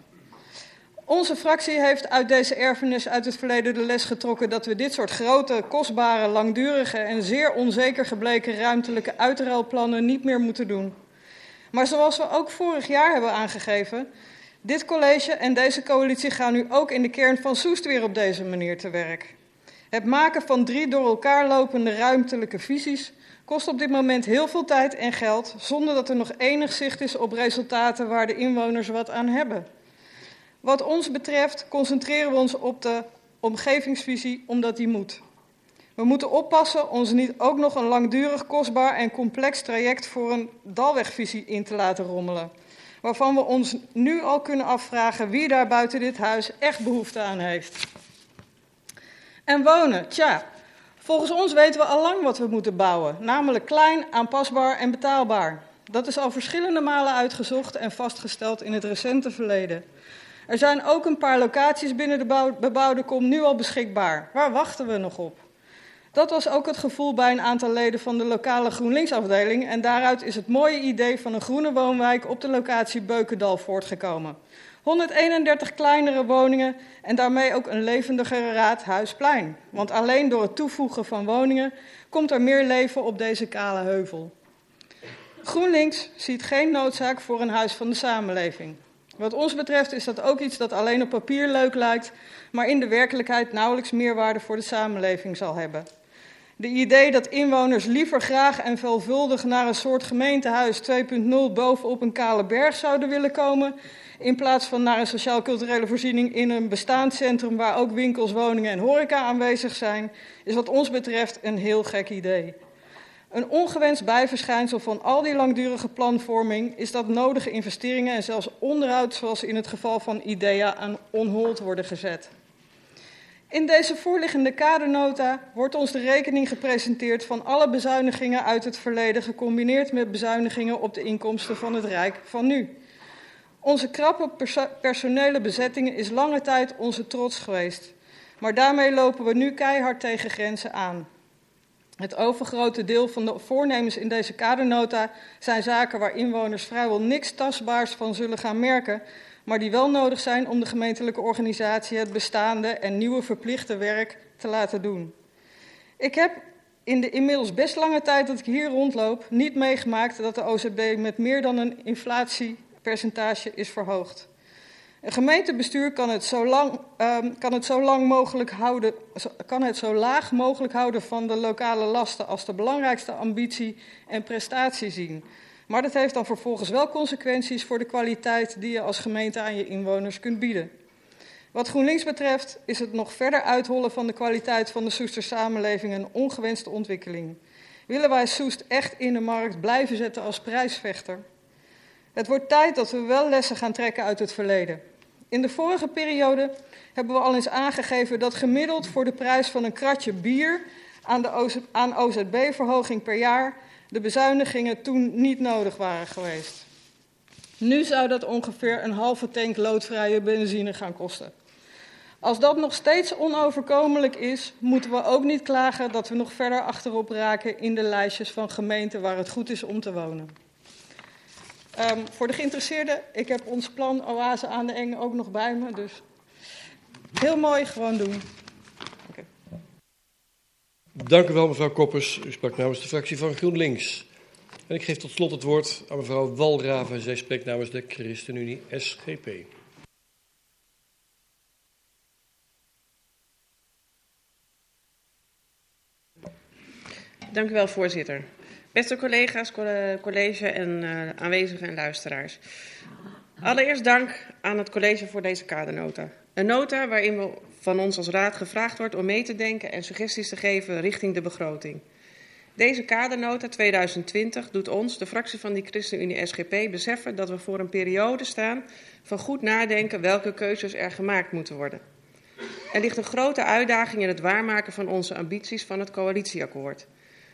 Onze fractie heeft uit deze erfenis uit het verleden de les getrokken dat we dit soort grote, kostbare, langdurige en zeer onzeker gebleken ruimtelijke uitruilplannen niet meer moeten doen. Maar zoals we ook vorig jaar hebben aangegeven, dit college en deze coalitie gaan nu ook in de kern van Soest weer op deze manier te werk. Het maken van drie door elkaar lopende ruimtelijke visies kost op dit moment heel veel tijd en geld, zonder dat er nog enig zicht is op resultaten waar de inwoners wat aan hebben. Wat ons betreft concentreren we ons op de omgevingsvisie omdat die moet. We moeten oppassen ons niet ook nog een langdurig, kostbaar en complex traject voor een dalwegvisie in te laten rommelen. Waarvan we ons nu al kunnen afvragen wie daar buiten dit huis echt behoefte aan heeft. En wonen, tja, volgens ons weten we al lang wat we moeten bouwen. Namelijk klein, aanpasbaar en betaalbaar. Dat is al verschillende malen uitgezocht en vastgesteld in het recente verleden. Er zijn ook een paar locaties binnen de bebouwde kom nu al beschikbaar. Waar wachten we nog op? Dat was ook het gevoel bij een aantal leden van de lokale GroenLinks-afdeling en daaruit is het mooie idee van een groene woonwijk op de locatie Beukendal voortgekomen. 131 kleinere woningen en daarmee ook een levendigere raadhuisplein. Want alleen door het toevoegen van woningen komt er meer leven op deze kale heuvel. GroenLinks ziet geen noodzaak voor een huis van de samenleving. Wat ons betreft is dat ook iets dat alleen op papier leuk lijkt, maar in de werkelijkheid nauwelijks meerwaarde voor de samenleving zal hebben. De idee dat inwoners liever graag en veelvuldig naar een soort gemeentehuis 2.0 bovenop een kale berg zouden willen komen, in plaats van naar een sociaal-culturele voorziening in een bestaand centrum waar ook winkels, woningen en horeca aanwezig zijn, is wat ons betreft een heel gek idee. Een ongewenst bijverschijnsel van al die langdurige planvorming is dat nodige investeringen en zelfs onderhoud, zoals in het geval van IDEA, aan onhold worden gezet. In deze voorliggende kadernota wordt ons de rekening gepresenteerd van alle bezuinigingen uit het verleden, gecombineerd met bezuinigingen op de inkomsten van het Rijk van nu. Onze krappe personele bezettingen is lange tijd onze trots geweest. Maar daarmee lopen we nu keihard tegen grenzen aan. Het overgrote deel van de voornemens in deze kadernota zijn zaken waar inwoners vrijwel niks tastbaars van zullen gaan merken, maar die wel nodig zijn om de gemeentelijke organisatie het bestaande en nieuwe verplichte werk te laten doen. Ik heb in de inmiddels best lange tijd dat ik hier rondloop niet meegemaakt dat de OZB met meer dan een inflatie percentage is verhoogd. Een gemeentebestuur kan het zo, lang, um, kan het zo, lang mogelijk houden, kan het zo laag mogelijk houden van de lokale lasten als de belangrijkste ambitie en prestatie zien. Maar dat heeft dan vervolgens wel consequenties voor de kwaliteit die je als gemeente aan je inwoners kunt bieden. Wat GroenLinks betreft is het nog verder uithollen van de kwaliteit van de Soester samenleving een ongewenste ontwikkeling. Willen wij Soest echt in de markt blijven zetten als prijsvechter? Het wordt tijd dat we wel lessen gaan trekken uit het verleden. In de vorige periode hebben we al eens aangegeven dat gemiddeld voor de prijs van een kratje bier aan, de OZB-verhoging per jaar de bezuinigingen toen niet nodig waren geweest. Nu zou dat ongeveer een halve tank loodvrije benzine gaan kosten. Als dat nog steeds onoverkomelijk is, moeten we ook niet klagen dat we nog verder achterop raken in de lijstjes van gemeenten waar het goed is om te wonen. Um, voor de geïnteresseerden, ik heb ons plan Oase aan de Eng ook nog bij me, dus heel mooi, gewoon doen. Dank u wel, mevrouw Koppers. U sprak namens de fractie van GroenLinks. En ik geef tot slot het woord aan mevrouw Walraven. Zij spreekt namens de ChristenUnie SGP. Dank u wel, voorzitter. Beste collega's, college en uh, aanwezigen en luisteraars. Allereerst dank aan het college voor deze kadernota. Een nota waarin we van ons als raad gevraagd wordt om mee te denken en suggesties te geven richting de begroting. Deze kadernota 2020 doet ons, de fractie van die ChristenUnie SGP, beseffen dat we voor een periode staan van goed nadenken welke keuzes er gemaakt moeten worden. Er ligt een grote uitdaging in het waarmaken van onze ambities van het coalitieakkoord.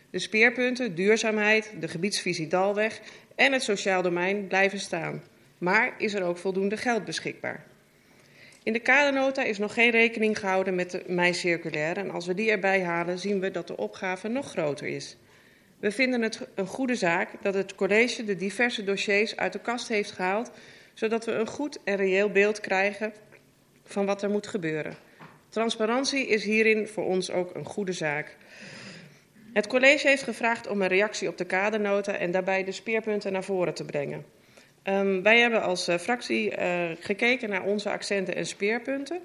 De speerpunten, duurzaamheid, de gebiedsvisie Dalweg en het sociaal domein blijven staan. Maar is er ook voldoende geld beschikbaar? In de kadernota is nog geen rekening gehouden met de mei-circulaire en als we die erbij halen zien we dat de opgave nog groter is. We vinden het een goede zaak dat het college de diverse dossiers uit de kast heeft gehaald, zodat we een goed en reëel beeld krijgen van wat er moet gebeuren. Transparantie is hierin voor ons ook een goede zaak. Het college heeft gevraagd om een reactie op de kadernota en daarbij de speerpunten naar voren te brengen. Um, wij hebben als uh, fractie uh, gekeken naar onze accenten en speerpunten.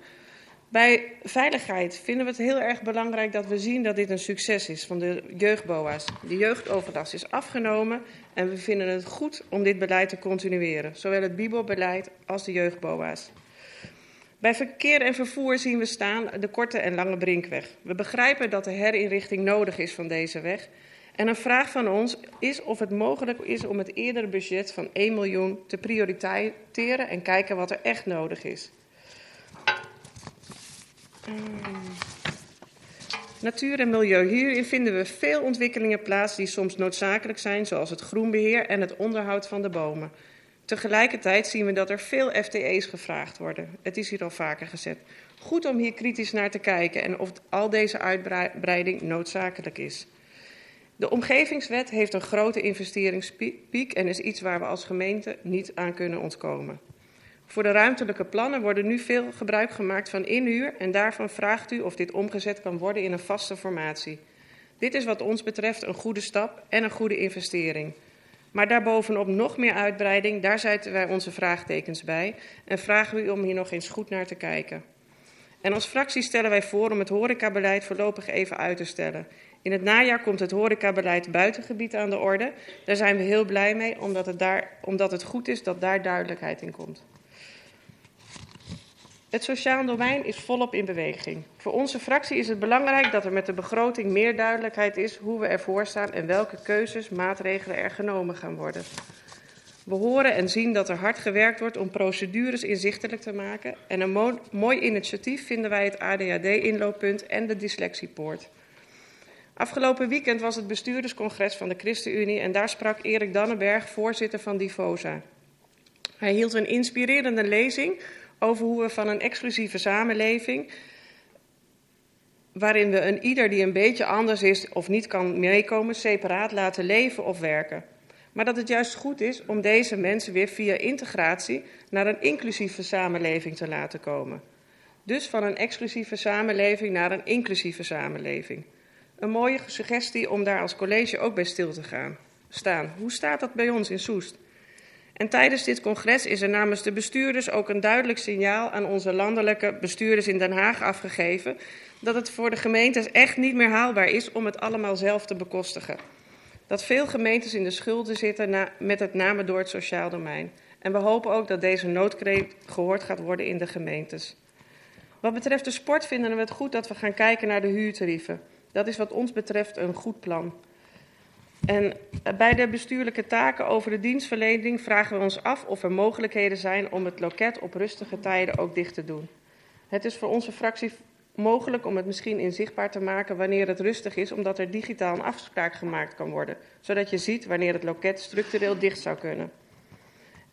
Bij veiligheid vinden we het heel erg belangrijk dat we zien dat dit een succes is van de jeugdboa's. De jeugdoverlast is afgenomen en we vinden het goed om dit beleid te continueren. Zowel het BIBO-beleid als de jeugdboa's. Bij verkeer en vervoer zien we staan de korte en lange brinkweg. We begrijpen dat de herinrichting nodig is van deze weg. En een vraag van ons is of het mogelijk is om het eerdere budget van 1 miljoen te prioriteren en kijken wat er echt nodig is. Um, natuur en milieu. Hierin vinden we veel ontwikkelingen plaats die soms noodzakelijk zijn, zoals het groenbeheer en het onderhoud van de bomen. Tegelijkertijd zien we dat er veel FTE's gevraagd worden. Het is hier al vaker gezet. Goed om hier kritisch naar te kijken en of al deze uitbreiding noodzakelijk is. De omgevingswet heeft een grote investeringspiek en is iets waar we als gemeente niet aan kunnen ontkomen. Voor de ruimtelijke plannen worden nu veel gebruik gemaakt van inhuur en daarvan vraagt u of dit omgezet kan worden in een vaste formatie. Dit is wat ons betreft een goede stap en een goede investering. Maar daarbovenop nog meer uitbreiding, daar zetten wij onze vraagtekens bij en vragen we u om hier nog eens goed naar te kijken. En als fractie stellen wij voor om het horecabeleid voorlopig even uit te stellen. In het najaar komt het horecabeleid buitengebied aan de orde. Daar zijn we heel blij mee, omdat het, daar, omdat het goed is dat daar duidelijkheid in komt. Het sociaal domein is volop in beweging. Voor onze fractie is het belangrijk dat er met de begroting meer duidelijkheid is hoe we ervoor staan en welke keuzes, maatregelen er genomen gaan worden. We horen en zien dat er hard gewerkt wordt om procedures inzichtelijk te maken. En een mo mooi initiatief vinden wij het ADHD-inlooppunt en de dyslexiepoort. Afgelopen weekend was het bestuurderscongres van de ChristenUnie en daar sprak Erik Dannenberg, voorzitter van Divosa. Hij hield een inspirerende lezing over hoe we van een exclusieve samenleving, waarin we een ieder die een beetje anders is of niet kan meekomen, separaat laten leven of werken. Maar dat het juist goed is om deze mensen weer via integratie naar een inclusieve samenleving te laten komen. Dus van een exclusieve samenleving naar een inclusieve samenleving. Een mooie suggestie om daar als college ook bij stil te gaan staan. Hoe staat dat bij ons in Soest? En tijdens dit congres is er namens de bestuurders ook een duidelijk signaal aan onze landelijke bestuurders in Den Haag afgegeven dat het voor de gemeentes echt niet meer haalbaar is om het allemaal zelf te bekostigen. Dat veel gemeentes in de schulden zitten na, met het name door het sociaal domein. En we hopen ook dat deze noodkreet gehoord gaat worden in de gemeentes. Wat betreft de sport vinden we het goed dat we gaan kijken naar de huurtarieven. Dat is wat ons betreft een goed plan. En bij de bestuurlijke taken over de dienstverlening vragen we ons af of er mogelijkheden zijn om het loket op rustige tijden ook dicht te doen. Het is voor onze fractie mogelijk om het misschien inzichtbaar te maken wanneer het rustig is, omdat er digitaal een afspraak gemaakt kan worden, zodat je ziet wanneer het loket structureel dicht zou kunnen.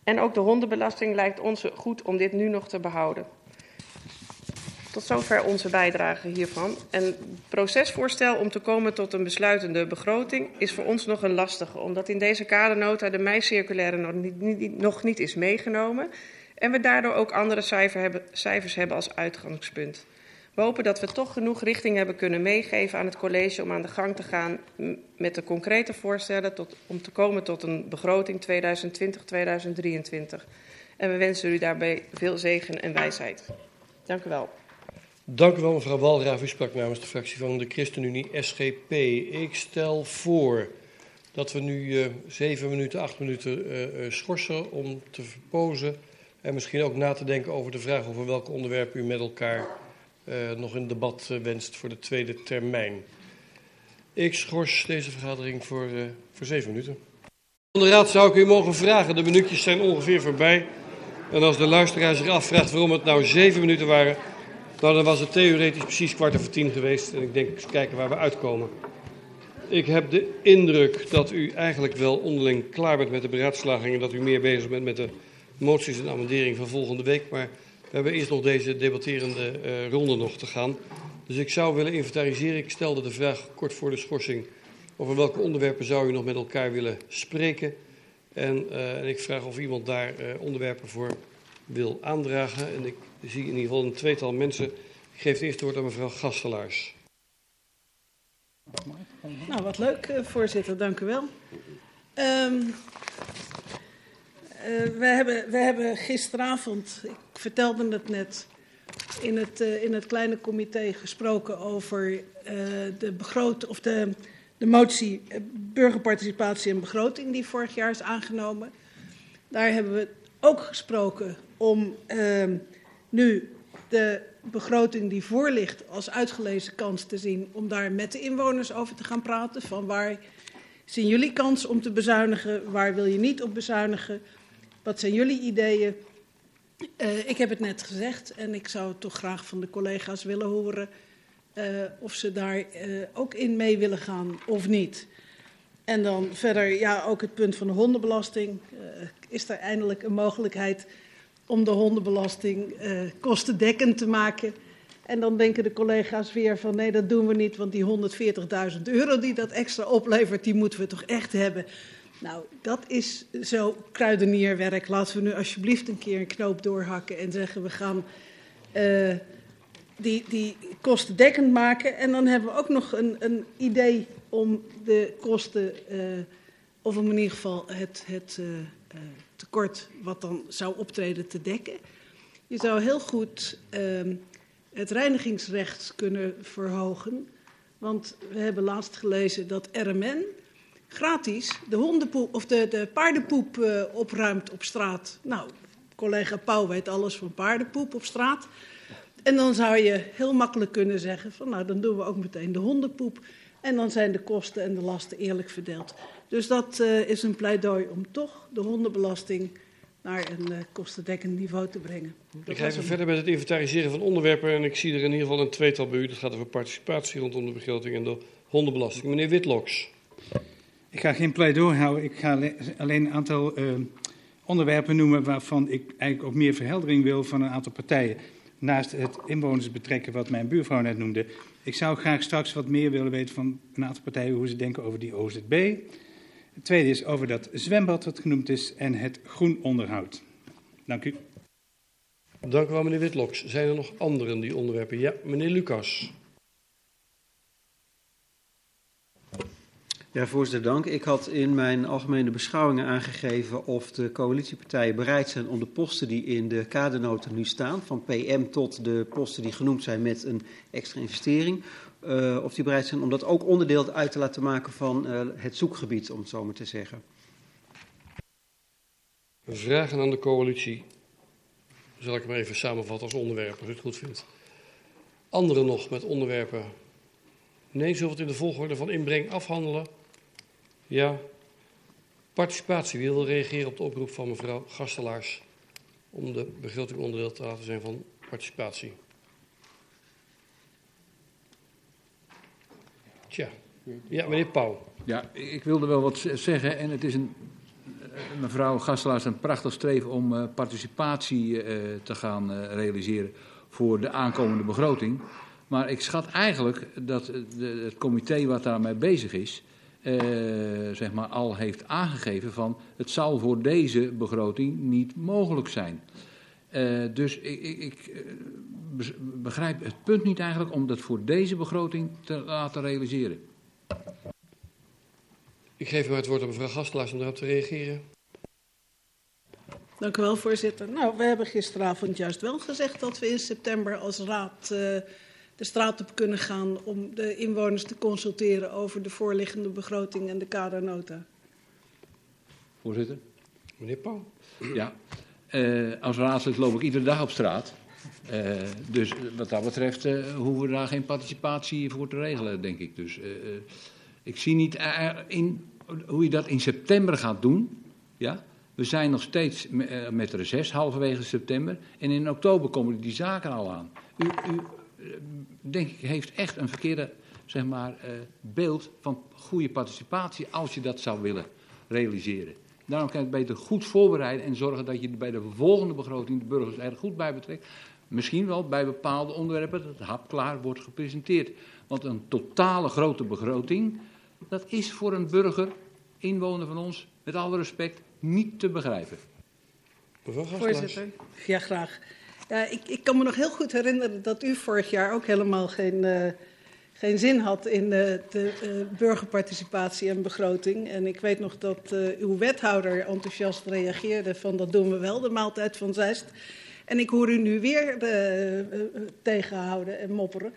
En ook de hondenbelasting lijkt ons goed om dit nu nog te behouden. Tot zover onze bijdrage hiervan. En het procesvoorstel om te komen tot een besluitende begroting is voor ons nog een lastige, omdat in deze kadernota de meicirculaire nog niet, nog niet is meegenomen en we daardoor ook andere cijfer hebben, cijfers hebben als uitgangspunt. We hopen dat we toch genoeg richting hebben kunnen meegeven aan het college om aan de gang te gaan met de concrete voorstellen tot, om te komen tot een begroting 2020-2023. En we wensen u daarbij veel zegen en wijsheid. Dank u wel. Dank u wel, mevrouw Walraaf. U sprak namens de fractie van de ChristenUnie SGP. Ik stel voor dat we nu uh, zeven minuten, acht minuten uh, uh, schorsen om te verpozen. En misschien ook na te denken over de vraag over welke onderwerpen u met elkaar nog in debat wenst voor de tweede termijn. Ik schors deze vergadering voor, voor zeven minuten. Van de raad zou ik u mogen vragen. De minuutjes zijn ongeveer voorbij. En als de luisteraar zich afvraagt waarom het nou zeven minuten waren nou, dan was het theoretisch precies kwart over tien geweest. En ik denk, eens kijken waar we uitkomen. Ik heb de indruk dat u eigenlijk wel onderling klaar bent met de beraadslaging. En dat u meer bezig bent met de moties en amendering van volgende week. Maar we hebben eerst nog deze debatterende uh, ronde nog te gaan. Dus ik zou willen inventariseren. Ik stelde de vraag kort voor de schorsing. Over welke onderwerpen zou u nog met elkaar willen spreken? En, uh, en ik vraag of iemand daar uh, onderwerpen voor wil aandragen. En ik zie in ieder geval een tweetal mensen. Ik geef het eerste woord aan mevrouw Gastelaars. Nou, wat leuk, uh, voorzitter. Dank u wel. Um, uh, we, hebben, we hebben gisteravond, ik vertelde het net, in het, uh, in het kleine comité gesproken over de begroting of de, de motie burgerparticipatie en begroting die vorig jaar is aangenomen. Daar hebben we ook gesproken om uh, nu de begroting die voor ligt als uitgelezen kans te zien om daar met de inwoners over te gaan praten. Van waar zien jullie kans om te bezuinigen, waar wil je niet op bezuinigen, wat zijn jullie ideeën? Uh, ik heb het net gezegd en ik zou toch graag van de collega's willen horen uh, of ze daar uh, ook in mee willen gaan of niet. En dan verder, ja, ook het punt van de hondenbelasting. is er eindelijk een mogelijkheid om de hondenbelasting uh, kostendekkend te maken. En dan denken de collega's weer van nee, dat doen we niet, want die 140.000 euro die dat extra oplevert, die moeten we toch echt hebben. Nou, dat is zo kruidenierwerk. Laten we nu alsjeblieft een keer een knoop doorhakken en zeggen we gaan uh, die, die kosten dekkend maken. En dan hebben we ook nog een, een idee om de kosten, uh, of in ieder geval het, het tekort wat dan zou optreden te dekken. Je zou heel goed uh, het reinigingsrecht kunnen verhogen. Want we hebben laatst gelezen dat RMN gratis de, hondenpoep, of de, de paardenpoep uh, opruimt op straat. Nou, collega Pauw weet alles van paardenpoep op straat. En dan zou je heel makkelijk kunnen zeggen van nou dan doen we ook meteen de hondenpoep. En dan zijn de kosten en de lasten eerlijk verdeeld. Dus dat uh, is een pleidooi om toch de hondenbelasting naar een uh, kostendekkend niveau te brengen. Dat ik ga even een... verder met het inventariseren van onderwerpen. En ik zie er in ieder geval een tweetal bij u. Dat gaat over participatie rondom de begroting en de hondenbelasting. Meneer Witloks. Ik ga geen pleidooi houden. Ik ga alleen een aantal uh, onderwerpen noemen waarvan ik eigenlijk ook meer verheldering wil van een aantal partijen. Naast het inwoners betrekken wat mijn buurvrouw net noemde. Ik zou graag straks wat meer willen weten van een aantal partijen hoe ze denken over die OZB. Het tweede is over dat zwembad dat genoemd is en het groen onderhoud. Dank u. Dank u wel, meneer Witloks. Zijn er nog anderen die onderwerpen? Ja, meneer Lucas. Ja, voorzitter, dank. Ik had in mijn algemene beschouwingen aangegeven of de coalitiepartijen bereid zijn om de posten die in de kadernota nu staan, van PM tot de posten die genoemd zijn met een extra investering, uh, of die bereid zijn om dat ook onderdeel uit te laten maken van uh, het zoekgebied, om het zo maar te zeggen. Vragen aan de coalitie. Zal ik hem even samenvatten als onderwerp, als u het goed vindt. Anderen nog met onderwerpen? Nee, zullen we het in de volgorde van inbreng afhandelen? Ja. Participatie. Wie wil reageren op de oproep van mevrouw Gastelaars om de begroting onderdeel te laten zijn van participatie? Tja. Ja, meneer Pauw. Ja, ik wilde wel wat zeggen en het is een, mevrouw Gastelaars een prachtig streven om uh, participatie uh, te gaan realiseren voor de aankomende begroting. Maar ik schat eigenlijk dat de, het comité wat daarmee bezig is, zeg maar, al heeft aangegeven van het zal voor deze begroting niet mogelijk zijn. Uh, dus ik, ik, ik begrijp het punt niet eigenlijk om dat voor deze begroting te laten realiseren. Ik geef u het woord aan mevrouw Gastelaars om daarop te reageren. Dank u wel, voorzitter. Nou, we hebben gisteravond juist wel gezegd dat we in september als raad uh, de straat op kunnen gaan om de inwoners te consulteren over de voorliggende begroting en de kadernota. Voorzitter. Meneer Pauw. Ja, uh, als raadslid loop ik iedere dag op straat. Uh, dus wat dat betreft uh, hoeven we daar geen participatie voor te regelen, denk ik. Dus ik zie niet in, hoe je dat in september gaat doen. Ja? We zijn nog steeds met reces halverwege september. En in oktober komen die zaken al aan. U, u denk ik, heeft echt een verkeerde zeg maar, beeld van goede participatie als je dat zou willen realiseren. Daarom kan je het beter goed voorbereiden en zorgen dat je bij de volgende begroting de burgers er goed bij betrekt. Misschien wel bij bepaalde onderwerpen dat het hapklaar wordt gepresenteerd. Want een totale grote begroting, dat is voor een burger, inwoner van ons, met alle respect, niet te begrijpen. Voorzitter, ja graag. Ja, ik, ik, kan me nog heel goed herinneren dat u vorig jaar ook helemaal geen, uh, geen zin had in uh, de uh, burgerparticipatie en begroting. En ik weet nog dat uw wethouder enthousiast reageerde van dat doen we wel, de maaltijd van Zeist. En ik hoor u nu weer tegenhouden en mopperen.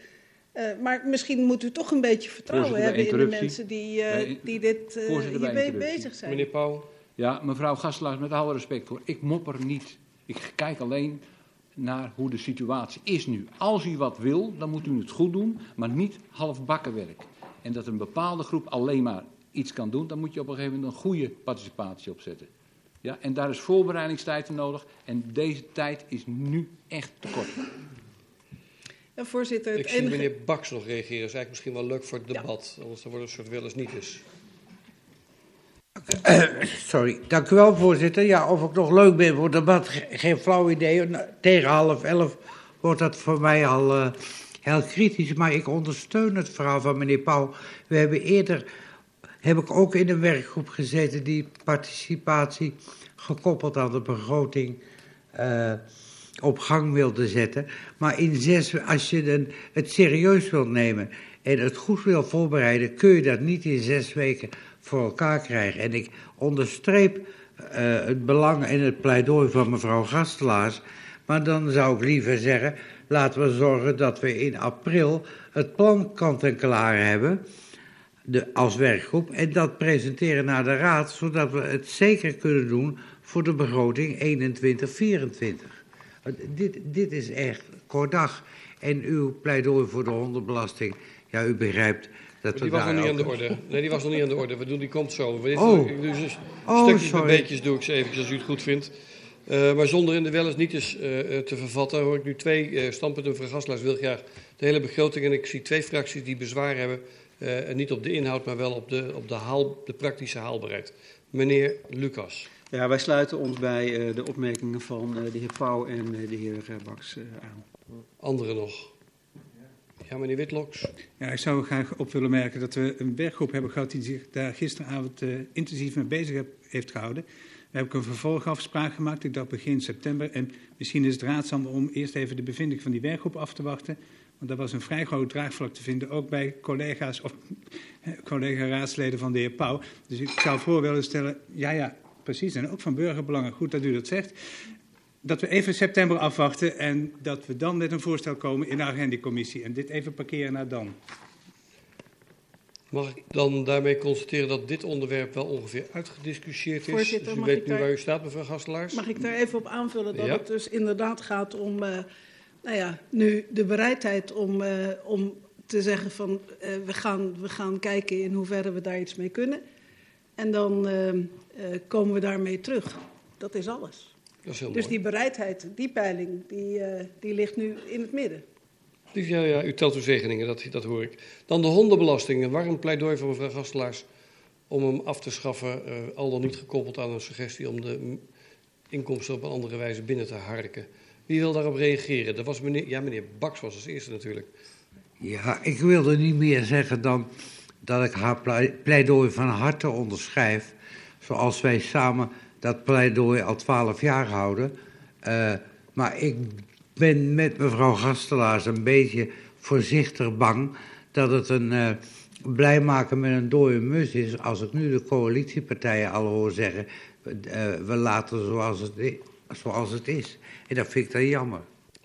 maar misschien moet u toch een beetje vertrouwen hebben in de mensen die, die dit hiermee bezig zijn. Meneer Pauw. Ja, mevrouw Gastelaars, met alle respect voor. Ik mopper niet. Ik kijk alleen naar hoe de situatie is nu. Als u wat wil, dan moet u het goed doen, maar niet halfbakken werk. En dat een bepaalde groep alleen maar iets kan doen, dan moet je op een gegeven moment een goede participatie opzetten. Ja, en daar is voorbereidingstijd voor nodig en deze tijd is nu echt te kort. Ja, voorzitter, Ik zie enige... meneer Baks nog reageren, dat is eigenlijk misschien wel leuk voor het debat, ja. anders dan wordt het een soort wel eens niet is. Sorry, dank u wel, voorzitter. Ja, of ik nog leuk ben voor het debat, geen flauw idee. Tegen half elf wordt dat voor mij al uh, heel kritisch. Maar ik ondersteun het verhaal van meneer Pauw. We hebben eerder, heb ik ook in een werkgroep gezeten... die participatie gekoppeld aan de begroting uh, op gang wilde zetten. Maar in zes, als je het serieus wilt nemen en het goed wil voorbereiden... kun je dat niet in zes weken voor elkaar krijgen. En ik onderstreep uh, het belang in het pleidooi van mevrouw Gastelaars. Maar dan zou ik liever zeggen, laten we zorgen dat we in april het plan kant en klaar hebben. De, als werkgroep. En dat presenteren naar de raad, zodat we het zeker kunnen doen voor de begroting 21-24. Dit, dit is echt kort dag. En uw pleidooi voor de hondenbelasting, ja, u begrijpt dat die was nog niet aan de orde. Nee, die was nog niet aan de orde. We doen, die komt zo. We oh. Ik doe dus oh, stukjes bij beetjes doe ik ze eventjes als u het goed vindt. Uh, maar zonder in de wel eens niet eens uh, te vervatten, hoor ik nu twee uh, standpunten. Mevrouw Gaslaars wil graag de hele begroting. En ik zie twee fracties die bezwaar hebben. en niet op de inhoud, maar wel op de, op de, haal, de praktische haalbaarheid. Meneer Lucas. Ja, wij sluiten ons bij de opmerkingen van de heer Pauw en de heer Baks aan. Anderen nog? Ja, meneer Witloks. Ja, ik zou graag op willen merken dat we een werkgroep hebben gehad die zich daar gisteravond uh, intensief mee bezig heeft gehouden. We hebben een vervolgafspraak gemaakt, ik dacht begin september. En misschien is het raadzaam om eerst even de bevinding van die werkgroep af te wachten. Want daar was een vrij groot draagvlak te vinden, ook bij collega's of collega-raadsleden van de heer Pauw. Dus ik zou voor willen stellen, ja ja, precies, en ook van burgerbelangen, goed dat u dat zegt. Dat we even september afwachten en dat we dan met een voorstel komen in de agendicommissie. En dit even parkeren naar dan. Mag ik dan daarmee constateren dat dit onderwerp wel ongeveer uitgediscussieerd is? Voorzitter, dus u mag weet ik nu daar- waar u staat, mevrouw Gastelaars? Mag ik daar even op aanvullen dat Ja. het dus inderdaad gaat om, eh, nou ja, nu de bereidheid om, eh, om te zeggen van eh, we, gaan, we gaan kijken in hoeverre we daar iets mee kunnen. En dan komen we daarmee terug. Dat is alles. Dat is heel Dus mooi. die bereidheid, die peiling, die, eh, die ligt nu in het midden. Dus ja, ja, u telt uw zegeningen, dat, dat hoor ik. Dan de hondenbelasting. Een warm pleidooi van mevrouw Gastelaars om hem af te schaffen, eh, al dan niet gekoppeld aan een suggestie om de inkomsten op een andere wijze binnen te harken. Wie wil daarop reageren? Dat was meneer, ja, meneer Baks was als eerste natuurlijk. Ja, ik wilde niet meer zeggen dan dat ik haar plei- pleidooi van harte onderschrijf. Zoals wij samen dat pleidooi al twaalf jaar houden. Eh, maar ik ben met mevrouw Gastelaars een beetje voorzichtig bang dat het een eh, blij maken met een dode mus is. Als ik nu de coalitiepartijen al hoor zeggen, eh, we laten zoals het, i- zoals het is. En dat vind ik dan jammer.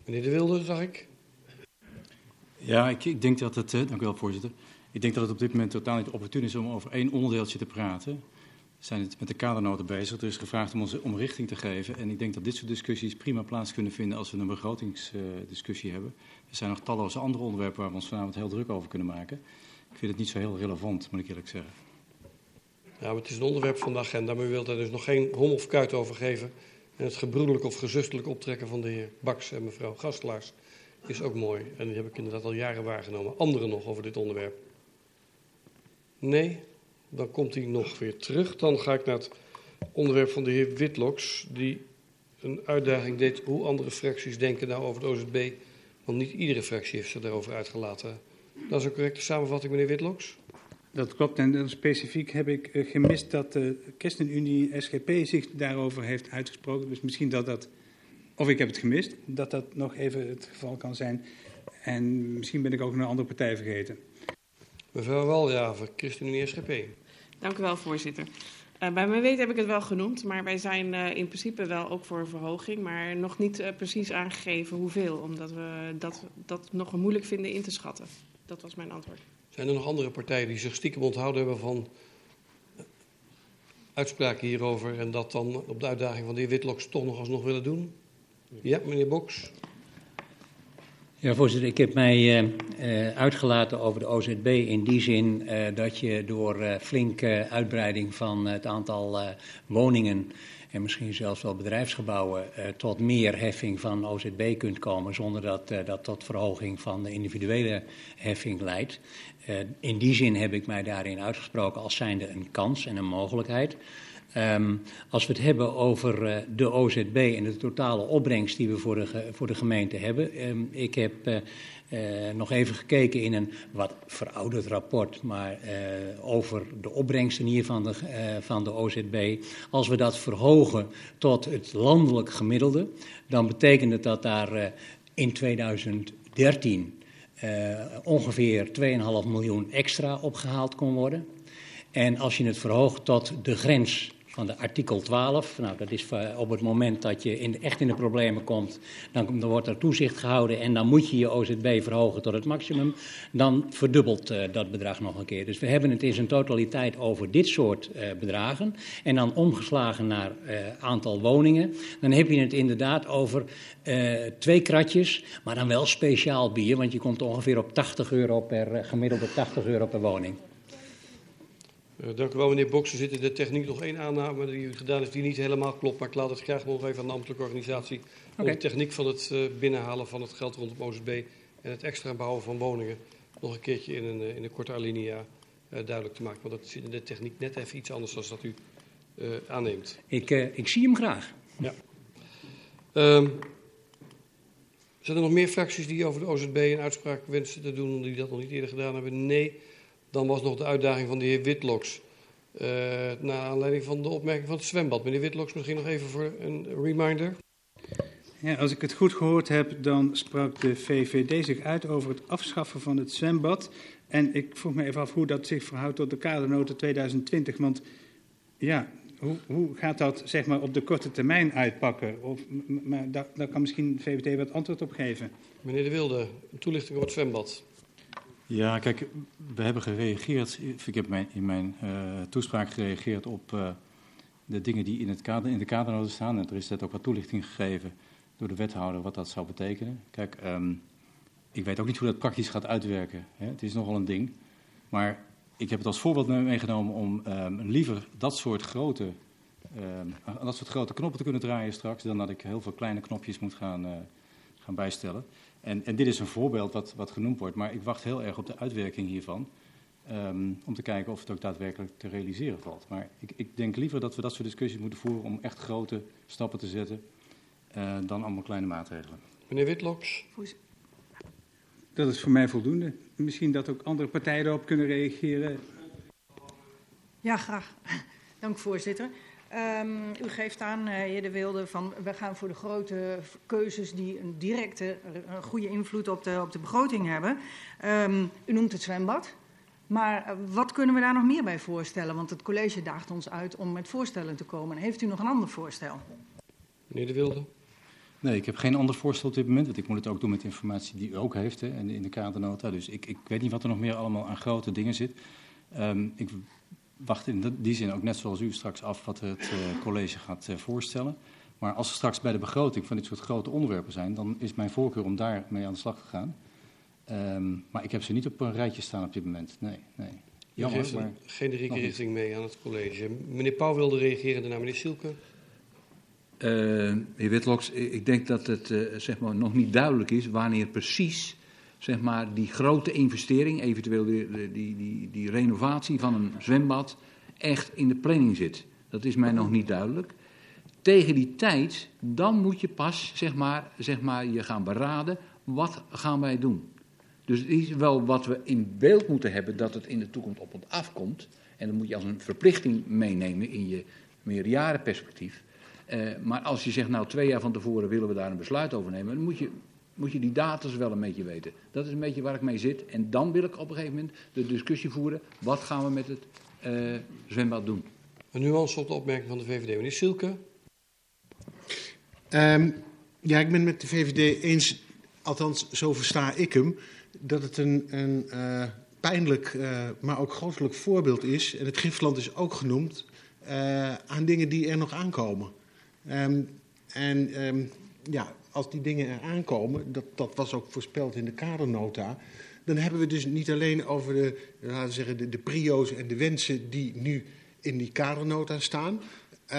Meneer De Wilde, zag ik. Ja, ik, ik denk dat het, eh, dank u wel voorzitter. Ik denk dat het op dit moment totaal niet opportun is om over één onderdeeltje te praten. Zijn het met de kadernoten bezig. Er is gevraagd om ons om richting te geven. En ik denk dat dit soort discussies prima plaats kunnen vinden als we een begrotingsdiscussie hebben. Er zijn nog talloze andere onderwerpen waar we ons vanavond heel druk over kunnen maken. Ik vind het niet zo heel relevant, moet ik eerlijk zeggen. Maar het is een onderwerp van de agenda, maar u wilt daar dus nog geen hom of kuit over geven. En het gebroedelijk of gezustelijk optrekken van de heer Baks en mevrouw Gastelaars is ook mooi. En die heb ik inderdaad al jaren waargenomen. Anderen nog over dit onderwerp? Nee? Dan komt hij nog weer terug. Dan ga ik naar het onderwerp van de heer Witloks, die een uitdaging deed hoe andere fracties denken nou over het OZB. Want niet iedere fractie heeft zich daarover uitgelaten. Dat is een correcte samenvatting, meneer Witloks? Dat klopt. En specifiek heb ik eh, gemist dat de ChristenUnie SGP zich daarover heeft uitgesproken. Dus misschien dat dat, of ik heb het gemist, dat dat nog even het geval kan zijn. En misschien ben ik ook een andere partij vergeten. Mevrouw Waljaver, ChristenUnie SGP. Dank u wel, voorzitter. Eh, bij mijn weten heb ik het wel genoemd, maar wij zijn eh, in principe wel ook voor een verhoging, maar nog niet eh, precies aangegeven hoeveel, omdat we dat, dat nog moeilijk vinden in te schatten. Dat was mijn antwoord. Zijn er nog andere partijen die zich stiekem onthouden hebben van uitspraken hierover en dat dan op de uitdaging van de heer Witloks toch nog alsnog willen doen? Ja, meneer Boks. Ja, voorzitter, ik heb mij eh, eh, uitgelaten over de OZB in die zin eh, dat je door flinke uitbreiding van het aantal woningen en misschien zelfs wel bedrijfsgebouwen tot meer heffing van OZB kunt komen zonder dat dat tot verhoging van de individuele heffing leidt. In die zin heb ik mij daarin uitgesproken als zijnde een kans en een mogelijkheid. Ehm, als we het hebben over eh, de OZB en de totale opbrengst die we voor de, voor de gemeente hebben. ehm, ik heb eh, eh, nog even gekeken in een wat verouderd rapport, maar over de opbrengsten hier van de, van de OZB. Als we dat verhogen tot het landelijk gemiddelde, dan betekent het dat daar in 2013 eh, ongeveer 2,5 miljoen extra opgehaald kon worden. En als je het verhoogt tot de grens van de artikel 12, nou dat is op het moment dat je echt in de problemen komt, dan, dan wordt er toezicht gehouden en dan moet je je OZB verhogen tot het maximum, dan verdubbelt eh, dat bedrag nog een keer. Dus we hebben het in zijn totaliteit over dit soort eh, bedragen en dan omgeslagen naar eh, aantal woningen, dan heb je het inderdaad over twee kratjes, maar dan wel speciaal bier, want je komt ongeveer op 80 euro per, gemiddelde 80 euro per woning. Eh, dank u wel, meneer Boks. Er zit in de techniek nog één aanname die u gedaan heeft die niet helemaal klopt. Maar ik laat het graag nog even aan de ambtelijke organisatie. Om de techniek van het eh, binnenhalen van het geld rondom OZB en het extra bouwen van woningen nog een keertje in een, eh, in een korte alinea duidelijk te maken. Want dat zit in de techniek net even iets anders dan dat u eh, aanneemt. Ik, ik zie hem graag. Ja. Ehm, zijn er nog meer fracties die over de OZB een uitspraak wensen te doen, die dat nog niet eerder gedaan hebben? Nee. Dan was nog de uitdaging van de heer Witloks Uh, naar aanleiding van de opmerking van het zwembad. Meneer Witloks, misschien nog even voor een reminder. Ja, als ik het goed gehoord heb, dan sprak de VVD zich uit over het afschaffen van het zwembad. En ik vroeg me even af hoe dat zich verhoudt tot de kadernota 2020. Want ja, hoe, hoe gaat dat zeg maar, op de korte termijn uitpakken? Of, maar daar, daar kan misschien de VVD wat antwoord op geven. Meneer De Wilde, een toelichting over het zwembad. Ja, kijk, we hebben gereageerd. Ik heb mijn, in mijn uh, toespraak gereageerd op uh, de dingen die in, het kader, in de staan. En er is net ook wat toelichting gegeven door de wethouder wat dat zou betekenen. Kijk, um, ik weet ook niet hoe dat praktisch gaat uitwerken. Hè. Het is nogal een ding. Maar ik heb het als voorbeeld meegenomen om um, liever dat soort grote, um, dat soort grote knoppen te kunnen draaien straks, dan dat ik heel veel kleine knopjes moet gaan, uh, gaan bijstellen. En, en, dit is een voorbeeld wat, wat, genoemd wordt, maar ik wacht heel erg op de uitwerking hiervan. Um, om te kijken of het ook daadwerkelijk te realiseren valt. Maar ik, ik, denk liever dat we dat soort discussies moeten voeren om echt grote stappen te zetten. Uh, dan allemaal kleine maatregelen. Meneer Witloks. Dat is voor mij voldoende. Misschien dat ook andere partijen erop kunnen reageren. Ja, graag. Dank, voorzitter. Um, u geeft aan, uh, heer De Wilde, van we gaan voor de grote keuzes die een directe, een goede invloed op de, op de begroting hebben. Um, u noemt het zwembad. Maar uh, wat kunnen we daar nog meer bij voorstellen? Want het college daagt ons uit om met voorstellen te komen. Heeft u nog een ander voorstel? Meneer De Wilde. Nee, ik heb geen ander voorstel op dit moment, want ik moet het ook doen met informatie die u ook heeft hè, en in de kadernota. Dus ik, ik weet niet wat er nog meer allemaal aan grote dingen zit. Um, ik wacht in die zin ook net zoals u straks af wat het uh, college gaat uh, voorstellen. Maar als we straks bij de begroting van dit soort grote onderwerpen zijn, dan is mijn voorkeur om daarmee aan de slag te gaan. Um, maar ik heb ze niet op een rijtje staan op dit moment. Nee, nee. Jammer, geeft een generieke richting mee aan het college. Meneer Pauw wilde reageren, daarna meneer Silke. Uh, heer Witloks, ik denk dat het uh, zeg maar, nog niet duidelijk is wanneer precies zeg maar, die grote investering, eventueel die, die, die, renovatie van een zwembad, echt in de planning zit. Dat is mij nog niet duidelijk. Tegen die tijd, dan moet je pas zeg maar, zeg maar, je gaan beraden, wat gaan wij doen. Dus het is wel wat we in beeld moeten hebben dat het in de toekomst op ons afkomt. En dat moet je als een verplichting meenemen in je meerjarenperspectief. Uh, maar als je zegt, nou twee jaar van tevoren willen we daar een besluit over nemen, dan moet je, moet je die data wel een beetje weten. Dat is een beetje waar ik mee zit. En dan wil ik op een gegeven moment de discussie voeren, wat gaan we met het uh, zwembad doen? Een nuance op de opmerking van de VVD. Meneer Silke? Um, ja, ik ben met de VVD eens, althans zo versta ik hem, dat het een, een uh, pijnlijk, uh, maar ook grootelijk voorbeeld is, en het Gifland is ook genoemd, uh, aan dingen die er nog aankomen. Um, en um, ja, als die dingen er aankomen, dat, dat was ook voorspeld in de kadernota, dan hebben we dus niet alleen over de, laten we zeggen, de, prio's en de wensen die nu in die kadernota staan. Uh,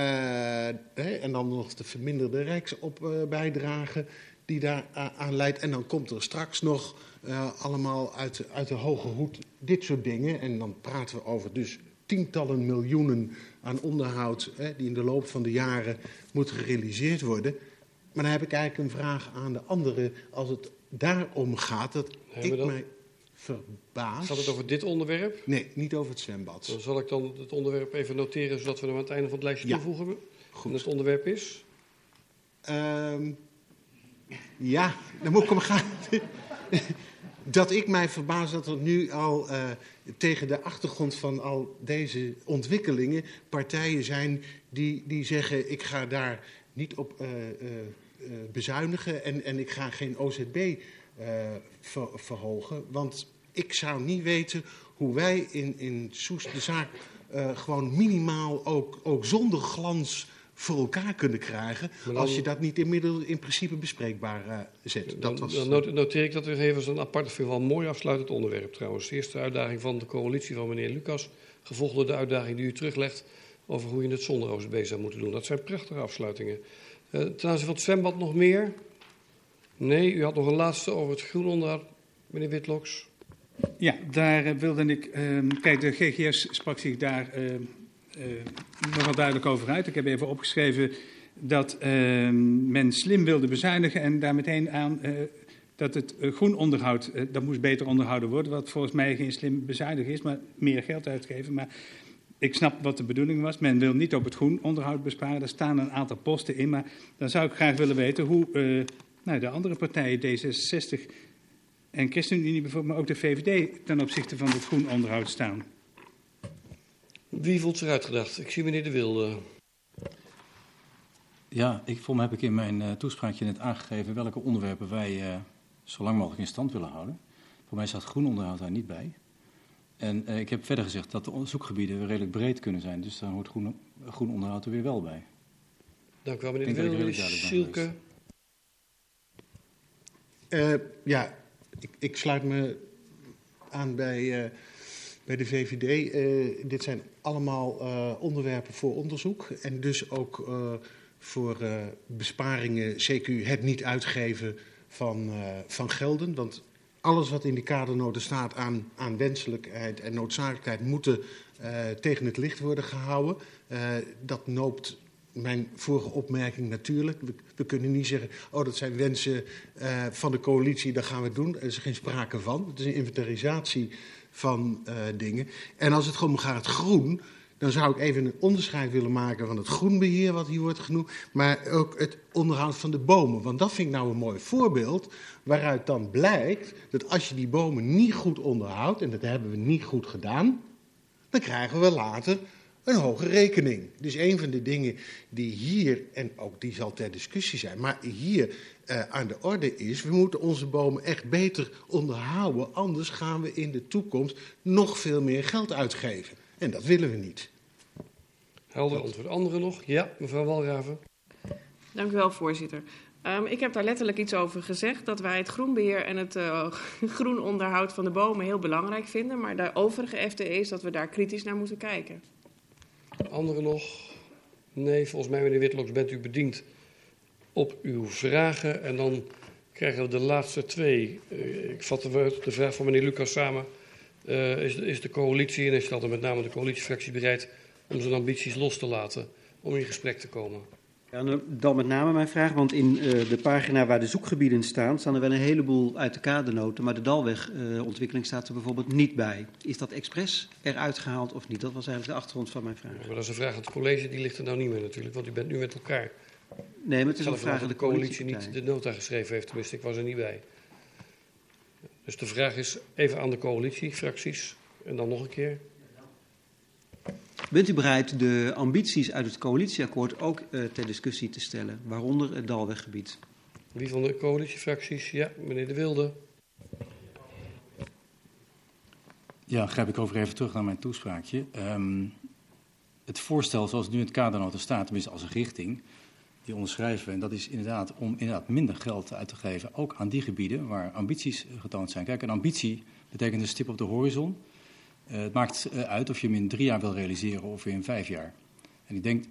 hè, en dan nog de verminderde rijksopbijdrage die daar aan leidt. En dan komt er straks nog uh, allemaal uit, uit de hoge hoed dit soort dingen. En dan praten we over dus tientallen miljoenen aan onderhoud hè, die in de loop van de jaren moet gerealiseerd worden. Maar dan heb ik eigenlijk een vraag aan de anderen als het daarom gaat dat ik dan... mij verbaas. Gaat het over dit onderwerp? Nee, niet over het zwembad. Dan zal ik dan het onderwerp even noteren zodat we hem aan het einde van het lijstje Ja. toevoegen. Goed. En het onderwerp is? Um, ja, dan moet ik hem gaan. (laughs) dat ik mij verbaas dat er nu al uh, tegen de achtergrond van al deze ontwikkelingen partijen zijn die, die zeggen: ik ga daar niet op uh, uh, bezuinigen en, en ik ga geen OZB ver, verhogen. Want ik zou niet weten hoe wij in, in Soest de zaak gewoon minimaal ook, ook zonder glans voor elkaar kunnen krijgen. dan- als je dat niet inmiddels in principe bespreekbaar uh, zet. Dan, Dat was, dan not- noteer ik dat weer even als een apart, vind wel mooi afsluitend onderwerp trouwens. De eerste uitdaging van de coalitie van meneer Lucas, gevolgd door de uitdaging die u teruglegt over hoe je het zonder OZB zou moeten doen. Dat zijn prachtige afsluitingen. Uh, ten aanzien van het zwembad nog meer? Nee, u had nog een laatste over het groenonderhoud, meneer Witloks. Ja, daar eh, wilde ik. ehm, kijk, de GGS sprak zich daar ehm, eh, nogal duidelijk over uit. Ik heb even opgeschreven dat ehm, men slim wilde bezuinigen en daar meteen aan eh, dat het eh, groen onderhoud, eh, dat moest beter onderhouden worden. Wat volgens mij geen slim bezuinigen is, maar meer geld uitgeven. Maar ik snap wat de bedoeling was. Men wil niet op het groen onderhoud besparen. Er staan een aantal posten in. Maar dan zou ik graag willen weten hoe uh, nou, de andere partijen, D66 en ChristenUnie bijvoorbeeld, maar ook de VVD, ten opzichte van het groen onderhoud staan. Wie voelt zich uitgedacht? Ik zie meneer De Wilde. Ja, ik, voor mij heb ik in mijn uh, toespraakje net aangegeven welke onderwerpen wij uh, zo lang mogelijk in stand willen houden. Voor mij staat groen onderhoud daar niet bij. En uh, ik heb verder gezegd dat de onderzoekgebieden redelijk breed kunnen zijn. Dus daar hoort groen, groen onderhoud er weer wel bij. Dank u wel, meneer De Wilde. Sielke. ja, ik, ik, sluit me aan bij bij de VVD. Uh, dit zijn allemaal uh, onderwerpen voor onderzoek en dus ook uh, voor besparingen, CQ het niet uitgeven van, van gelden. Want alles wat in die kadernoten staat aan, aan wenselijkheid en noodzakelijkheid moeten tegen het licht worden gehouden. dat noopt mijn vorige opmerking natuurlijk. We, kunnen niet zeggen, oh dat zijn wensen van de coalitie, daar gaan we doen. Er is geen sprake van. Het is een inventarisatie van dingen. En als het gewoon gaat groen, dan zou ik even een onderscheid willen maken van het groenbeheer, wat hier wordt genoemd, maar ook het onderhoud van de bomen. Want dat vind ik nou een mooi voorbeeld, waaruit dan blijkt dat als je die bomen niet goed onderhoudt, en dat hebben we niet goed gedaan, dan krijgen we later een hoge rekening. Dus een van de dingen die hier, en ook die zal ter discussie zijn, maar hier uh, aan de orde is, we moeten onze bomen echt beter onderhouden, anders gaan we in de toekomst nog veel meer geld uitgeven. En dat willen we niet. Helder antwoord. Anderen nog? Ja, mevrouw Walraven. Dank u wel, voorzitter. Um, ik heb daar letterlijk iets over gezegd, dat wij het groenbeheer en het (laughs) uh, groen onderhoud van de bomen heel belangrijk vinden, maar de overige FTE is dat we daar kritisch naar moeten kijken. Anderen nog? Nee, volgens mij, meneer Witloks, bent u bediend op uw vragen. En dan krijgen we de laatste twee. Uh, ik vat de, de, vraag van meneer Lucas samen. Uh, is, de, is, de, coalitie, en hij stelt er met name de coalitiefractie bereid om zijn ambities los te laten, om in gesprek te komen? Ja, nou, dan met name mijn vraag, want in uh, de pagina waar de zoekgebieden staan, staan er wel een heleboel uit de kadernoten, maar de Dalwegontwikkeling uh, staat er bijvoorbeeld niet bij. Is dat expres eruit gehaald of niet? Dat was eigenlijk de achtergrond van mijn vraag. Ja, maar dat is een vraag aan het college, die ligt er nou niet meer natuurlijk, want u bent nu met elkaar. Nee, maar het is een vraag aan de coalitie niet de nota geschreven heeft, tenminste, ik was er niet bij. Dus de vraag is even aan de coalitiefracties en dan nog een keer. Bent u bereid de ambities uit het coalitieakkoord ook uh, ter discussie te stellen, waaronder het Dalweggebied? Wie van de coalitiefracties? Ja, meneer De Wilde. Ja, grijp ik over even terug naar mijn toespraakje. Um, het voorstel zoals het nu in het kadernota staat, tenminste als een richting, onderschrijven. En dat is inderdaad om inderdaad minder geld uit te geven, ook aan die gebieden waar ambities getoond zijn. Kijk, een ambitie betekent een stip op de horizon. Uh, het maakt uh, uit of je hem in drie jaar wil realiseren of in vijf jaar. En ik denk,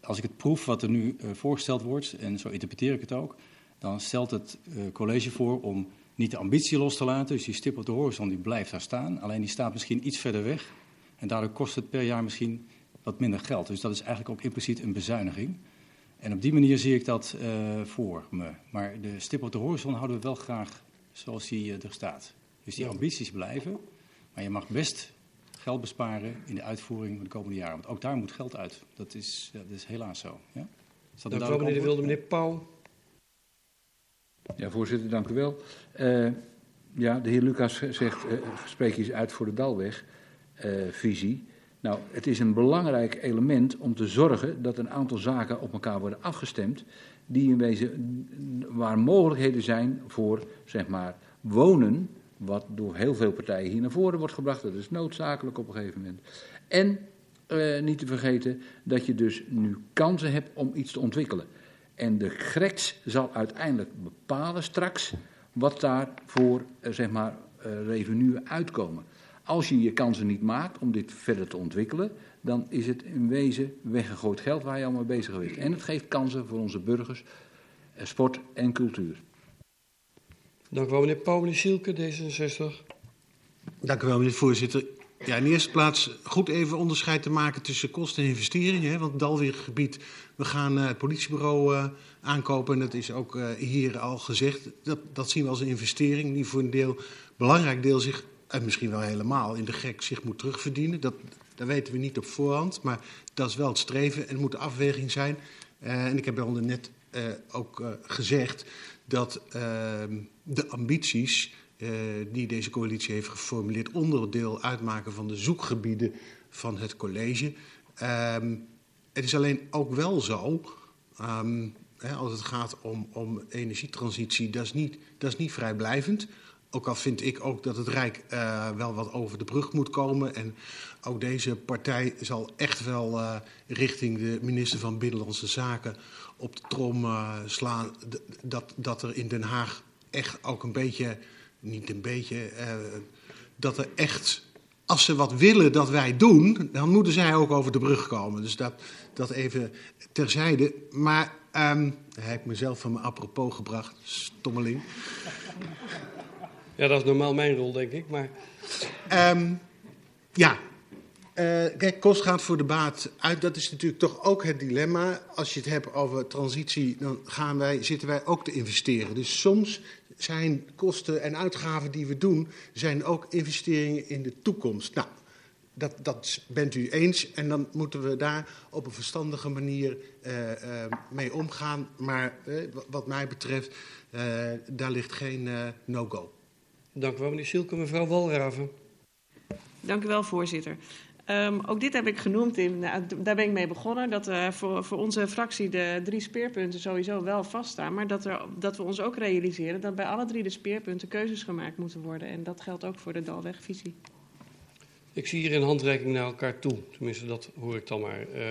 als ik het proef wat er nu uh, voorgesteld wordt, en zo interpreteer ik het ook, dan stelt het college voor om niet de ambitie los te laten. Dus die stip op de horizon die blijft daar staan, alleen die staat misschien iets verder weg. En daardoor kost het per jaar misschien wat minder geld. Dus dat is eigenlijk ook impliciet een bezuiniging. En op die manier zie ik dat voor me. Maar de stip op de horizon houden we wel graag zoals die er staat. Dus die ambities blijven. Maar je mag best geld besparen in de uitvoering van de komende jaren. Want ook daar moet geld uit. Dat is, ja, dat is helaas zo. Ja? Is dat dank u wel, meneer De Wilde. Meneer Pauw. Ja, voorzitter, dank u wel. Uh, ja, de heer Lucas zegt, uh, spreek eens uit voor de Dalweg-visie. Nou, het is een belangrijk element om te zorgen dat een aantal zaken op elkaar worden afgestemd, die in wezen, waar mogelijkheden zijn voor, zeg maar, wonen wat door heel veel partijen hier naar voren wordt gebracht. Dat is noodzakelijk op een gegeven moment. En uh, niet te vergeten dat je dus nu kansen hebt om iets te ontwikkelen. En de GREX zal uiteindelijk bepalen straks wat daar voor uh, zeg maar, uh, revenue uitkomen. Als je je kansen niet maakt om dit verder te ontwikkelen, dan is het in wezen weggegooid geld waar je allemaal bezig bent. En het geeft kansen voor onze burgers, sport en cultuur. Dank u wel, meneer. Meneer Sielke, D66. Dank u wel, meneer voorzitter. Ja, in de eerste plaats goed even onderscheid te maken tussen kosten en investeringen. Hè, want Dalweergebied, we gaan uh, het politiebureau uh, aankopen. En dat is ook uh, hier al gezegd. Dat, dat zien we als een investering die voor een deel, belangrijk deel zich, en misschien wel helemaal, in de gek zich moet terugverdienen. Dat Dat weten we niet op voorhand, maar dat is wel het streven en moet een afweging zijn. Uh, en ik heb al net uh, ook gezegd dat ehm, de ambities die deze coalitie heeft geformuleerd onderdeel uitmaken van de zoekgebieden van het college. Ehm, het is alleen ook wel zo, um, hè, als het gaat om, om energietransitie, dat is, niet, dat is niet vrijblijvend. Ook al vind ik ook dat het Rijk uh, wel wat over de brug moet komen. En ook deze partij zal echt wel uh, richting de minister van Binnenlandse Zaken op de trom uh, slaan. Dat, dat er in Den Haag echt ook een beetje, niet een beetje, dat er echt als ze wat willen dat wij doen, dan moeten zij ook over de brug komen. Dus dat, dat even terzijde. Maar um, heb ik mezelf van mijn apropos gebracht, stommeling. Ja, dat is normaal mijn rol, denk ik. Maar... Um, ja, uh, kijk, kost gaat voor de baat uit. Dat is natuurlijk toch ook het dilemma. Als je het hebt over transitie, dan gaan wij, zitten wij ook te investeren. Dus soms zijn kosten en uitgaven die we doen, zijn ook investeringen in de toekomst. Nou, dat, dat bent u eens en dan moeten we daar op een verstandige manier uh, uh, mee omgaan. Maar wat mij betreft, daar ligt geen no-go. Dank u wel, meneer Sielke. Mevrouw Walraven. Dank u wel, voorzitter. Um, ook dit heb ik genoemd, in, nou, daar ben ik mee begonnen, dat uh, voor, voor onze fractie de drie speerpunten sowieso wel vaststaan. Maar dat, er, dat we ons ook realiseren dat bij alle drie de speerpunten keuzes gemaakt moeten worden. En dat geldt ook voor de Dalwegvisie. Ik zie hier een handreiking naar elkaar toe, tenminste dat hoor ik dan maar. Uh,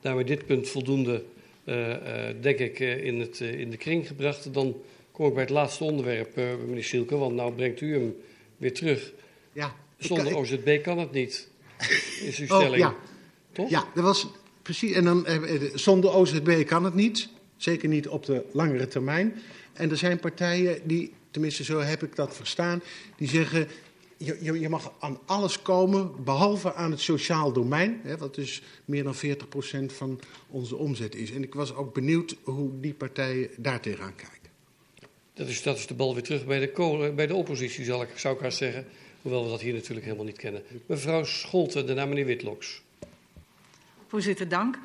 daar we dit punt voldoende, uh, denk ik, in, het, in de kring gebracht, dan kom ik bij het laatste onderwerp, meneer Sielke, want nou brengt u hem weer terug. Ja, Zonder OZB kan het niet is uw (laughs) stelling. Oh, ja. Toch? Ja, dat was precies. En dan, eh, zonder OZB kan het niet. Zeker niet op de langere termijn. En er zijn partijen die, tenminste zo heb ik dat verstaan, die zeggen. Je, je, je mag aan alles komen, behalve aan het sociaal domein, hè, wat dus meer dan 40% van onze omzet is. En ik was ook benieuwd hoe die partijen daar tegenaan kijken. Dat is, dat is de bal weer terug bij de, bij de oppositie, zal ik, zou ik haast zeggen. Hoewel we dat hier natuurlijk helemaal niet kennen. Mevrouw Scholten, daarna meneer Witloks. Voorzitter, dank.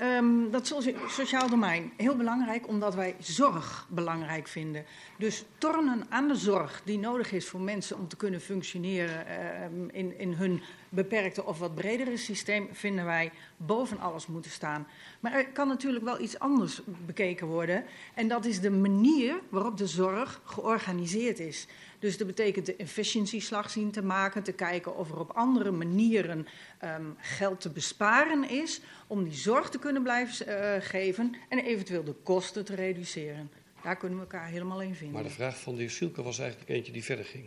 Um, dat sociaal domein, heel belangrijk omdat wij zorg belangrijk vinden. Dus tornen aan de zorg die nodig is voor mensen om te kunnen functioneren um, in, in hun beperkte of wat bredere systeem, vinden wij boven alles moeten staan. Maar er kan natuurlijk wel iets anders bekeken worden. En dat is de manier waarop de zorg georganiseerd is. Dus dat betekent de efficiëntieslag zien te maken, te kijken of er op andere manieren um, geld te besparen is om die zorg te kunnen blijven uh, geven en eventueel de kosten te reduceren. Daar kunnen we elkaar helemaal in vinden. Maar de vraag van de heer was eigenlijk eentje die verder ging.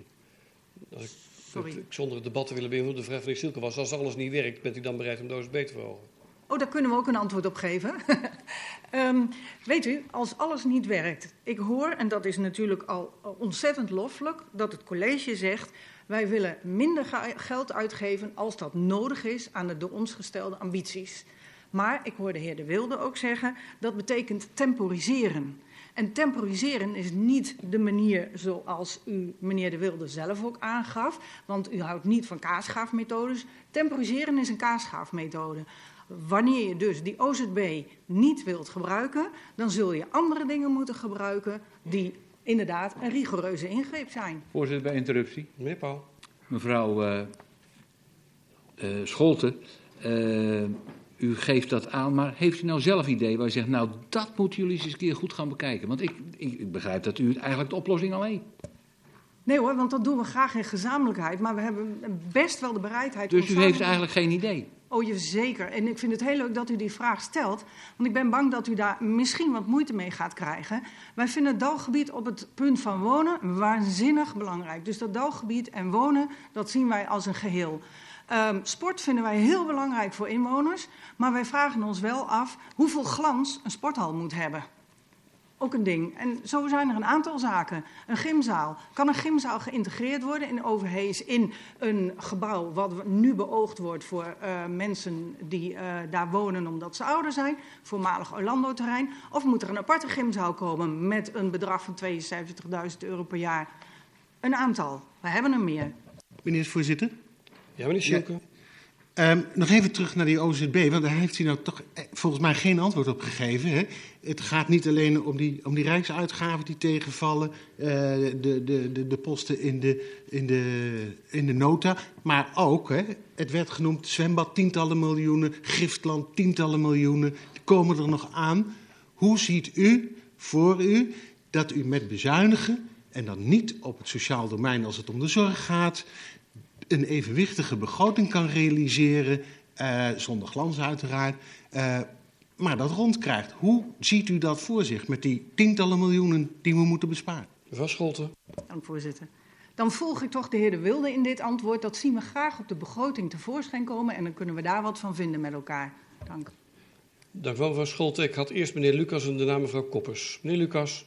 Als ik, Sorry. ik zonder het debat te willen beïnvloeden, de vraag van de heer Sielke was, als alles niet werkt, bent u dan bereid om de OSB te verhogen? Oh, daar kunnen we ook een antwoord op geven. um, (laughs) weet u, als alles niet werkt. Ik hoor, en dat is natuurlijk al ontzettend loffelijk, dat het college zegt. Wij willen minder geld uitgeven als dat nodig is aan de door ons gestelde ambities. Maar ik hoor de heer De Wilde ook zeggen dat betekent temporiseren. En temporiseren is niet de manier zoals u, meneer De Wilde, zelf ook aangaf. Want u houdt niet van kaasschaafmethodes. Temporiseren is een kaasschaafmethode. Wanneer je dus die OZB niet wilt gebruiken, dan zul je andere dingen moeten gebruiken die inderdaad een rigoureuze ingreep zijn. Voorzitter, bij interruptie. Meneer Pauw. Mevrouw uh, uh, Scholten, uh, u geeft dat aan, maar heeft u nou zelf idee waar u zegt, nou dat moeten jullie eens een keer goed gaan bekijken? Want ik, ik, ik begrijp dat u eigenlijk de oplossing al weet. Nee hoor, want dat doen we graag in gezamenlijkheid, maar we hebben best wel de bereidheid... Dus u heeft eigenlijk geen idee? Oh, je zeker. En ik vind het heel leuk dat u die vraag stelt. Want ik ben bang dat u daar misschien wat moeite mee gaat krijgen. Wij vinden het dalgebied op het punt van wonen waanzinnig belangrijk. Dus dat dalgebied en wonen, dat zien wij als een geheel. Um, sport vinden wij heel belangrijk voor inwoners. Maar wij vragen ons wel af hoeveel glans een sporthal moet hebben. Ook een ding. En zo zijn er een aantal zaken. Een gymzaal. Kan een gymzaal geïntegreerd worden in Overhees in een gebouw wat nu beoogd wordt voor uh, mensen die uh, daar wonen omdat ze ouder zijn, voormalig Orlando-terrein? Of moet er een aparte gymzaal komen met een bedrag van 72.000 euro per jaar? Een aantal. We hebben er meer. Meneer voorzitter. Ja, meneer Schilke. Um, nog even terug naar die OZB, want daar heeft hij nou toch eh, volgens mij geen antwoord op gegeven. Hè? Het gaat niet alleen om die, om die rijksuitgaven die tegenvallen, uh, de, de, de, de posten in de, in, de, in de nota, maar ook, hè, het werd genoemd, zwembad tientallen miljoenen, giftland tientallen miljoenen, die komen er nog aan. Hoe ziet u voor u dat u met bezuinigen, en dan niet op het sociaal domein als het om de zorg gaat, een evenwichtige begroting kan realiseren, uh, zonder glans uiteraard, uh, maar dat rondkrijgt. Hoe ziet u dat voor zich met die tientallen miljoenen die we moeten besparen? Mevrouw Scholten. Dank voorzitter. Dan volg ik toch de heer De Wilde in dit antwoord. Dat zien we graag op de begroting tevoorschijn komen en dan kunnen we daar wat van vinden met elkaar. Dank. Dank wel, mevrouw Scholten. Ik had eerst meneer Lucas en daarna mevrouw Koppers. Meneer Lucas.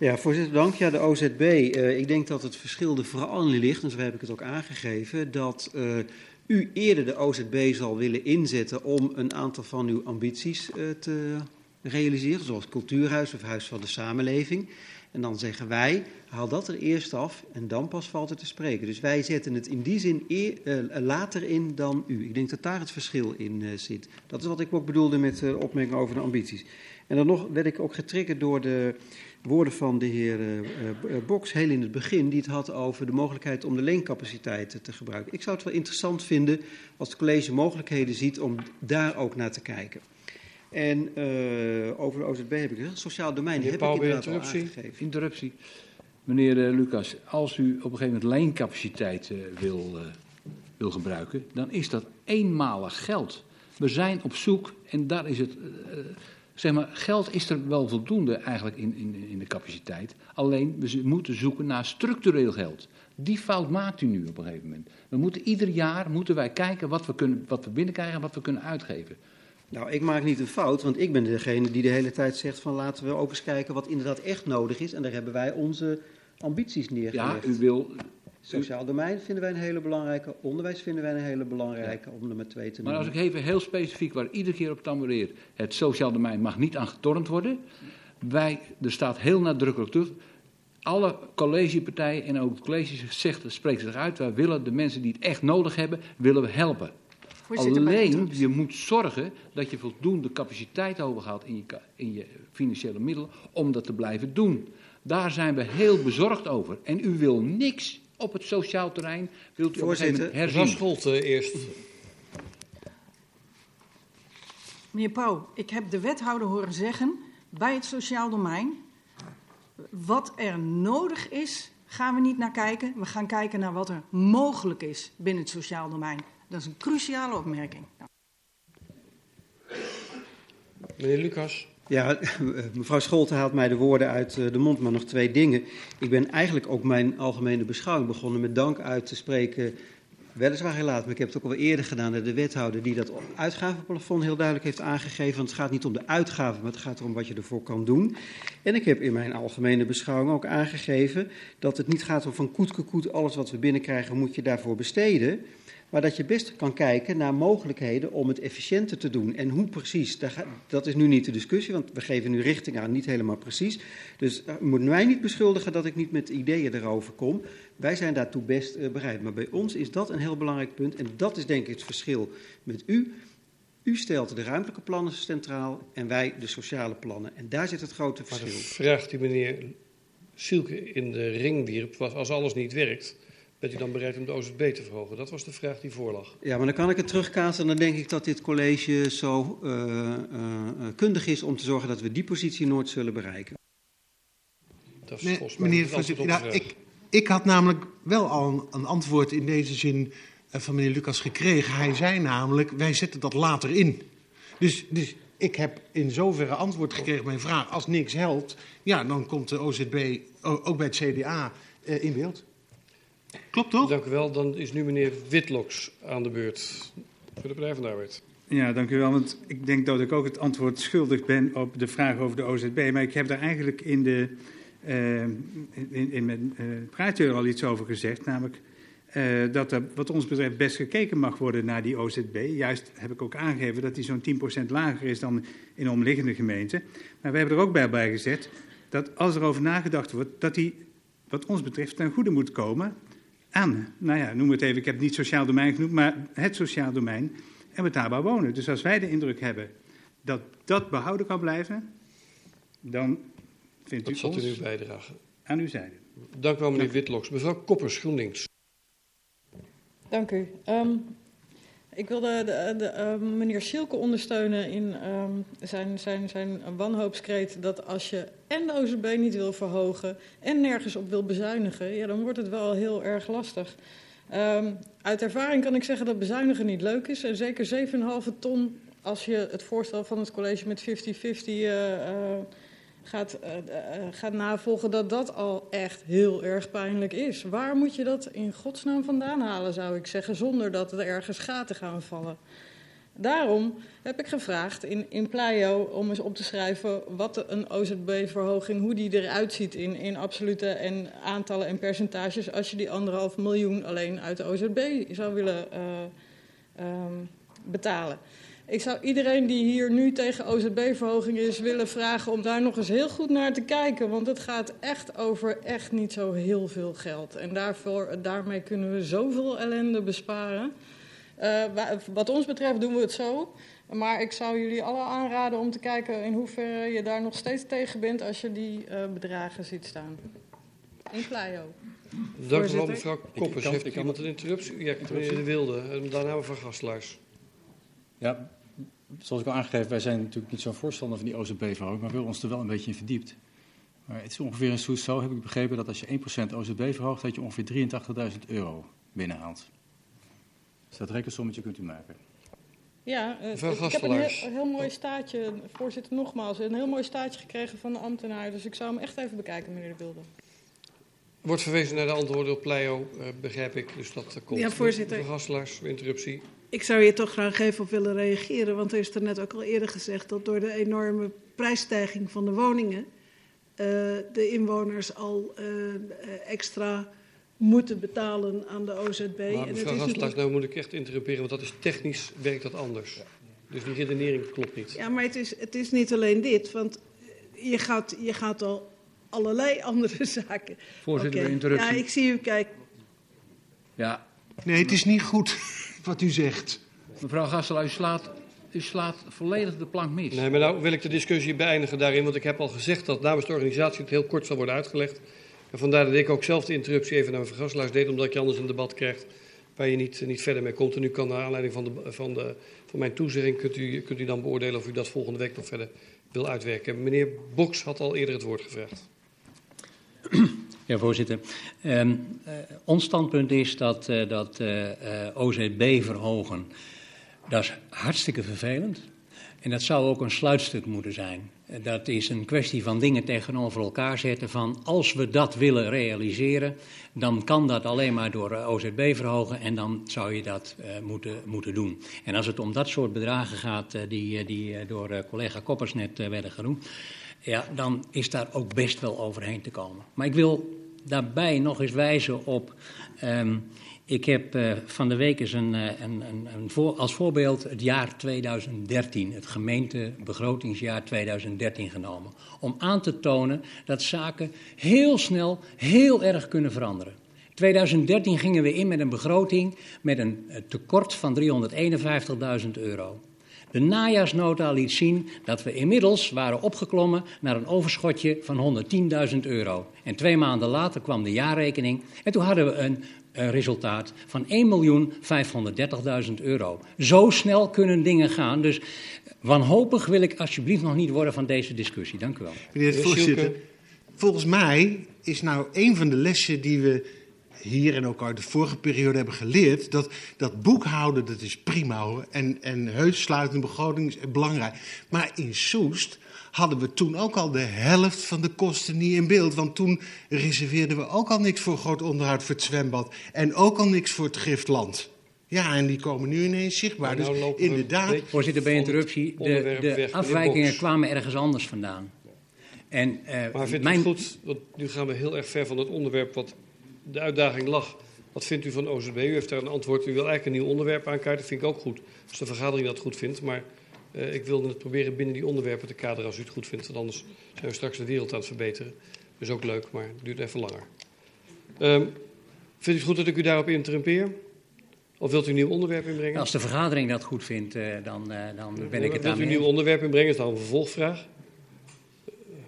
Ja, voorzitter, dank. Ja, de OZB. Uh, ik denk dat het verschil er vooral in ligt, en zo heb ik het ook aangegeven, dat uh, u eerder de OZB zal willen inzetten om een aantal van uw ambities uh, te realiseren, zoals cultuurhuis of huis van de samenleving. En dan zeggen wij, haal dat er eerst af en dan pas valt het te spreken. Dus wij zetten het in die zin later in dan u. Ik denk dat daar het verschil in zit. Dat is wat ik ook bedoelde met de opmerking over de ambities. En dan nog werd ik ook getriggerd door de woorden van de heer Boks heel in het begin, die het had over de mogelijkheid om de leencapaciteit te gebruiken. Ik zou het wel interessant vinden als het college mogelijkheden ziet om daar ook naar te kijken. En uh, over de OZB heb ik gezegd, sociaal domein heb Pauw, ik inderdaad interruptie. al aangegeven. Interruptie. Meneer uh, Lucas, als u op een gegeven moment leencapaciteit uh, wil, wil gebruiken, dan is dat eenmalig geld. We zijn op zoek, en daar is het, zeg maar, geld is er wel voldoende eigenlijk in, in, in de capaciteit. Alleen, we moeten zoeken naar structureel geld. Die fout maakt u nu op een gegeven moment. We moeten ieder jaar moeten wij kijken wat we, kunnen, wat we binnenkrijgen en wat we kunnen uitgeven. Nou, ik maak niet een fout, want ik ben degene die de hele tijd zegt van laten we ook eens kijken wat inderdaad echt nodig is. En daar hebben wij onze ambities neergelegd. Ja, u wil... Sociaal domein vinden wij een hele belangrijke, onderwijs vinden wij een hele belangrijke, ja. om er met twee te maar noemen. Maar als ik even heel specifiek, waar iedere keer op tamboreer, het sociaal domein mag niet aan getornd worden. Wij, er staat heel nadrukkelijk terug, alle collegepartijen en ook het college zegt, spreekt zich uit, wij willen de mensen die het echt nodig hebben, willen we helpen. Alleen, je moet zorgen dat je voldoende capaciteit overhoudt in je, in je financiële middelen om dat te blijven doen. Daar zijn we heel bezorgd over. En u wil niks op het sociaal terrein, wilt u Voorzitter, op een gegeven moment herzien. Scholte eerst. Meneer Pauw, ik heb de wethouder horen zeggen bij het sociaal domein, wat er nodig is, gaan we niet naar kijken. We gaan kijken naar wat er mogelijk is binnen het sociaal domein. Dat is een cruciale opmerking. Meneer Lucas. Ja, mevrouw Scholte haalt mij de woorden uit de mond, maar nog twee dingen. Ik ben eigenlijk ook mijn algemene beschouwing begonnen met dank uit te spreken. Weliswaar helaas, maar ik heb het ook al eerder gedaan naar de wethouder die dat uitgavenplafond heel duidelijk heeft aangegeven. Want het gaat niet om de uitgaven, maar het gaat erom wat je ervoor kan doen. En ik heb in mijn algemene beschouwing ook aangegeven dat het niet gaat om van koet koet alles wat we binnenkrijgen moet je daarvoor besteden. Maar dat je best kan kijken naar mogelijkheden om het efficiënter te doen. En hoe precies, dat is nu niet de discussie, want we geven nu richting aan, niet helemaal precies. Dus u moet mij niet beschuldigen dat ik niet met ideeën erover kom. Wij zijn daartoe best uh, bereid. Maar bij ons is dat een heel belangrijk punt. En dat is denk ik het verschil met u. U stelt de ruimtelijke plannen centraal en wij de sociale plannen. En daar zit het grote verschil. Maar de vraag die meneer Sielke in de ring wierp was, als alles niet werkt... Bent u dan bereid om de OZB te verhogen? Dat was de vraag die voorlag. Ja, maar dan kan ik het terugkaatsen en dan denk ik dat dit college zo uh, uh, kundig is om te zorgen dat we die positie nooit zullen bereiken. Dat is nee, volgens mij meneer voorzitter, nou, de vraag. ik, ik had namelijk wel al een, een antwoord in deze zin uh, van meneer Lucas gekregen. Hij zei namelijk, wij zetten dat later in. Dus, dus ik heb in zoverre antwoord gekregen op mijn vraag. Als niks helpt, ja, dan komt de OZB ook bij het CDA in beeld. Klopt toch? Dank u wel. Dan is nu meneer Witloks aan de beurt voor de Partij van de Arbeid. Ja, dank u wel. Want ik denk dat ik ook het antwoord schuldig ben op de vraag over de OZB. Maar ik heb daar eigenlijk in, de, uh, in, in mijn uh, praatje al iets over gezegd. Namelijk uh, dat er wat ons betreft best gekeken mag worden naar die OZB. Juist heb ik ook aangegeven dat die zo'n 10% lager is dan in omliggende gemeenten. Maar we hebben er ook bij, bij gezet dat als er over nagedacht wordt, dat die wat ons betreft ten goede moet komen aan, nou ja, noem het even, ik heb het niet sociaal domein genoemd, maar het sociaal domein en betaalbaar wonen. Dus als wij de indruk hebben dat dat behouden kan blijven, dan vindt Dat u zat ons in uw bijdrage. aan uw zijde. Dank u wel, meneer Witloks. Mevrouw Koppers, GroenLinks. Dank u. Ehm, ik wilde de, de, ehm, meneer Schielke ondersteunen in ehm, zijn, zijn, zijn wanhoopskreet dat als je en de OZB niet wil verhogen en nergens op wil bezuinigen, ja, dan wordt het wel heel erg lastig. Ehm, uit ervaring kan ik zeggen dat bezuinigen niet leuk is. En zeker 7,5 ton als je het voorstel van het college met 50-50 eh, eh, gaat, eh, gaat navolgen, dat dat al echt heel erg pijnlijk is. Waar moet je dat in godsnaam vandaan halen, zou ik zeggen, zonder dat er ergens gaten gaan vallen? Daarom heb ik gevraagd in, in om eens op te schrijven wat een OZB-verhoging, hoe die eruit ziet in, in absolute en aantallen en percentages als je die anderhalf miljoen alleen uit de OZB zou willen eh, ehm, betalen. Ik zou iedereen die hier nu tegen OZB-verhoging is willen vragen om daar nog eens heel goed naar te kijken. Want het gaat echt over echt niet zo heel veel geld. En daarvoor, daarmee kunnen we zoveel ellende besparen. Uh, wat ons betreft doen we het zo. Maar ik zou jullie alle aanraden om te kijken in hoeverre je daar nog steeds tegen bent als je die uh, bedragen ziet staan. In Pleio. Dank u wel, mevrouw Koppers. Heeft ik iemand een interruptie? Ja, meneer De Wilde. En daarna mevrouw Gastluis. Ja, zoals ik al aangegeven, wij zijn natuurlijk niet zo'n voorstander van die OZB-verhoging, maar we hebben ons er wel een beetje in verdiept. Maar het is ongeveer in Soes zo, heb ik begrepen, dat als je 1% OZB verhoogt, dat je ongeveer 83.000 euro binnenhaalt. Dus dat rekensommetje kunt u maken. Ja, uh, ik heb een heel, een heel, mooi staatje, voorzitter nogmaals, een heel mooi staatje gekregen van de ambtenaar. Dus ik zou hem echt even bekijken, meneer De Wilde. Wordt verwezen naar de antwoorden op Pleio, uh, begrijp ik. Dus dat uh, komt. Ja, voorzitter. Mevrouw Gastelaars, interruptie. Ik zou hier toch graag even op willen reageren, want er is er net ook al eerder gezegd dat door de enorme prijsstijging van de woningen de inwoners al extra moeten betalen aan de OZB. Maar mevrouw nou moet ik echt interrumperen, want dat is technisch werkt dat anders. Ja. Dus die redenering klopt niet. Ja, maar het is, het is niet alleen dit, want je gaat, je gaat al allerlei (laughs) andere zaken. Voorzitter, okay. interruptie. Ja, ik zie u kijken. Ja. Nee, het is niet goed wat u zegt. Mevrouw Gassel, u slaat, u slaat volledig de plank mis. Nee, maar nou wil ik de discussie beëindigen daarin, want ik heb al gezegd dat namens de organisatie het heel kort zal worden uitgelegd. En vandaar dat ik ook zelf de interruptie even naar mevrouw Gasselaars deed, omdat je anders een debat krijgt waar je niet, niet verder mee komt. En nu kan naar aanleiding van, de, van, de, van mijn toezegging kunt u, kunt u dan beoordelen of u dat volgende week nog verder wil uitwerken. Meneer Boks had al eerder het woord gevraagd. Ja, voorzitter. Um, uh, ons standpunt is dat, uh, dat uh, OZB verhogen, dat is hartstikke vervelend. En dat zou ook een sluitstuk moeten zijn. Dat is een kwestie van dingen tegenover elkaar zetten. Van als we dat willen realiseren, dan kan dat alleen maar door OZB verhogen en dan zou je dat moeten, moeten doen. En als het om dat soort bedragen gaat, die, die door collega Koppers net werden genoemd, ja, dan is daar ook best wel overheen te komen. Maar ik wil daarbij nog eens wijzen op. Um, ik heb uh, van de week eens een, een, een, een voor, als voorbeeld het jaar 2013, het gemeentebegrotingsjaar 2013 genomen. Om aan te tonen dat zaken heel snel heel erg kunnen veranderen. 2013 gingen we in met een begroting met een tekort van 351.000 euro. De najaarsnota liet zien dat we inmiddels waren opgeklommen naar een overschotje van 110.000 euro. En twee maanden later kwam de jaarrekening en toen hadden we een uh, resultaat van 1.530.000 euro. Zo snel kunnen dingen gaan. Dus wanhopig wil ik alsjeblieft nog niet worden van deze discussie. Dank u wel. Meneer de voorzitter, volgens mij is nou een van de lessen die we hier en ook uit de vorige periode hebben geleerd, dat, dat boekhouden, dat is prima hoor. En, en heus sluitende begroting is belangrijk. Maar in Soest hadden we toen ook al de helft van de kosten niet in beeld. Want toen reserveerden we ook al niks voor groot onderhoud voor het zwembad. En ook al niks voor het giftland. Ja, en die komen nu ineens zichtbaar. Nou, dus inderdaad. Voorzitter, bij interruptie. De, de afwijkingen kwamen ergens anders vandaan. En, uh, maar vindt mijn... u goed, want nu gaan we heel erg ver van het onderwerp wat de uitdaging lag. Wat vindt u van OZB? U heeft daar een antwoord. U wil eigenlijk een nieuw onderwerp aankaarten. Dat vind ik ook goed. Als de vergadering dat goed vindt. Maar uh, ik wilde het proberen binnen die onderwerpen te kaderen als u het goed vindt. Want anders zijn we straks de wereld aan het verbeteren. Dus ook leuk, maar het duurt even langer. Um, Vindt u het goed dat ik u daarop interrumpeer? Of wilt u een nieuw onderwerp inbrengen? Als de vergadering dat goed vindt, uh, dan, uh, dan ben ik het Wilt u daarmee een nieuw onderwerp inbrengen? Is dan een vervolgvraag?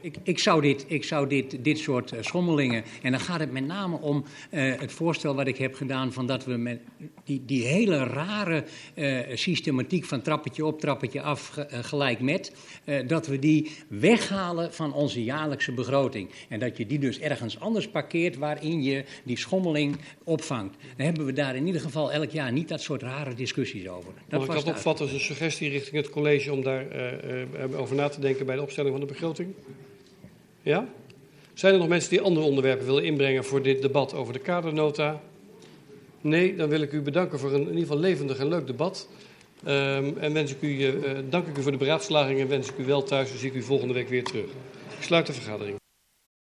Ik, ik, zou, dit, ik zou dit, dit soort uh, schommelingen. En dan gaat het met name om uh, het voorstel wat ik heb gedaan. van dat we met die, die hele rare uh, systematiek van trappetje op, trappetje af, gelijk met. dat we die weghalen van onze jaarlijkse begroting. En dat je die dus ergens anders parkeert waarin je die schommeling opvangt. Dan hebben we daar in ieder geval elk jaar niet dat soort rare discussies over. Dat Mag ik dat opvatten als een suggestie richting het college om daarover over na te denken bij de opstelling van de begroting? Ja? Zijn er nog mensen die andere onderwerpen willen inbrengen voor dit debat over de kadernota? Nee, dan wil ik u bedanken voor een in ieder geval levendig en leuk debat. Um, en wens ik u, uh, dank ik u voor de beraadslaging en wens ik u wel thuis. Dan zie ik u volgende week weer terug. Ik sluit de vergadering.